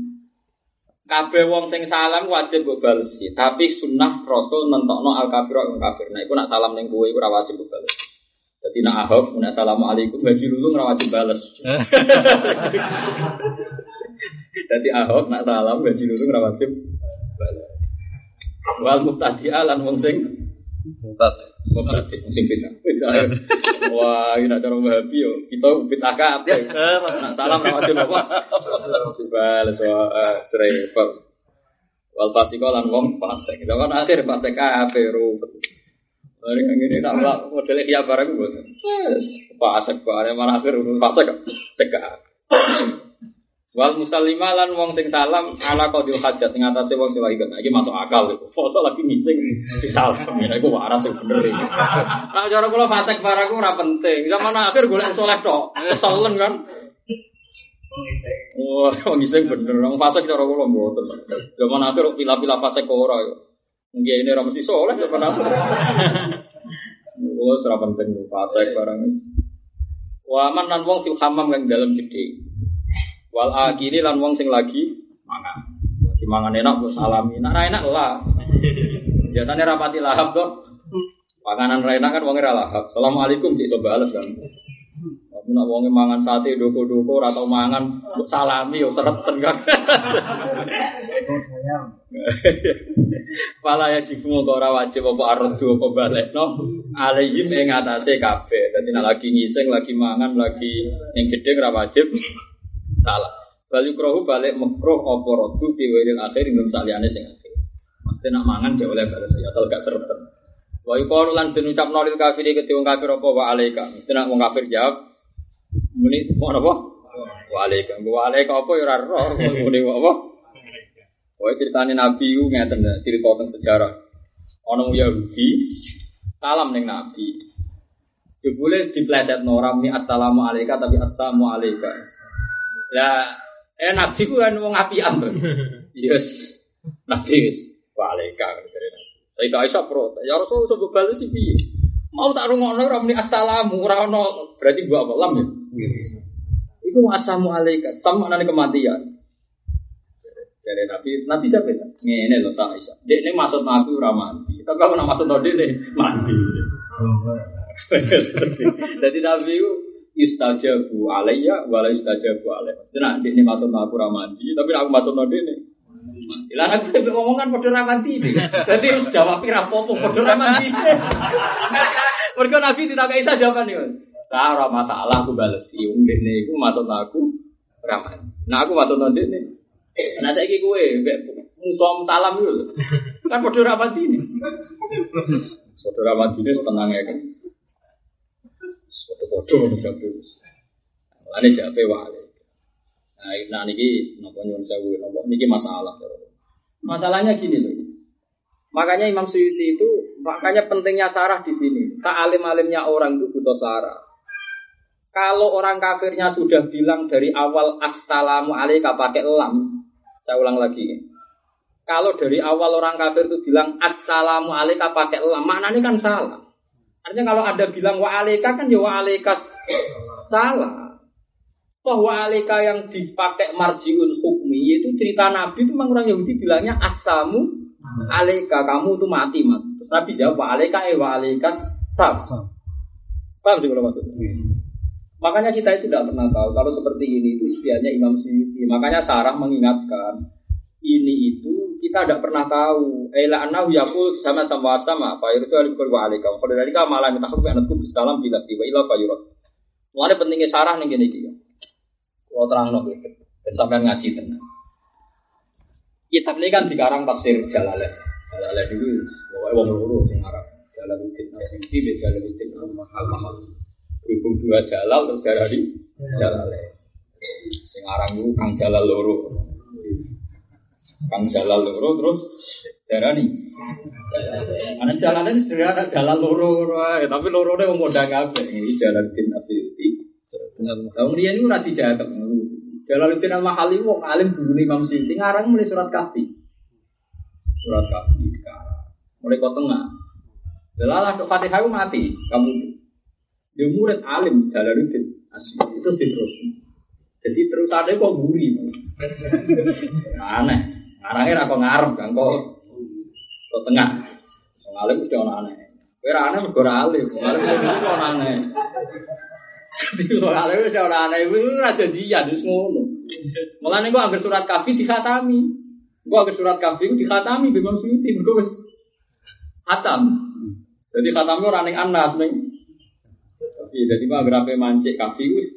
Kabeh wong sing salam wajib mbok balesi, tapi sunnah rasul nentokno al kafir wong kafir. Nah, iku nak salam ning kowe iku ora wajib mbok bales. Jadi nak ahok, nak assalamualaikum, gaji lulu wajib bales. <laughs> Jadi ahok nak salam gaji lulu wajib bales. Wal mubtadi'a lan wong sing Mutat. mubtadi sing. Wah, ini nak cara Wahabi yo. Kita bid'ah kabeh. <laughs> Nak salam wajib apa? Bales wah serempet. Wal fasiko lan wong fasik. Kita kan akhir fasik kabeh rupet. Dari yang ini nak mulak modelnya kia barang gue. Fasik barang malah akhir fasik seka. Wal musallima lan wong sing salam ala qadil hajat ing atase wong sing kena iki masuk akal iku. Foto lagi ngising disalam ya iku waras sing bener iki. Nah cara kula fasik barang ku ora penting. Zaman akhir golek soleh tok. Keselen kan. Wah, wong ngising bener. Wong fasik cara kula mboten. Zaman akhir pila-pila fasik kok ora yo. Mungkin ini ora mesti soleh zaman akhir. Kula ora penting fasik barang. Wa man lan wong fil hamam kang dalam gede. Wal akili lan wong sing lagi mangan. Lagi mangan enak kok salami. Nak ra enak lah. Biasanya rapati lahap tuh. Panganan ra enak kan wong ora lahap. Assalamualaikum cik coba bales kan. Nak wonge mangan sate doko-doko ora tau mangan salami yo sereten kan. <laughs> Pala ya kok ora wajib apa ardu apa balekno alaihim ing atase kabeh. Dadi nak lagi ngising, lagi mangan, lagi ning gedhe ora wajib <laughs> salah. Balik rohu balik mekroh apa rodu diwiril akhir ingin saliyane sing akhir. Maksudnya nak mangan dia oleh balas ya asal gak serem. Wa yuqalu lan den ucap nolil kafir ke wong kafir apa wa alaika. Mesti nak wong kafir jawab muni mau apa? Wa alaika. Wa alaika apa ya ora roh muni apa? Wah ceritanya Nabi itu ngeten cerita tentang sejarah. Ono Yahudi salam ning Nabi. Jebule dipleset noram ni assalamualaikum tapi assalamualaikum. Ya, eh nabi ku kan wong apian to. Yes. Nabi wis waalaikum dari nabi. Saya iso pro. Ya Rasul coba bales sih piye? Mau tak rungokno ora muni assalamu ora ono berarti gua apa lam ya? Iku assalamualaikum sama nane kematian. Dari Nabi, Nabi siapa ya? Ngene lho tak iso. Dek ini maksud Nabi ora mati. Tapi aku nak maksud Nabi ini mati. Jadi Nabi itu istajabu alayya wala istajabu alayya. Nah, ini maksud aku ramandi, tapi aku maksud node ini. Lah aku ngomong kan padha ramandi ini. Dadi jawab pira apa-apa ramandi. Mergo Nabi tidak isa jawaban yo. Nah, ora masalah aku balesi. Wong dene iku maksud aku ramandi. Nah, aku maksud node ini. Nah, saiki kowe musuh salam yo. <laughs> Kan padha ramandi ini. Saudara ramandi ini tenangnya kan. Foto-foto jabe. Ane jabe wale. Nah, nah niki napa nyuwun sewu napa niki masalah. Masalahnya gini loh. Makanya Imam Suyuti itu makanya pentingnya sarah di sini. Sealim-alimnya orang itu butuh sarah. Kalau orang kafirnya sudah bilang dari awal assalamu alaika pakai lam, saya ulang lagi. kalau dari awal orang kafir itu bilang assalamu alaika pakai lam, maknanya kan salah. Artinya kalau ada bilang wa alaika kan ya wa alaika salah. Toh wa alaika yang dipakai marjiun hukmi itu cerita Nabi itu memang orang Yahudi bilangnya asamu alaika kamu itu mati mat. Terus Nabi jawab wa alaika eh wa alaika sab. Paham sih kalau maksudnya? Makanya kita itu tidak pernah tahu kalau seperti ini itu istilahnya Imam Suyuti. Makanya Sarah mengingatkan ini itu kita tidak pernah tahu. Ela anau yakul sama sama sama apa itu alif wa alika. Kalau dari kamu malah minta hukum anakku bisalam bila tiba ilah fayurot. Mulai pentingnya Sarah nih gini gini. Kalau terang no gitu. Dan sampai ngaji tenang. Kitab ini kan dikarang tafsir Jalalain. Jalalain dulu, pokoknya wong loro sing Arab. Jalaluddin Asyidi, Jalaluddin Al-Mahal. Berhubung dua Jalal terus dari Jalalain. Sing aran Kang Jalal loro. Kang Jalal loro terus darani. Ana Jalalain sederhana Jalal loro tapi lorone wong modang kabeh. Iki Jalaluddin dia ini ora dijaga. Jalaluddin Al-Mahali wong alim dulu Imam Suyuti ngarang mulai surat kafi. Surat kafi sekarang. Mulai kau tengah. Delalah dok Fatihah mati, kamu dia murid alim Jalaluddin Asyidi itu diterus. Jadi terus ada kok buri. Aneh. Ngarangnya aku ngarep kan kok kok tengah. Wong alim mesti ono aneh. Kowe ora aneh mergo ora alim. Alim mesti ono aneh. Wong alim mesti aneh. Iku ora janjian wis ngono. Mulane kok anggar surat kafi dikhatami. Gua anggar surat kafi ku dikhatami Imam Suyuti mergo wis khatam. Jadi khatami ora ning Anas ning Jadi mah agrape mancik kafi wis.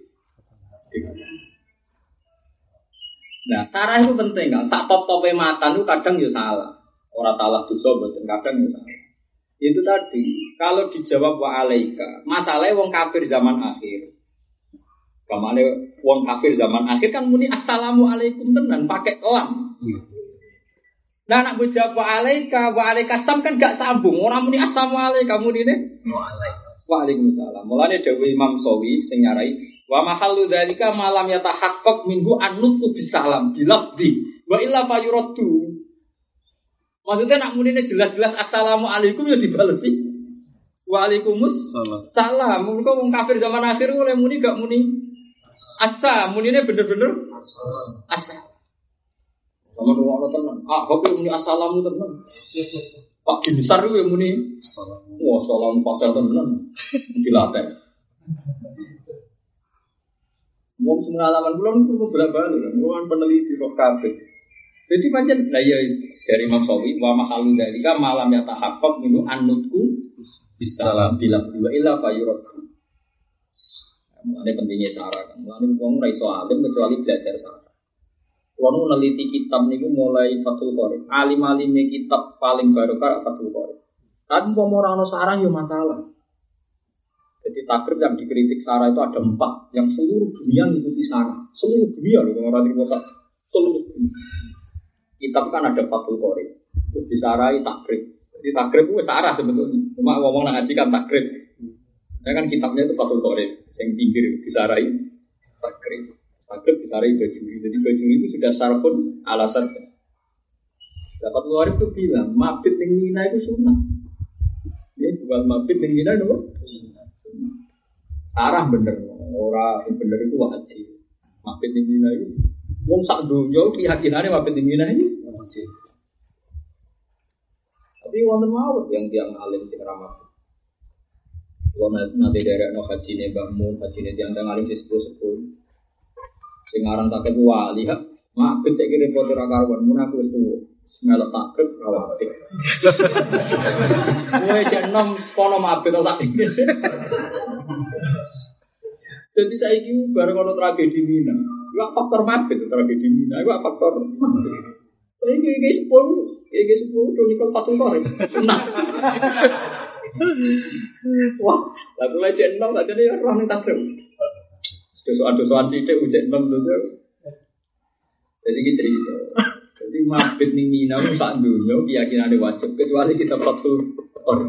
Nah, sarah itu penting kan. Sak top tope mata itu kadang ya salah. Orang salah dosa betul kadang ya salah. Itu tadi, kalau dijawab wa alaika, masalahnya wong kafir zaman akhir. Kamane wong kafir zaman akhir kan muni assalamu alaikum tenan pakai lam. Nah anak gue jawab wa alaika, wa alaika sam kan gak sambung. Orang muni assalamu alaika muni ini. Waalaikumsalam. Mulane Dewi Imam Sawi sing nyarai wa mahallu dzalika malam yatahaqqaq minhu annutqu bisalam bilafdi wa illa fayuraddu. Maksudnya nak munine jelas-jelas assalamu alaikum ya dibalesi. Waalaikumsalam. Salah. Salam. Mereka wong kafir zaman akhir oleh muni gak muni asa. Munine bener-bener asa. Sama dua tenan. Ah, kok muni assalamu tenan. Pak Binsar itu yang muni. Wah, salam pasal tenan. Dilatih. Wong pengalaman kula niku beberapa kali, kan peneliti roh kabeh. Jadi pancen lah ya dari Imam Sawi wa mahalu dalika malam ya tahaqqaq minu annutku bisalam bila dua illa fayuradku. Mulane pentingnya sarah kan. Mulane wong ora iso alim kecuali belajar sarah. Kulo nu neliti kitab niku mulai Fathul Qorib. Alim-alime kitab paling barokah Fathul Qorib. Tapi mau ora ono sarah yo masalah. Jadi takrib yang dikritik Sarah itu ada empat, yang seluruh dunia mengikuti Sarah, seluruh dunia loh orang Timur seluruh dunia. Kitab kan ada Fathul Qorib, terus disarai takrib. Jadi takrib itu Sarah sebetulnya, cuma ngomong ngaji kan takrib. Ya kan kitabnya itu Fathul Qorib, yang pinggir disarai takrib. Takrib disarai bajuri, jadi bajuri itu sudah sarfun ala sarfun. Dapat Qorib itu bilang, mabit yang Mina itu sunnah. Ya, bukan mabit yang Mina itu Sarah bener, ora sing bener itu wajib. Mabit ning Mina itu wong sak donya keyakinane mabit ning Mina itu wajib. Tapi wonten mawon yang tiang alim sing ramah. Kalau nanti dari no haji nih bangun, haji nih tiang tiang alim sih sepuluh sepuluh. Sing aran takut wali ha, mabit saya kira foto rakaruan, mun aku wis tuwa. Semelok takrib rawatib. Gue cek enam sekolah mabit tak <laughs> Jadi saya ini bareng ono tragedi Mina. Itu faktor mabit tragedi Mina. Itu faktor mabit. Saya ini kayak sepuluh, kayak sepuluh udah nikah fatul korek. Nah. <laughs> Wah, lagu aja enam tak jadi orang yang takrib. Sih deh ujian enam dulu. Jadi gitu cerita. Jadi mabit nih Mina saat dulu keyakinan ada wajib kecuali kita fatul korek.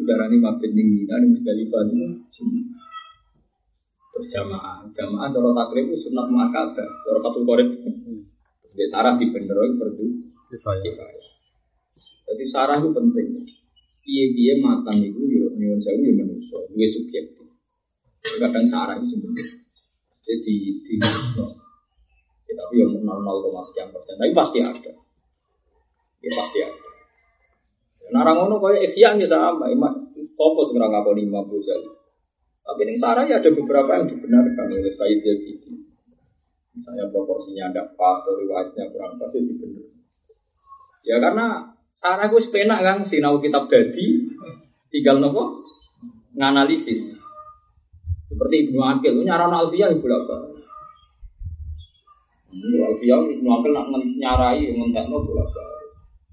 Udara ini mabit nih Mina di Musdalifah itu berjamaah. Jamaah cara takrib itu sunat muakabah, cara fatul korek. Jadi sarah di benderoi perdu. Jadi sarah itu penting. Piye-piye matang itu yo nyuwun sewu yo manusia, duwe subjektif. Kadang sarah itu sebenarnya jadi di ya, tapi yang nol nol koma sekian persen, tapi pasti ada. Ya pasti ada. Narang ngono kaya ikhya ya sama, iman topo sing ora ngakoni. Tapi ning sarah ya ada beberapa yang dibenarkan oleh Said Zabidi. Misalnya proporsinya ada pas, riwayatnya kurang pas itu dibener. Ya karena sarah gue sepenak kan, sinau kitab dadi, tinggal nopo nganalisis. Seperti Ibnu Akil, itu nyaran Alfiyah ibu apa? Alfiyah Ibnu Akil nak nyarai ngentekno bolak balik.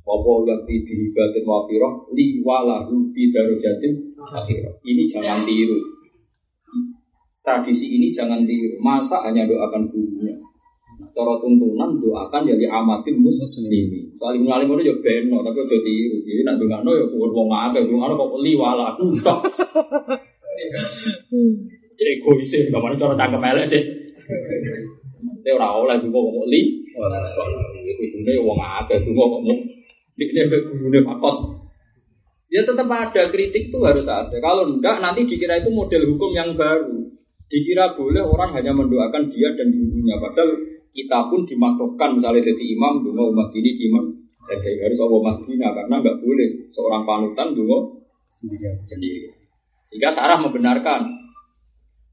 Apa yang di dihibatin wafiroh li walahu fi darujatin akhirah. Ini jangan tiru. Tradisi ini jangan tiru. Masa hanya doakan gurunya. Nah, cara tuntunan doakan jadi amatin muslimin. Soal Ibnu Alim itu ya beno, tapi udah tiru. Jadi nak dongano ya kuwur wong akeh, dongano kok li walahu. <laughs> <laughs> Cek egois sih, gak mana cara cakep elek sih. Itu ora oleh juga ngomong li. Itu nih wong akeh tuh ngomong. Ini gurune fakot. Ya tetap ada kritik tuh harus ada. Kalau enggak nanti dikira itu model hukum yang baru. Dikira boleh orang hanya mendoakan dia dan gurunya. Padahal kita pun dimakruhkan misalnya jadi imam, dungo umat ini imam. Jadi harus Allah Madinah karena enggak boleh seorang panutan dungo Sendirian. sendiri. Jika Sarah membenarkan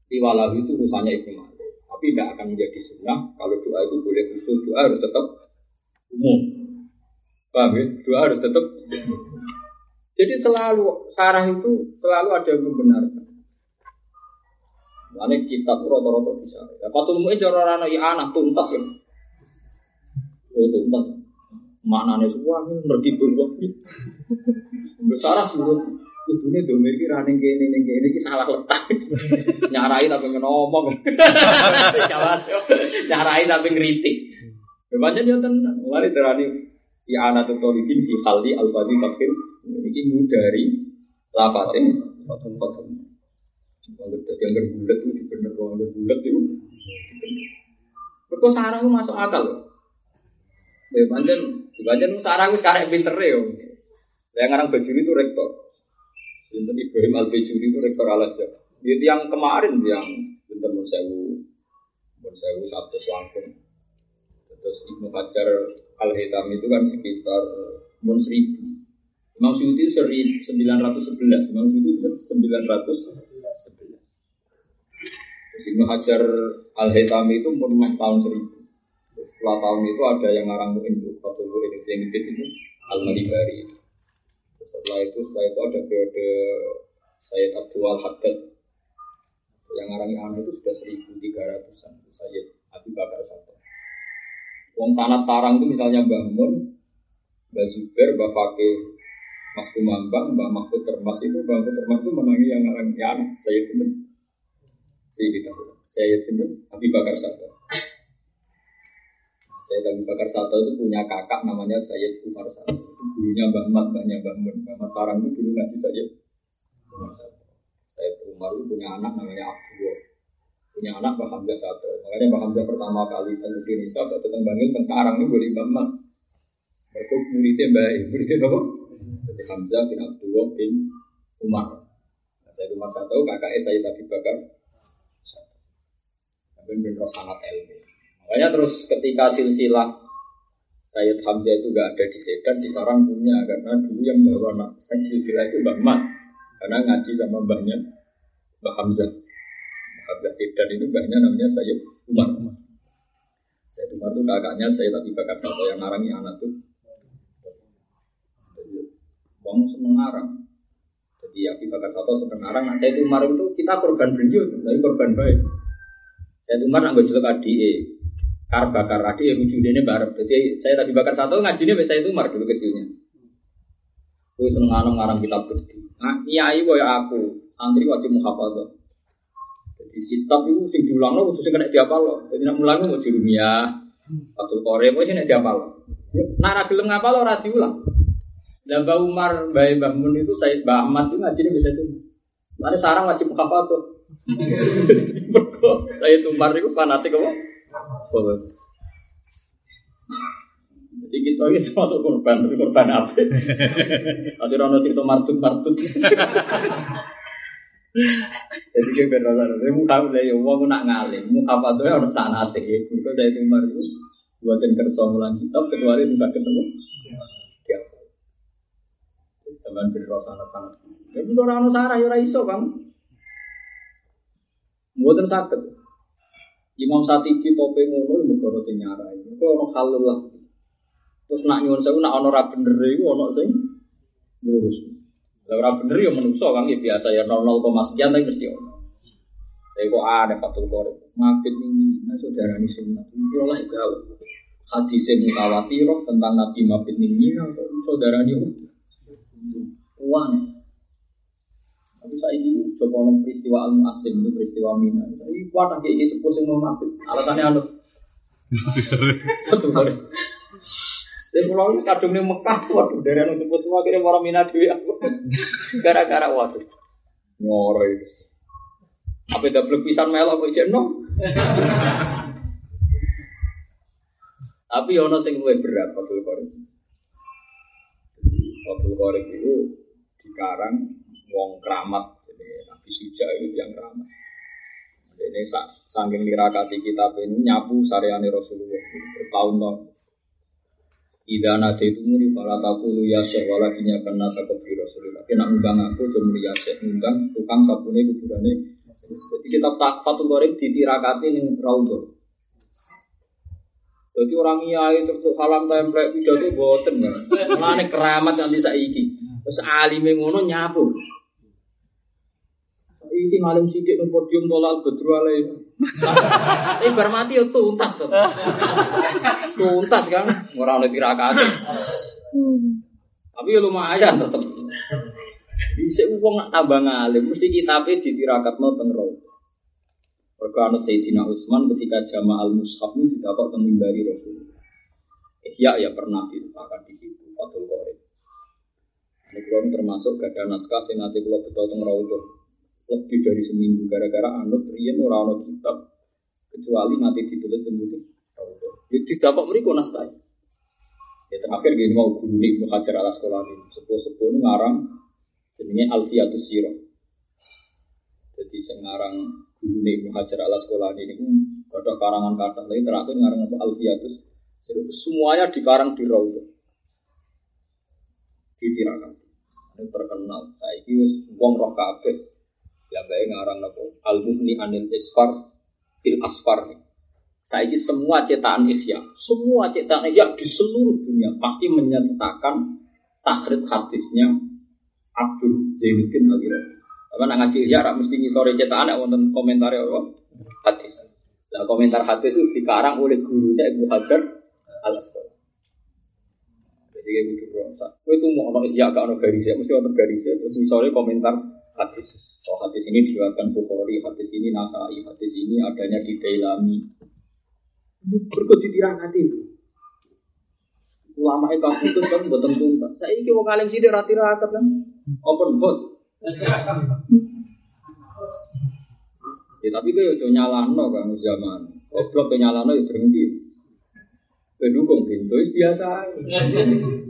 Tiwalahu itu urusannya Ibnu Malik. Tapi tidak akan menjadi sunnah kalau doa itu boleh khusus, doa harus tetap umum. Paham ya? Doa harus tetap Jadi selalu Sarah itu selalu ada yang membenarkan. Lalu kitab rata-rata bisa. Ya, patul mu'in cara rana ya anak tuntas ya. Oh tuntas. Maknanya semua ini ngerti berbuat. Sarah menurut Kudune domir iki ra ning kene ning kene iki salah letak. <laughs> Nyarai tapi ngomong. <laughs> Nyarai tapi ngritik. Bebasnya dia tenan. Mulai terani ya anak tutolikin fi khaldi al fadhi takfir. Ini ngudari lapatin patun patun. Kalau jadi yang berbulat itu bener orang berbulat itu. Kok sarang itu masuk akal. Ya pancen, pancen sarang sekarang pinter ya. Yang ngarang bajuri itu rektor. Sinten Ibrahim Al Bajuri itu rektor Al Azhar. Itu yang kemarin yang Sinten Monsewu, Monsewu satu langsung. Terus Ibnu Hajar Al Hitam itu kan sekitar mun seribu. Imam Suyuti seri 911, Imam Suyuti itu 911. Terus Ibnu Hajar Al Hitam itu mun tahun seribu. Setelah tahun itu ada yang ngarang Mu'in, Fatul Mu'in yang itu Al Malibari. Setelah itu, setelah itu ada periode Sayyid Abdul Haddad yang ngarang anak itu sudah 1300-an Sayyid Abu Bakar Sato. Wong sanat sarang itu misalnya Mbah Mun, Mbah Zubair, Mbah Fakih, Mas Kumambang, Mbah Mahfud Termas itu Mbah Mahfud Termas itu menangi yang ngarang anak Sayyid Sinten. Sayyid Sinten Abu Bakar Sato. Sayyid Abu Bakar Sato itu punya kakak namanya Sayyid Umar Sato. Itu gurunya Mbah Mat, mbahnya Mbah Mun. Mbah Mat Sarang itu dulu ngaji Sayyid Umar Sato. Sayyid Umar itu punya anak namanya Abdullah. Punya anak Mbah Hamzah Sato. Makanya Mbah Hamzah pertama kali ke Indonesia atau tentang Bangil kan Sarang itu boleh Mbah Mat. Mereka muridnya Mbah muridnya apa? Jadi Hamzah bin Abdullah bin Umar. Nah, Sayyid Umar Sato kakaknya Sayyid Abu Bakar. Tapi benar sangat ilmu. Makanya terus ketika silsilah Sayyid Hamzah itu gak ada di Sedan, di Sarang punya karena dulu yang bawa anak silsilah itu Mbak Mat karena ngaji sama mbahnya Mbak Hamzah. Mbak Hamzah Sedan itu mbahnya namanya Sayyid Umar. Sayyid Umar itu kakaknya Sayyid Abi Bakar Sato yang narangi anak tuh. Wong seneng ngarang. Jadi Abi Bakar Sato seneng ngarang. Nah, Sayyid Umar itu kita korban beliau, tapi korban baik. Sayyid Umar nggak jelek adik kar bakar adi yang lucu ini bareng. Jadi saya tadi bakar satu ngajinya saya itu mar dulu kecilnya. Gue seneng ngarang ngarang kitab berdiri. Nah, nyai boy aku santri wajib muhafadah. Jadi kitab itu sing diulang lo, khususnya kena diapal lo. Jadi nak mulang mau jurumia, atau kore, mau sih diapal lo. Nara gelem ngapa lo rati ulang. Dan Mbak Umar, Mbak Mbak Mun itu saya Mbak Ahmad itu ngajinya bisa itu. Lalu sarang wajib muhafadah. <laughs> saya tumpar itu fanatik apa? Jadi Jadi kita ini termasuk korban, tapi korban apa? Nanti orang cerita martut martut. Jadi kita benar-benar, saya muka udah ya, uang nak ngalim, muka apa tuh ya orang sana teh, mereka dari timur itu buatin kerso mulang kitab, kecuali sudah ketemu. Ya, Sampai beri rasa anak-anak. Tapi orang anu sarah ya iso bang. Mboten sakit. Imam Satibi tope ngono mergo sing nyarai. Iku ono lah. Terus nak nyuwun sewu nak ono ra bener iku ono sing lurus. Lah ora bener ya menungso kan ya biasa ya 00, sekian tapi mesti ono. Tapi kok ada fatul korek. Ngapit ini, nah saudara ini sunat. Itu lah gawe. Hadis mutawatir tentang Nabi Mabit ini, kok saudara ini uang. Tapi saya ini coba nong peristiwa al asim itu peristiwa mina. Ini kuat lagi ini sepuh sing mau mabit. Alasannya anu. Betul kan? Dari pulau ini kadung di Mekah, waduh dari anu sepuh semua kira orang mina dewi aku. Gara-gara waduh. Nyoro itu. Apa double pisan melok kok jeno? Tapi ono sing luwih berat Fathul Qorib. Fathul Qorib itu dikarang wong keramat. Jadi Nabi Suja itu yang keramat. Ini saking nirakati kitab ini nyapu sareane Rasulullah bertahun-tahun. Ida nade itu muni para takulu ya syekh walakinya kena sakopi Rasulullah. Kena undang aku cuma ya syekh undang tukang sabune kuburane. Jadi kitab tak Fathul Qorib ditirakati ning Raudhah. Jadi orang iya itu salam template pidato boten kan. Mulane keramat nanti saiki. Terus alime ngono nyapu. Iki ngalim sidik nang podium tolak bedru ale. Eh bar mati yo tuntas to. Tuntas kan ora oleh tirakati. Tapi ya lumayan tetep. Bisa uang nak tambah ngalim, mesti kitabnya ditirakatno teng roh. Perkara Sayyidina Utsman ketika jama al mushaf ini didapat temimbari Rasulullah. Ihya ya pernah diletakkan di situ Fathul Qorib. Ini termasuk gada naskah sing nanti kalau betul teng lebih dari seminggu gara-gara anut riyen ora ana kitab kecuali nanti ditulis tembung raudhah. Ya didapat mriku naskah. Ya terakhir gini mau guru nih Hajar al Asqalani sepuh-sepuh ngarang jenenge Alfiatus Sirah. Jadi sing ngarang guru nih Hajar al Asqalani ini ada karangan kata lagi terakhir ngarang apa? Alfiatus semuanya dikarang di Raudhah di Tirakat ini terkenal. Saya ini wong roh kabeh. Ya baik ngarang apa? Al Muhni Anil Isfar Fil Asfar. Saya ini semua cetakan Ihya semua cetakan Ihya di seluruh dunia pasti menyertakan takhrid hadisnya Abdul Zainuddin Al Apa nak ngaji Ihya rak mesti ngisore cetakan ya wonten komentar apa? Hadis. Nah, komentar hadis itu dikarang oleh gurunya Ibnu Hajar Al. Jadi kayak gitu. Kue itu mau ono ya gak ono garisnya, mesti ono garisnya. Terus misalnya komentar hadis. Oh hadis ini diriwayatkan Bukhari, hadis ini Nasai, hadis ini adanya di Dailami. Berikut ditirang hati itu. Ulama itu kamu itu kan buat tuntas. Saya ini mau kalim sih rati rakat kan. Open book. Ya tapi kau nyalano kan zaman. Goblok nyalano ya berhenti. Kedukung pintu biasa. <laughs>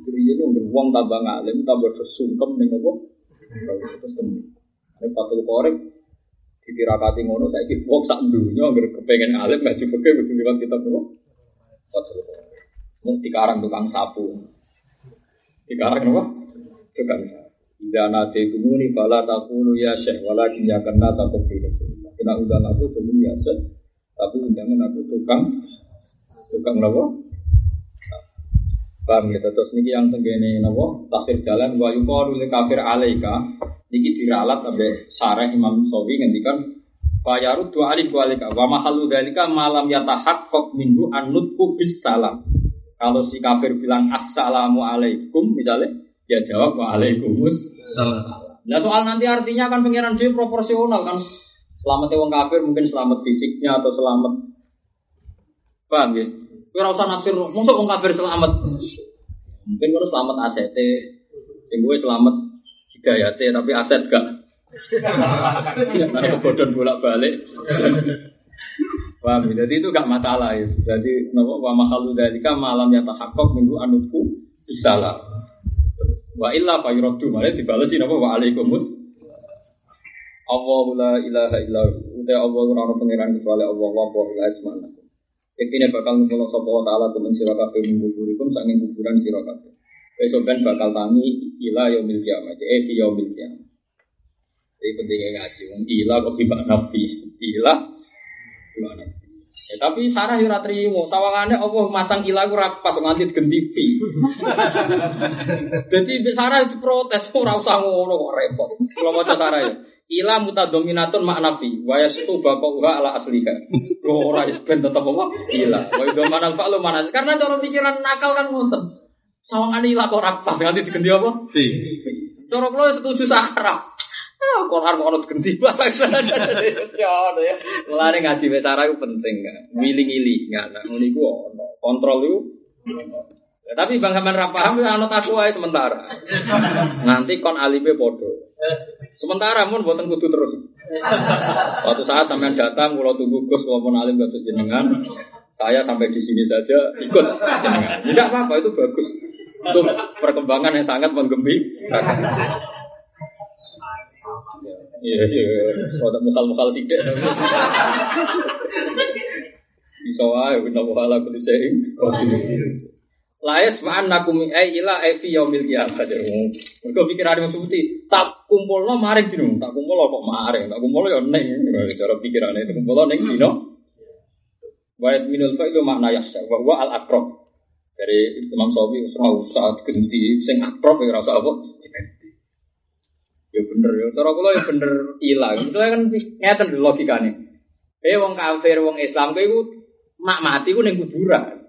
Jadi itu beruang tambah ngalim, tambah sesungkem nih nopo. Terus temu. Ini patul korek ditirakati ngono saya kira wong sak dunya agar kepengen alim ngaji fikih kudu liwat kitab nopo. Patul korek. Mau dikarang tukang sapu. Dikarang nopo? Tukang sapu. Ida nate kumuni fala takulu ya syekh walakin ya karena takut Rasulullah. Kena undang aku cuma ya syekh, tapi undangan aku tukang tukang nopo. Paham ya, terus niki yang tenggene nopo tafsir jalan wa yuqalu li kafir alaika niki diralat sampai sarah Imam Sawi ngendikan Fayaru dua alif dua alika wa mahalu dalika malam yatahaqqaq minggu anutku bis salam. Kalau si kafir bilang assalamu alaikum misalnya Ya jawab waalaikumsalam. Nah soal nanti artinya kan pengiran dia proporsional kan. Selamat wong kafir mungkin selamat fisiknya atau selamat paham ya? Kau rasa nafsir, masuk wong kafir selamat. Mungkin kau selamat aset, sing gue selamat hidayate tapi aset gak. Karena kebodohan bolak balik. Paham? ya? Jadi itu gak masalah itu. Jadi nopo wa mahalu dalika malam ya tahakkok minggu anutku bisalah. Wa illa malah dibalesi nopo wa alaikumus. Allahu la ilaha illa hu. Allah ora pangeran kecuali Allah wa Iktine bakal ngumpul sapa wa taala kumen sira kabeh minggu kurikum saking kuburan sira kabeh. Besok ben bakal tangi ila yaumil kiamat. Eh fi yaumil kiamat. Jadi pentingnya ngaji. Wong ilah kok gimana nabi? Ilah gimana? Ya, tapi Sarah ora trimo. Sawangane Allah masang ilah ku rapat nganti gentipi. <laughs> Jadi Sarah protes ora usah ngono kok repot. Kalau maca Sarah ya. Ilah mutadominatun mak nabi. Wa yastu baqauha ala asliha. Lo ora is ben tetep apa? Ilah. Wa idza manal fa'lu mana? Karena cara pikiran nakal kan ngoten. Sawangane ilah kok rapat nganti digenti apa? Cara kula setuju Sarah. Ah, kok ono ganti balas. Ya ya. Mulane ngaji betara itu penting kan. Ngili-ngili nggak ngono iku ono. Kontrol itu. Ya, tapi bang sampean ra paham ya ono takwa ae sementara. Nanti kon alibe podo. Sementara mun boten kudu terus. Suatu saat sampean datang kula tunggu Gus kula pun alim kados jenengan. Saya sampai di sini saja ikut jenengan. Tidak apa-apa itu bagus. Untuk perkembangan yang sangat menggembirakan. Iya, iya. Soalnya mukal-mukal sidik. Bisa wae kita muhala kudu sing. Laes ma'an nakum ai ila ai fi yaumil qiyamah. Mergo pikirane wong suci, tak kumpulno maring dino, tak kumpulno kok maring, tak kumpulno ya ning. Cara pikirane itu kumpulno ning dino. Wa minul fa'ilu makna yahsa wa huwa al akrab. Dari Imam Sawi ora usah genti sing akrab ya ora usah apa. Ya bener ya. Cara kula ya bener ilang. Itu kan ngeten logikane. Eh wong kafir, wong Islam kowe mak mati ku ning kuburan.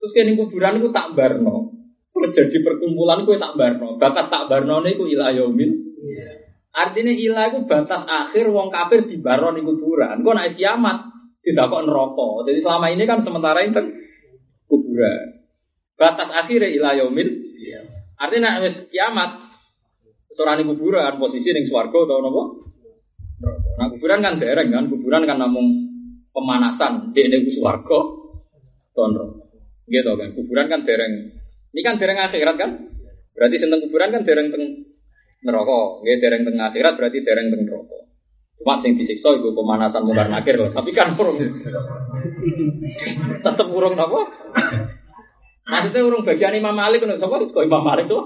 Terus kene ning kuburan iku tak barno. Terjadi perkumpulan kowe tak barno. Batas tak barno niku ila yaumil. Artinya ilah itu batas akhir wong kafir di barno ning kuburan. Kok nek kiamat tidak kok neraka. Jadi selama ini kan sementara itu kuburan. Batas akhir ila yaumil. Artinya nek wis kiamat Seorang kuburan posisi ning swarga atau nopo? Nah kuburan kan dereng kan, kuburan kan namung pemanasan di ning swarga tono. Gitu kan, kuburan kan dereng. Ini kan dereng akhirat kan? Berarti senteng kuburan kan dereng teng neraka. Nggih dereng teng akhirat berarti dereng teng neraka. Cuma sing disiksa itu pemanasan mungkar nakir loh. Tapi kan urung tetep urung apa? Maksudnya urung bagian Imam Malik kan sapa kok Imam Malik tuh?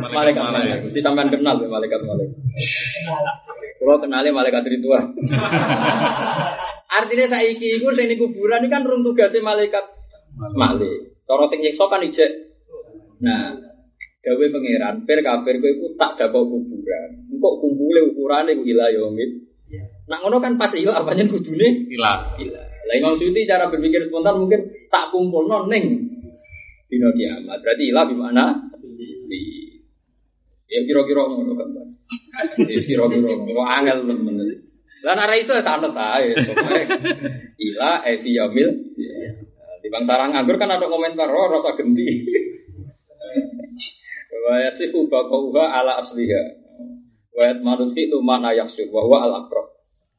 Malaikat Malik. Di sampean kenal ya malaikat Malik. Kalau kenalnya malaikat Ridwan. Artinya saiki iku sing ning kuburan ini kan rung tugasnya malaikat Malik. Cara sing nyiksa kan ijek. Nah, gawe pangeran per kafir kowe iku tak dapat kuburan. Engko kumpule ukurane iku ila yaumit. Nah ngono kan pas ilang apanya kudune Ilah. Gila. Lah Imam Suyuti cara berpikir spontan mungkin tak kumpulno ning dino kiamat. Berarti ilah di mana? Di ya kira-kira ngono kan. Ya kira-kira ngono. Angel temen. Lah nek ra iso santet ae. Pokoke Ilah e fi yaumil. Di bang sarang nganggur kan ada komentar oh rasa genti. Wa yasifu baqauha ala asliha. Wa yatmanu fi itu mana yaksuf wa huwa al aqrab.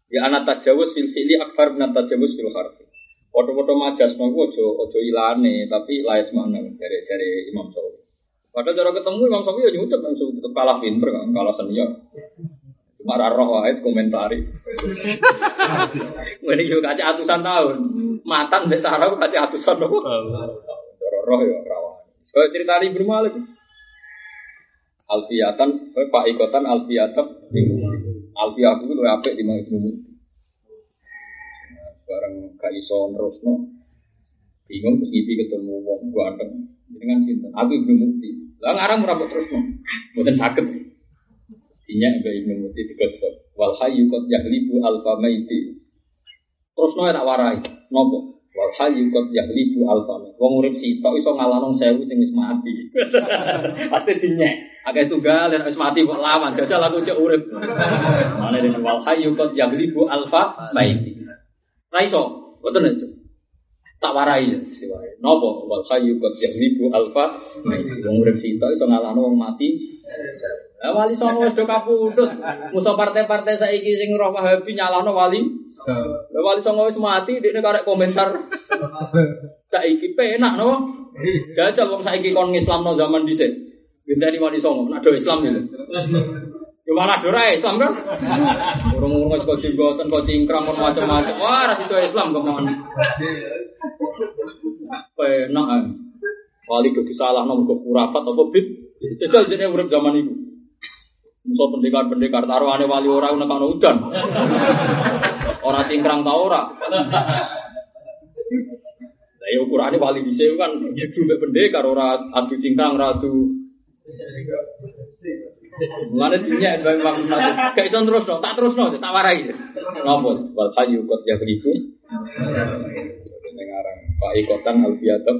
Ya ana tajawuz fil fi'li akbar min tajawuz fil harfi. Foto-foto majas nopo ojo ojo ilane tapi layas mana dari dari Imam Sawi. Padahal cara ketemu Imam Sawi ya nyucap langsung tetap kalah pinter kan, kalah senior. Cuma roh wae komentari. Ini juga kaca atusan tahun. Matan mbek sarah kaca atusan nopo. Cara roh ya rawan. Kaya cerita Ibnu Malik. Alfiyatan, Pak Ikotan Alfiyatan Alfiyah itu lebih apik di mana Ibnu bareng gak iso nerusno. Bingung terus ngipi ketemu wong ganteng dengan cinta aku ibnu mukti lah ngarang merambut terus no bukan sakit dinya ke ibnu mukti digosok wal hayyu qad yahlibu alfa maiti. Terus no tak warai. Nopo wal hayyu qad yahlibu alfa maiti wong urip sitok iso ngalahno sewu sing wis mati <laughs> pasti dinya Agak tunggal dan wis mati kok lawan jajal aku cek urip. <laughs> Mana dengan wal hayyu qad yahlibu alfa maiti. Raiso, betul itu. Tak warai ya. Nopo, wal kayu kot jahlibu alfa. Wong urip sita iso ngalahno wong mati. Lah wali songo wis do kapundhut. Musa partai-partai saiki sing roh Wahabi nyalahno wali Lah wali songo wis mati dekne karek komentar. <laughs> Saiki penak no. Jajal wong saiki kon ngislamno zaman dhisik. Gendani wali songo nak do Islam gitu. Ya malah do Islam kan. Urung-urung kok jenggoten kok cingkrang kok macam-macam. Wah, ra itu Islam ke mana. Penak. eh. Wali kudu salah nomor kok kurafat apa bid. Jajal urip zaman iku. Musa pendekar-pendekar taruhane wali ora nekakno udan. Ora cingkrang ta ora. Lah ya ukurane wali dhisik kan gitu mek pendekar ora adu cingkrang ora adu Mulane dunia itu memang gak iso terus dong, tak terus dong, tak warai. Napa? Wal hayyu qad yaghlibu. Dengaran Pak Ikotan Alfiatab.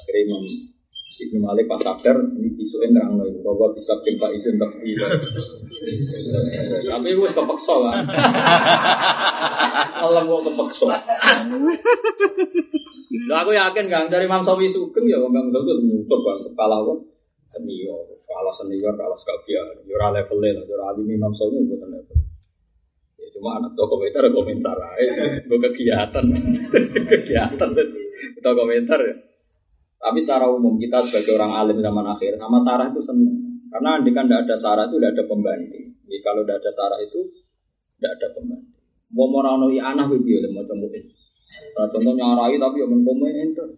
Akhirnya Ibnu Malik pas sadar ini isuin terang loh, bahwa bisa Pak <laughs> Izin tak Tapi gue kepeksa kan. Allah mau kepeksa. Lah aku yakin kan dari Imam Sawi Sugeng ya Imam Sawi itu nyutup kan kepala kok senior, kalah senior, kalah sekabian, jura levelnya lah, jura alim Imam Sawi bukan level. Ya cuma anak toko komentar komentar aja, <laughs> gue kegiatan, <laughs> kegiatan kita komentar ya. Tapi secara umum kita sebagai orang alim zaman akhir sama Sarah itu seneng. Karena andai kan tidak ada Sarah itu tidak ada pembanding. Jadi kalau tidak ada Sarah itu tidak ada pembanding. Mau rano anak video mau cemuin. Nah, contohnya arai tapi yang komentar.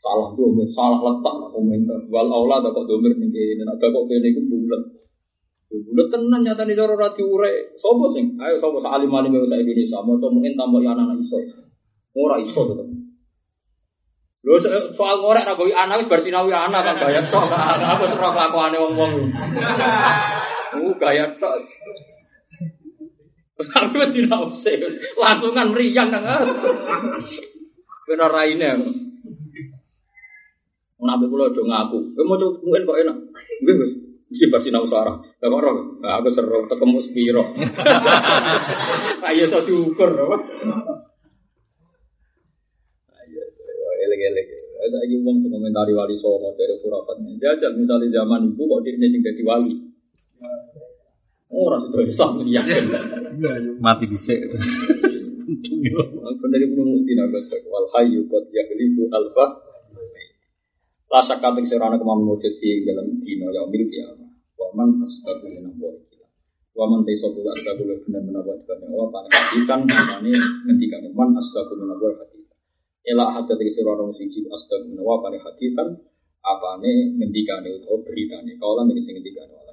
Salah domir, salah letak komentar. Wal aula ada kok domir nih ada kok kene iku bulat. Ya bulat tenan nyata nih cara ora diure. Sopo sing? Ayo sopo salim alim yang Indonesia mau cemuin tambah ya anak iso. Ora iso tetep. Lho so- soal ngorek ra gawe anak wis bar sinau anak kan gaya <laughs> tok. Aku terus kelakuane wong-wong. Uh gaya tok. Terus aku wis sinau sih. Langsung kan meriang kan. Bener raine. Nabi kula do ngaku. Kowe mau mungkin kok enak. Nggih, Gus. Mesti bar sinau sarah. Lah kok? Nah, aku seru ketemu spiro. <laughs> Ayo iso diukur eling-eling. Saiki wong tuh komentari wali songo dari kurafatnya. Jajal misalnya zaman ibu kok dia sing dadi wali. Ora situ Islam yakin. Mati dhisik. Bener ibu mutin agak wal hayyu qad yaghlibu alfa. La syakka ing sirana kemam mujud di dalam dino ya umil kiamah. Wa man astaqu min Allah. Wa man taiso bu astaqu bener bener wa dibanding wa panen hadikan mane ngendikan man astaqu min Allah hadikan. Ela hadat ing sirana siji astaqu min wa panen hadikan apane ngendikane utawa beritane kaulan iki sing ngendikane.